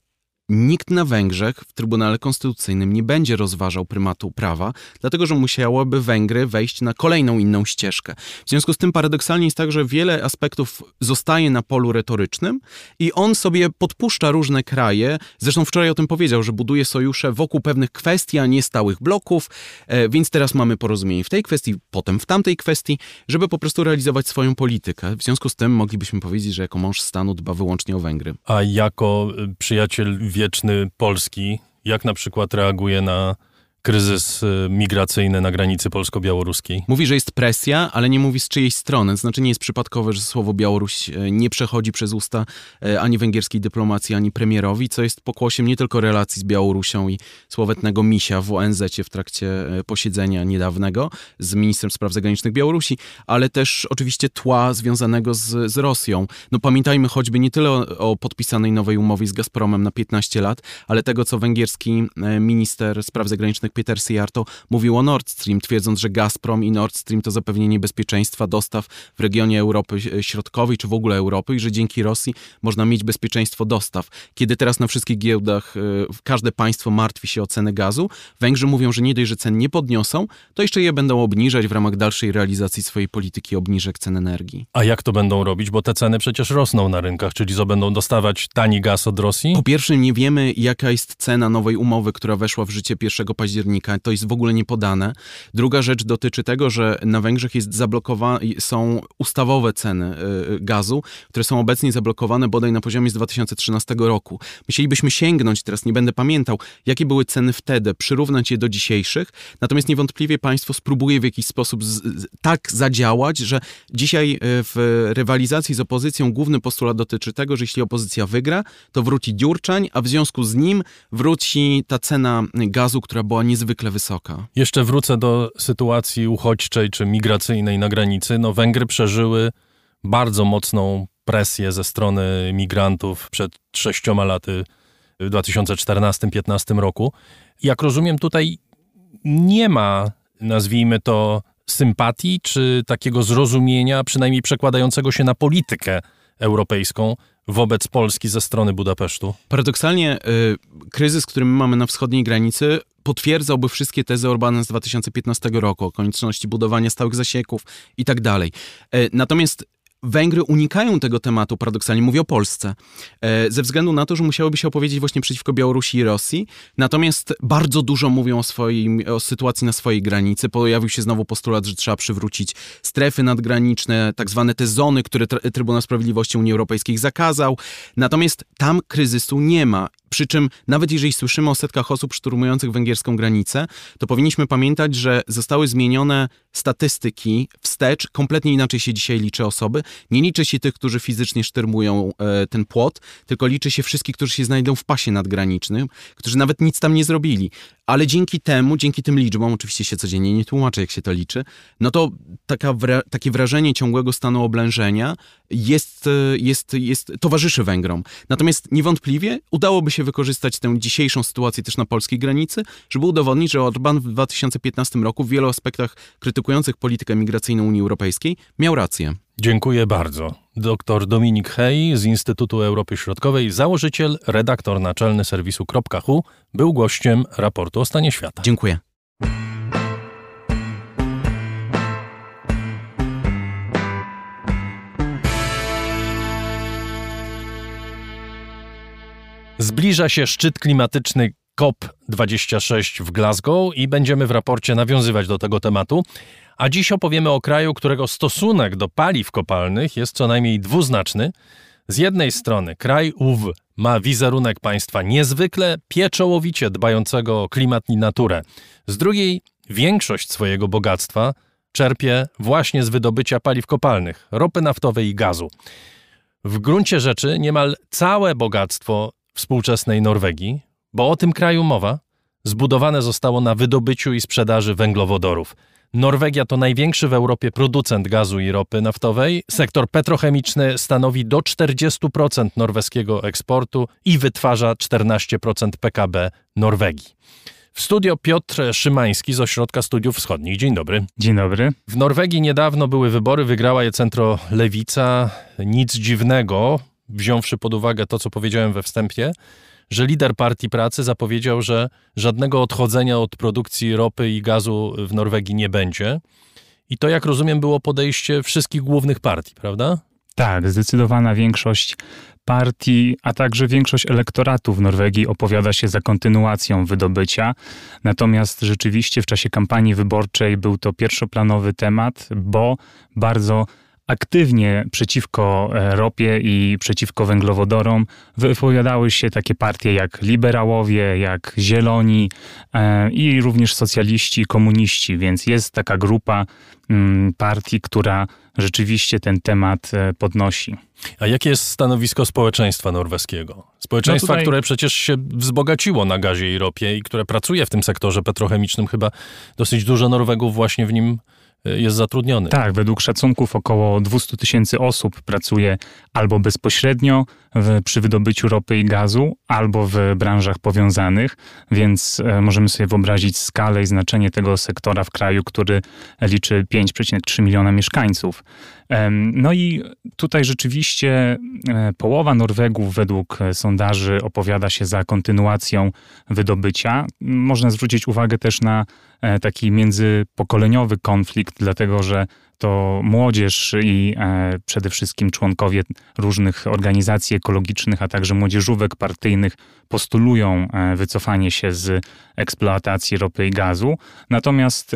nikt na Węgrzech w Trybunale Konstytucyjnym nie będzie rozważał prymatu prawa, dlatego że musiałoby Węgry wejść na kolejną inną ścieżkę. W związku z tym paradoksalnie jest tak, że wiele aspektów zostaje na polu retorycznym i on sobie podpuszcza różne kraje. Zresztą wczoraj o tym powiedział, że buduje sojusze wokół pewnych kwestii, a nie stałych bloków, e, więc teraz mamy porozumienie w tej kwestii, potem w tamtej kwestii, żeby po prostu realizować swoją politykę. W związku z tym moglibyśmy powiedzieć, że jako mąż stanu dba wyłącznie o Węgry. A jako y, przyjaciel wieczny Polski, jak na przykład reaguje na kryzys y, migracyjny na granicy polsko-białoruskiej. Mówi, że jest presja, ale nie mówi z czyjej strony. Znaczy nie jest przypadkowe, że słowo Białoruś e, nie przechodzi przez usta e, ani węgierskiej dyplomacji, ani premierowi, co jest pokłosiem nie tylko relacji z Białorusią i słowetnego misia w ONZ w trakcie e, posiedzenia niedawnego z ministrem spraw zagranicznych Białorusi, ale też oczywiście tła związanego z, z Rosją. No pamiętajmy choćby nie tyle o, o podpisanej nowej umowie z Gazpromem na 15 lat, ale tego, co węgierski minister spraw zagranicznych Peter Sijarto mówił o Nord Stream, twierdząc, że Gazprom i Nord Stream to zapewnienie bezpieczeństwa dostaw w regionie Europy Środkowej, czy w ogóle Europy i że dzięki Rosji można mieć bezpieczeństwo dostaw. Kiedy teraz na wszystkich giełdach e, każde państwo martwi się o ceny gazu, Węgrzy mówią, że nie dość, że cen nie podniosą, to jeszcze je będą obniżać w ramach dalszej realizacji swojej polityki obniżek cen energii. A jak to będą robić? Bo te ceny przecież rosną na rynkach, czyli co będą dostawać tani gaz od Rosji? Po pierwsze nie wiemy, jaka jest cena nowej umowy, która weszła w życie 1 października października. To jest w ogóle niepodane. Druga rzecz dotyczy tego, że na Węgrzech jest są ustawowe ceny y, gazu, które są obecnie zablokowane bodaj na poziomie z 2013 roku. Musielibyśmy sięgnąć, teraz nie będę pamiętał, jakie były ceny wtedy, przyrównać je do dzisiejszych, natomiast niewątpliwie państwo spróbuje w jakiś sposób z, z, tak zadziałać, że dzisiaj y, w rywalizacji z opozycją główny postulat dotyczy tego, że jeśli opozycja wygra, to wróci Dziurczań, a w związku z nim wróci ta cena gazu, która była niezwykle wysoka. Jeszcze wrócę do sytuacji uchodźczej czy migracyjnej na granicy. No, Węgry przeżyły bardzo mocną presję ze strony migrantów przed sześcioma laty w 2014-2015 roku. Jak rozumiem, tutaj nie ma, nazwijmy to, sympatii czy takiego zrozumienia, przynajmniej przekładającego się na politykę europejską wobec Polski ze strony Budapesztu? Paradoksalnie y, kryzys, który my mamy na wschodniej granicy, potwierdzałby wszystkie tezy Orbana z 2015 roku o konieczności budowania stałych zasieków i tak dalej. E, natomiast Węgry unikają tego tematu, paradoksalnie mówię o Polsce, e, ze względu na to, że musiałyby się opowiedzieć właśnie przeciwko Białorusi i Rosji, natomiast bardzo dużo mówią o, swoim, o sytuacji na swojej granicy. Pojawił się znowu postulat, że trzeba przywrócić strefy nadgraniczne, tak zwane te zony, które Trybunał Sprawiedliwości Unii Europejskiej zakazał. Natomiast tam kryzysu nie ma przy czym nawet jeżeli słyszymy o setkach osób szturmujących węgierską granicę, to powinniśmy pamiętać, że zostały zmienione statystyki wstecz. Kompletnie inaczej się dzisiaj liczy osoby. Nie liczy się tych, którzy fizycznie szturmują e, ten płot, tylko liczy się wszystkich, którzy się znajdą w pasie nadgranicznym, którzy nawet nic tam nie zrobili ale dzięki temu, dzięki tym liczbom, oczywiście się codziennie nie tłumaczę, jak się to liczy, no to taka wra takie wrażenie ciągłego stanu oblężenia jest, jest, jest, towarzyszy Węgrom. Natomiast niewątpliwie udałoby się wykorzystać tę dzisiejszą sytuację też na polskiej granicy, żeby udowodnić, że Orban w 2015 roku w wielu aspektach krytykujących politykę migracyjną Unii Europejskiej miał rację. Dziękuję bardzo. Dr Dominik Hej z Instytutu Europy Środkowej, założyciel, redaktor naczelny serwisu .hu, był gościem raportu o stanie świata. Dziękuję. Zbliża się szczyt klimatyczny COP26 w Glasgow i będziemy w raporcie nawiązywać do tego tematu. A dziś opowiemy o kraju, którego stosunek do paliw kopalnych jest co najmniej dwuznaczny. Z jednej strony kraj ów ma wizerunek państwa niezwykle pieczołowicie dbającego o klimat i naturę. Z drugiej większość swojego bogactwa czerpie właśnie z wydobycia paliw kopalnych, ropy naftowej i gazu. W gruncie rzeczy niemal całe bogactwo współczesnej Norwegii, bo o tym kraju mowa, zbudowane zostało na wydobyciu i sprzedaży węglowodorów – Norwegia to największy w Europie producent gazu i ropy naftowej. Sektor petrochemiczny stanowi do 40% norweskiego eksportu i wytwarza 14% PKB Norwegii. W studio Piotr Szymański z Ośrodka Studiów Wschodnich. Dzień dobry. Dzień dobry. W Norwegii niedawno były wybory, wygrała je centro Lewica. Nic dziwnego, wziąwszy pod uwagę to, co powiedziałem we wstępie, że lider Partii Pracy zapowiedział, że żadnego odchodzenia od produkcji ropy i gazu w Norwegii nie będzie. I to, jak rozumiem, było podejście wszystkich głównych partii, prawda? Tak, zdecydowana większość partii, a także większość elektoratu w Norwegii opowiada się za kontynuacją wydobycia. Natomiast rzeczywiście w czasie kampanii wyborczej był to pierwszoplanowy temat, bo bardzo aktywnie przeciwko e, ropie i przeciwko węglowodorom wypowiadały się takie partie jak liberałowie, jak zieloni e, i również socjaliści, komuniści, więc jest taka grupa mm, partii, która rzeczywiście ten temat e, podnosi. A jakie jest stanowisko społeczeństwa norweskiego? Społeczeństwa, no tutaj... które przecież się wzbogaciło na gazie i ropie i które pracuje w tym sektorze petrochemicznym, chyba dosyć dużo Norwegów właśnie w nim jest. Tak, według szacunków około 200 tysięcy osób pracuje albo bezpośrednio w, przy wydobyciu ropy i gazu, albo w branżach powiązanych, więc e, możemy sobie wyobrazić skalę i znaczenie tego sektora w kraju, który liczy 5,3 miliona mieszkańców. No i tutaj rzeczywiście e, połowa Norwegów według e, sondaży opowiada się za kontynuacją wydobycia. Można zwrócić uwagę też na e, taki międzypokoleniowy konflikt, dlatego że to młodzież i przede wszystkim członkowie różnych organizacji ekologicznych, a także młodzieżówek partyjnych postulują wycofanie się z eksploatacji ropy i gazu. Natomiast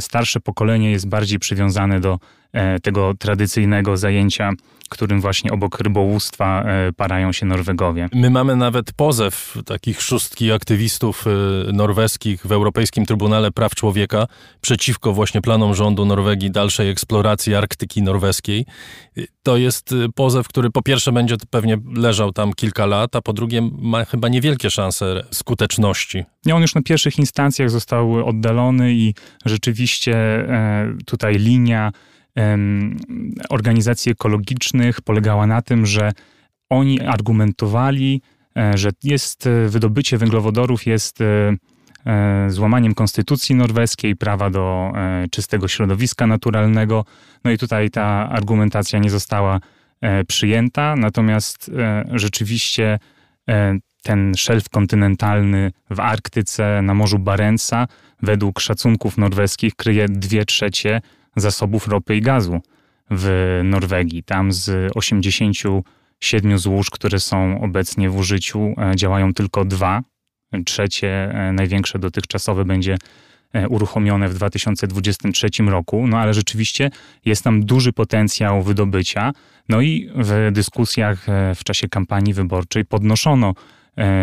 starsze pokolenie jest bardziej przywiązane do E, tego tradycyjnego zajęcia, którym właśnie obok rybołówstwa e, parają się Norwegowie. My mamy nawet pozew takich szóstki aktywistów e, norweskich w Europejskim Trybunale Praw Człowieka przeciwko właśnie planom rządu Norwegii dalszej eksploracji Arktyki norweskiej. To jest pozew, który po pierwsze będzie pewnie leżał tam kilka lat, a po drugie ma chyba niewielkie szanse skuteczności. Nie, on już na pierwszych instancjach został oddalony i rzeczywiście tutaj linia organizacji ekologicznych polegała na tym, że oni argumentowali, e, że jest e, wydobycie węglowodorów jest e, złamaniem konstytucji norweskiej, prawa do czystego środowiska naturalnego. No i tutaj ta argumentacja nie została przyjęta, natomiast rzeczywiście ten szelf kontynentalny w Arktyce, na Morzu Barentsa, według szacunków norweskich kryje dwie trzecie zasobów ropy i gazu w Norwegii. Tam z 87 złóż, które są obecnie w użyciu, e, działają tylko dwa. Trzecie, e, największe dotychczasowe, będzie e, uruchomione w 2023 roku. No ale rzeczywiście jest tam duży potencjał wydobycia. No i w dyskusjach w czasie kampanii wyborczej podnoszono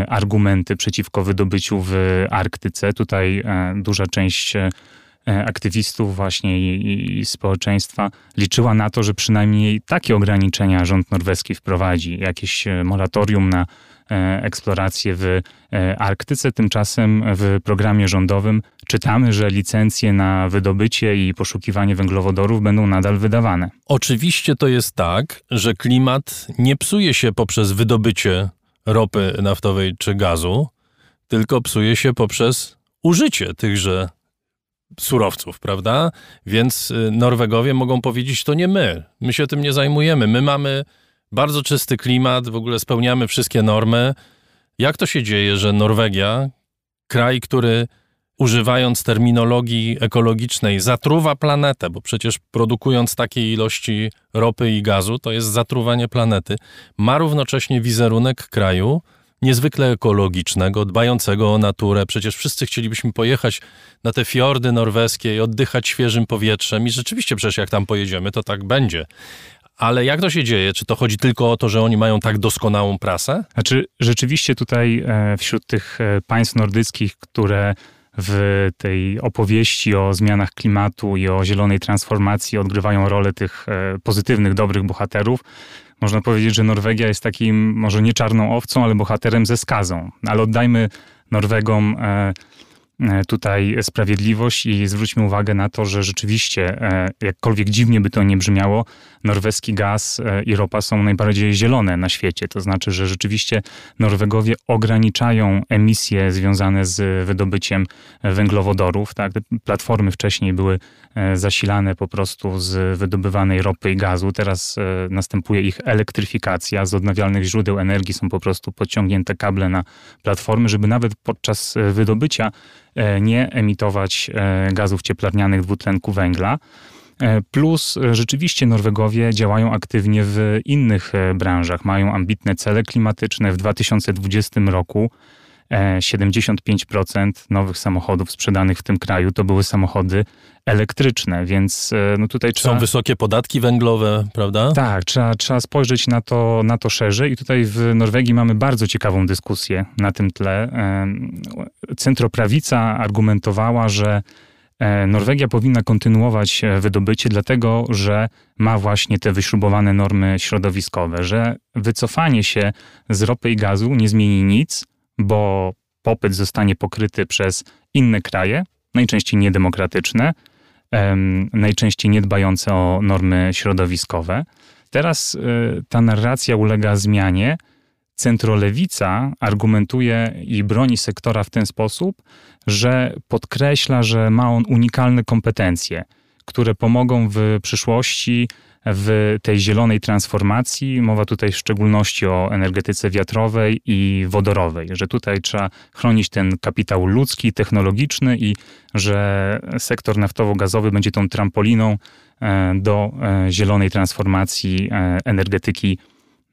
argumenty przeciwko wydobyciu w Arktyce. Tutaj duża część aktywistów właśnie i, i, społeczeństwa liczyła na to, że przynajmniej takie ograniczenia rząd norweski wprowadzi, jakieś e, moratorium na e, eksplorację w Arktyce. Tymczasem w programie rządowym czytamy, że licencje na wydobycie i poszukiwanie węglowodorów będą nadal wydawane. Oczywiście to jest tak, że klimat nie psuje się poprzez wydobycie ropy naftowej czy gazu, tylko psuje się poprzez użycie tychże surowców, prawda? Więc y, Norwegowie mogą powiedzieć, to nie my, my się tym nie zajmujemy, my mamy bardzo czysty klimat, w ogóle spełniamy wszystkie normy. Jak to się dzieje, że Norwegia, kraj, który używając terminologii ekologicznej zatruwa planetę, bo przecież produkując takiej ilości ropy i gazu, to jest zatruwanie planety, ma równocześnie wizerunek kraju, niezwykle ekologicznego, dbającego o naturę. Przecież wszyscy chcielibyśmy pojechać na te fiordy norweskie i oddychać świeżym powietrzem. I rzeczywiście przecież jak tam pojedziemy, to tak będzie. Ale jak to się dzieje? Czy to chodzi tylko o to, że oni mają tak doskonałą prasę? Znaczy, rzeczywiście tutaj e, wśród tych e, państw nordyckich, które w tej opowieści o zmianach klimatu i o zielonej transformacji odgrywają rolę tych e, pozytywnych, dobrych bohaterów, można powiedzieć, że Norwegia jest takim, może nie czarną owcą, ale bohaterem ze skazą. Ale oddajmy Norwegom e, e, tutaj sprawiedliwość i zwróćmy uwagę na to, że rzeczywiście, jakkolwiek dziwnie by to nie brzmiało, norweski gaz e, i ropa są najbardziej zielone na świecie. To znaczy, że rzeczywiście Norwegowie ograniczają emisje związane z wydobyciem węglowodorów. Tak? Platformy wcześniej były zasilane po prostu z wydobywanej ropy i gazu. Teraz następuje ich elektryfikacja. Z odnawialnych źródeł energii są po prostu podciągnięte kable na platformy, żeby nawet podczas wydobycia e, nie emitować e, gazów cieplarnianych dwutlenku węgla. E, plus rzeczywiście Norwegowie działają aktywnie w innych branżach. Mają ambitne cele klimatyczne. W 2020 roku 75% nowych samochodów sprzedanych w tym kraju to były samochody elektryczne, więc no tutaj trzeba... Są wysokie podatki węglowe, prawda? Tak, trzeba, trzeba spojrzeć na to, na to szerzej i tutaj w Norwegii mamy bardzo ciekawą dyskusję na tym tle. Centroprawica argumentowała, że e, Norwegia powinna kontynuować e, wydobycie, dlatego że ma właśnie te wyśrubowane normy środowiskowe, że wycofanie się z ropy i gazu nie zmieni nic, bo popyt zostanie pokryty przez inne kraje, najczęściej niedemokratyczne, najczęściej niedbające o normy środowiskowe. Teraz e, ta narracja ulega zmianie. Centrolewica argumentuje i broni sektora w ten sposób, że podkreśla, że ma on unikalne kompetencje, które pomogą w przyszłości w tej zielonej transformacji. Mowa tutaj w szczególności o energetyce wiatrowej i wodorowej, że tutaj trzeba chronić ten kapitał ludzki, technologiczny i że sektor naftowo-gazowy będzie tą trampoliną e, do e, zielonej transformacji e, energetyki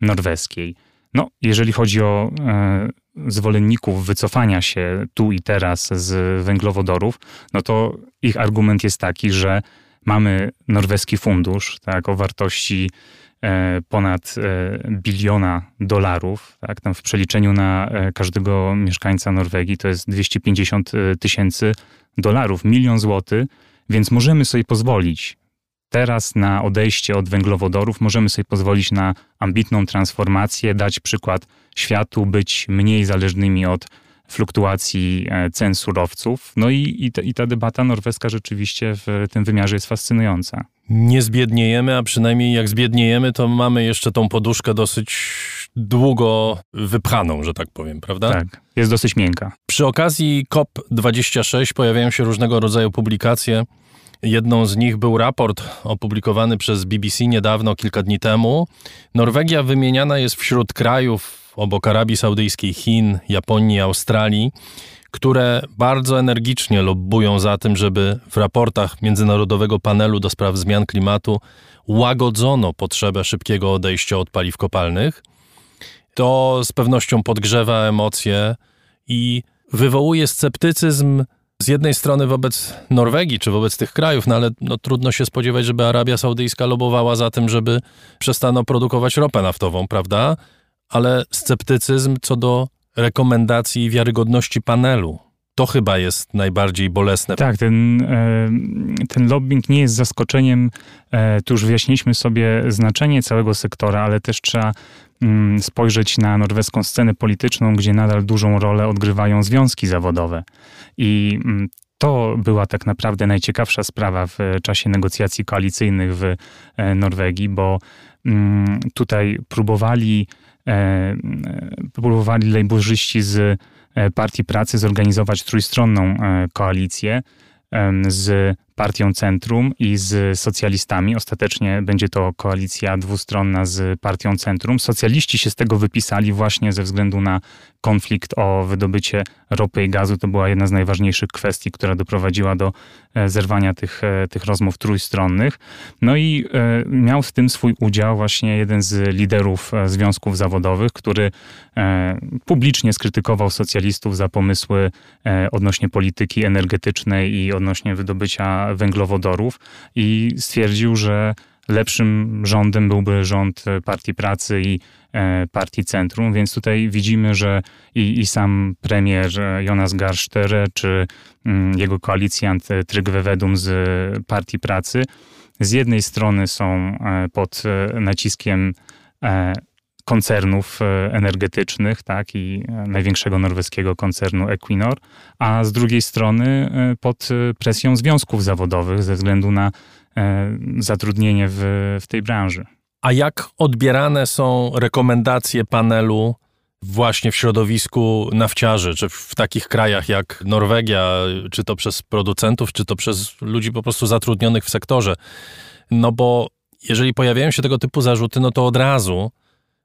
norweskiej. No, jeżeli chodzi o zwolenników wycofania się tu i teraz z węglowodorów, no to ich argument jest taki, że Mamy norweski fundusz tak, o wartości e, ponad e, biliona dolarów. Tak, tam w przeliczeniu na e, każdego mieszkańca Norwegii to jest 250 tysięcy dolarów, milion złotych, więc możemy sobie pozwolić teraz na odejście od węglowodorów, możemy sobie pozwolić na ambitną transformację, dać przykład światu, być mniej zależnymi od fluktuacji e, cen surowców. No i, i, ta, i ta debata norweska rzeczywiście w tym wymiarze jest fascynująca. Nie zbiedniejemy, a przynajmniej jak zbiedniejemy, to mamy jeszcze tą poduszkę dosyć długo wypchaną, że tak powiem, prawda? Tak, jest dosyć miękka. Przy okazji COP26 pojawiają się różnego rodzaju publikacje. Jedną z nich był raport opublikowany przez BBC niedawno, kilka dni temu. Norwegia wymieniana jest wśród krajów obok Arabii Saudyjskiej, Chin, Japonii, Australii, które bardzo energicznie lobbują za tym, żeby w raportach Międzynarodowego Panelu do Spraw Zmian Klimatu łagodzono potrzebę szybkiego odejścia od paliw kopalnych. To z pewnością podgrzewa emocje i wywołuje sceptycyzm z jednej strony wobec Norwegii czy wobec tych krajów, no ale no, trudno się spodziewać, żeby Arabia Saudyjska lobowała za tym, żeby przestano produkować ropę naftową, prawda? ale sceptycyzm co do rekomendacji i wiarygodności panelu. To chyba jest najbardziej bolesne. Tak, ten, e, ten lobbying nie jest zaskoczeniem. E, tu już wyjaśniliśmy sobie znaczenie całego sektora, ale też trzeba spojrzeć na norweską scenę polityczną, gdzie nadal dużą rolę odgrywają związki zawodowe. I mm, to była tak naprawdę najciekawsza sprawa w czasie negocjacji koalicyjnych w e, Norwegii, bo mm, tutaj próbowali E, próbowali lejburzyści z e, Partii Pracy zorganizować trójstronną e, koalicję z partią Centrum i z socjalistami. Ostatecznie będzie to koalicja dwustronna z partią Centrum. Socjaliści się z tego wypisali właśnie ze względu na konflikt o wydobycie ropy i gazu. To była jedna z najważniejszych kwestii, która doprowadziła do e, zerwania tych, e, tych rozmów trójstronnych. No i e, miał w tym swój udział właśnie jeden z liderów związków zawodowych, który publicznie skrytykował socjalistów za pomysły odnośnie polityki energetycznej i odnośnie wydobycia węglowodorów i stwierdził, że lepszym rządem byłby rząd Partii Pracy i e, Partii Centrum, więc tutaj widzimy, że i, i sam premier Jonas Garstere czy mm, jego koalicjant Trygve Wedum z Partii Pracy z jednej strony są e, pod e, naciskiem koncernów energetycznych, tak, i największego norweskiego koncernu Equinor, a z drugiej strony pod presją związków zawodowych ze względu na zatrudnienie w, w tej branży. A jak odbierane są rekomendacje panelu właśnie w środowisku nafciarzy, czy w takich krajach jak Norwegia, czy to przez producentów, czy to przez ludzi po prostu zatrudnionych w sektorze? No bo jeżeli pojawiają się tego typu zarzuty, no to od razu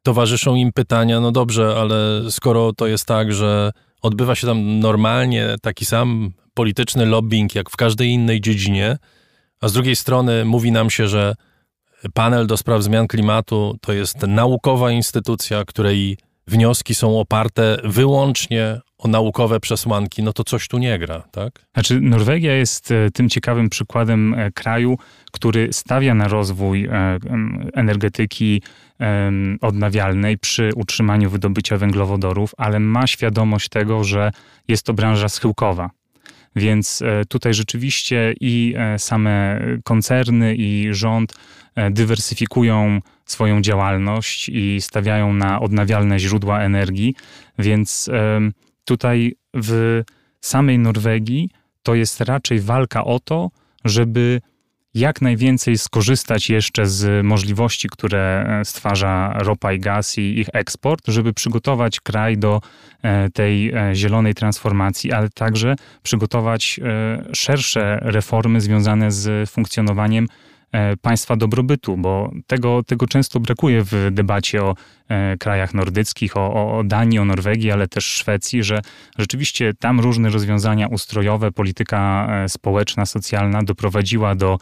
towarzyszą im pytania, no dobrze, ale skoro to jest tak, że odbywa się tam normalnie taki sam polityczny lobbying jak w każdej innej dziedzinie, a z drugiej strony mówi nam się, że panel do spraw zmian klimatu to jest naukowa instytucja, której wnioski są oparte wyłącznie o naukowe przesłanki, no to coś tu nie gra, tak? Znaczy, Norwegia jest e, tym ciekawym przykładem e, kraju, który stawia na rozwój e, energetyki odnawialnej przy utrzymaniu wydobycia węglowodorów, ale ma świadomość tego, że jest to branża schyłkowa. Więc tutaj rzeczywiście i same koncerny, i rząd dywersyfikują swoją działalność i stawiają na odnawialne źródła energii, więc tutaj w samej Norwegii to jest raczej walka o to, żeby jak najwięcej skorzystać jeszcze z możliwości, które e, stwarza ropa i gaz i ich eksport, żeby przygotować kraj do e, tej e, zielonej transformacji, ale także przygotować szersze reformy związane z funkcjonowaniem państwa dobrobytu, bo tego, tego często brakuje w debacie o e, krajach nordyckich, o, o Danii, o Norwegii, ale też Szwecji, że rzeczywiście tam różne rozwiązania ustrojowe, polityka e, społeczna, socjalna doprowadziła do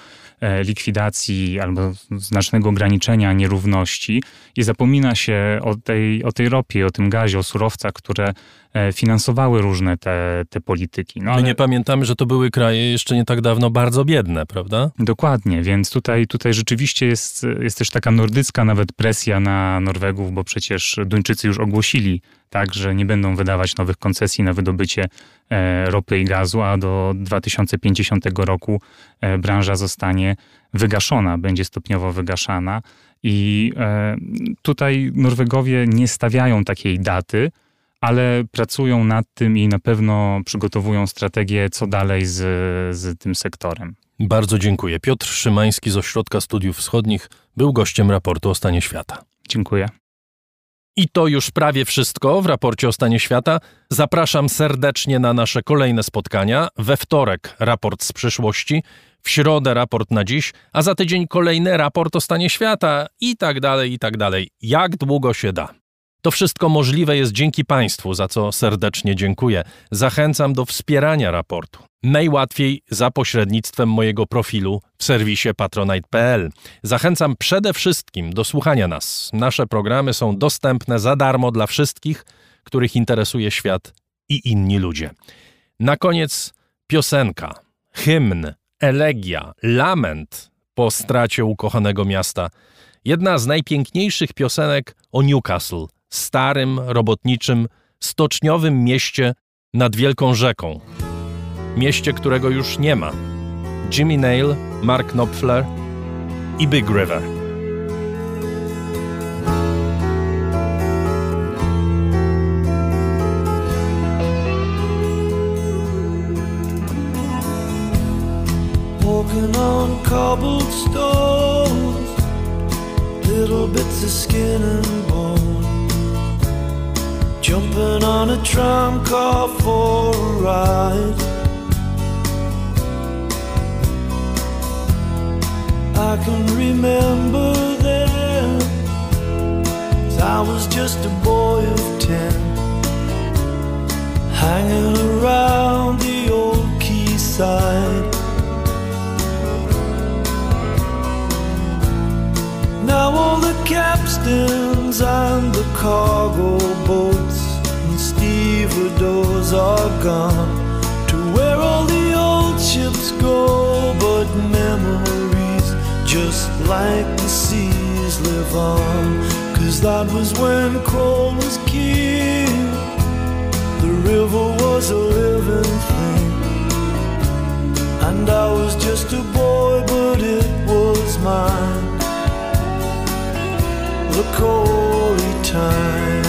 likwidacji albo znacznego ograniczenia nierówności. I zapomina się o tej, o tej ropie, o tym gazie, o surowcach, które E, finansowały różne te, te polityki. No, ale... Nie pamiętamy, że to były kraje jeszcze nie tak dawno bardzo biedne, prawda? Dokładnie, więc tutaj, tutaj rzeczywiście jest, jest też taka nordycka nawet presja na Norwegów, bo przecież Duńczycy już ogłosili tak, że nie będą wydawać nowych koncesji na wydobycie e, ropy i gazu, a do 2050 roku e, branża zostanie wygaszona, będzie stopniowo wygaszana. I e, tutaj Norwegowie nie stawiają takiej daty, ale pracują nad tym i na pewno przygotowują strategię, co dalej z, z tym sektorem. Bardzo dziękuję. Piotr Szymański z Ośrodka Studiów Wschodnich był gościem raportu o stanie świata. Dziękuję. I to już prawie wszystko w raporcie o stanie świata. Zapraszam serdecznie na nasze kolejne spotkania. We wtorek raport z przyszłości, w środę raport na dziś, a za tydzień kolejny raport o stanie świata i tak dalej, i tak dalej. Jak długo się da. To wszystko możliwe jest dzięki Państwu, za co serdecznie dziękuję. Zachęcam do wspierania raportu. Najłatwiej za pośrednictwem mojego profilu w serwisie patronite.pl. Zachęcam przede wszystkim do słuchania nas. Nasze programy są dostępne za darmo dla wszystkich, których interesuje świat i inni ludzie. Na koniec piosenka, hymn, elegia, lament po stracie ukochanego miasta. Jedna z najpiękniejszych piosenek o Newcastle – starym, robotniczym, stoczniowym mieście nad wielką rzeką. Mieście, którego już nie ma. Jimmy Nail, Mark Knopfler i Big River. Walking on cobbled stones, little bits of skin and bone. Jumping on a tram car for a ride. I can remember then, I was just a boy of ten, hanging around the old quayside. Now all the capstans and the cargo boats the doors are gone to where all the old ships go, but memories just like the seas live on. Cause that was when coal was king, the river was a living thing, and I was just a boy, but it was mine. The Corey time.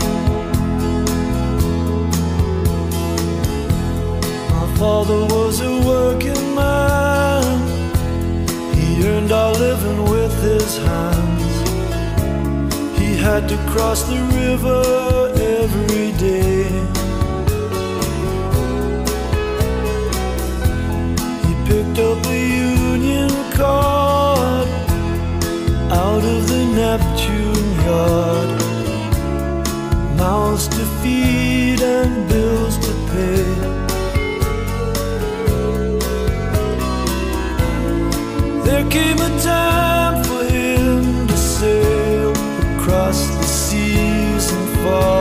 father was a working man. He earned our living with his hands. He had to cross the river every day. He picked up a union card out of the Neptune yard. Mouths to feed and bills to pay. whoa.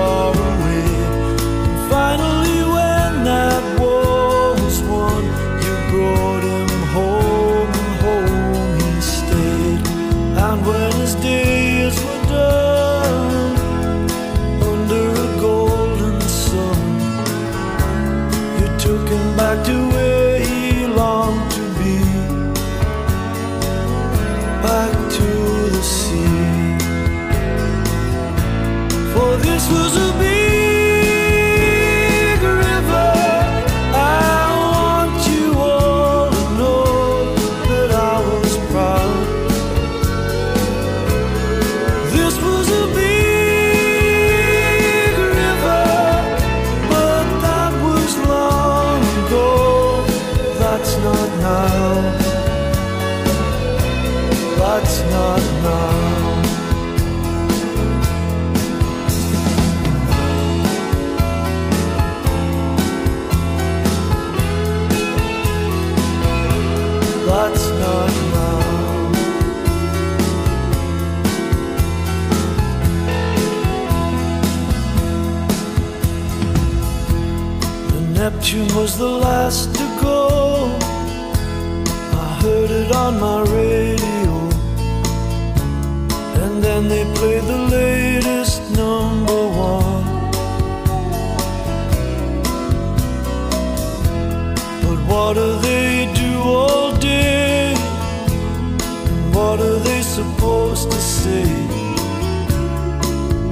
supposed to say?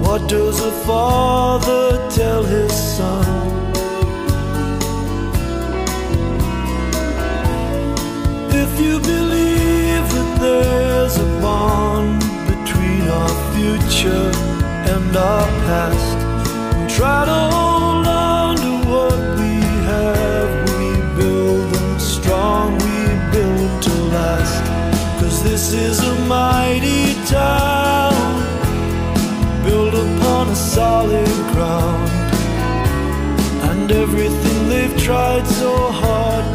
What does a father tell his son? If you believe that there's a bond between our future and our past, try to This is a mighty town built upon a solid ground, and everything they've tried so hard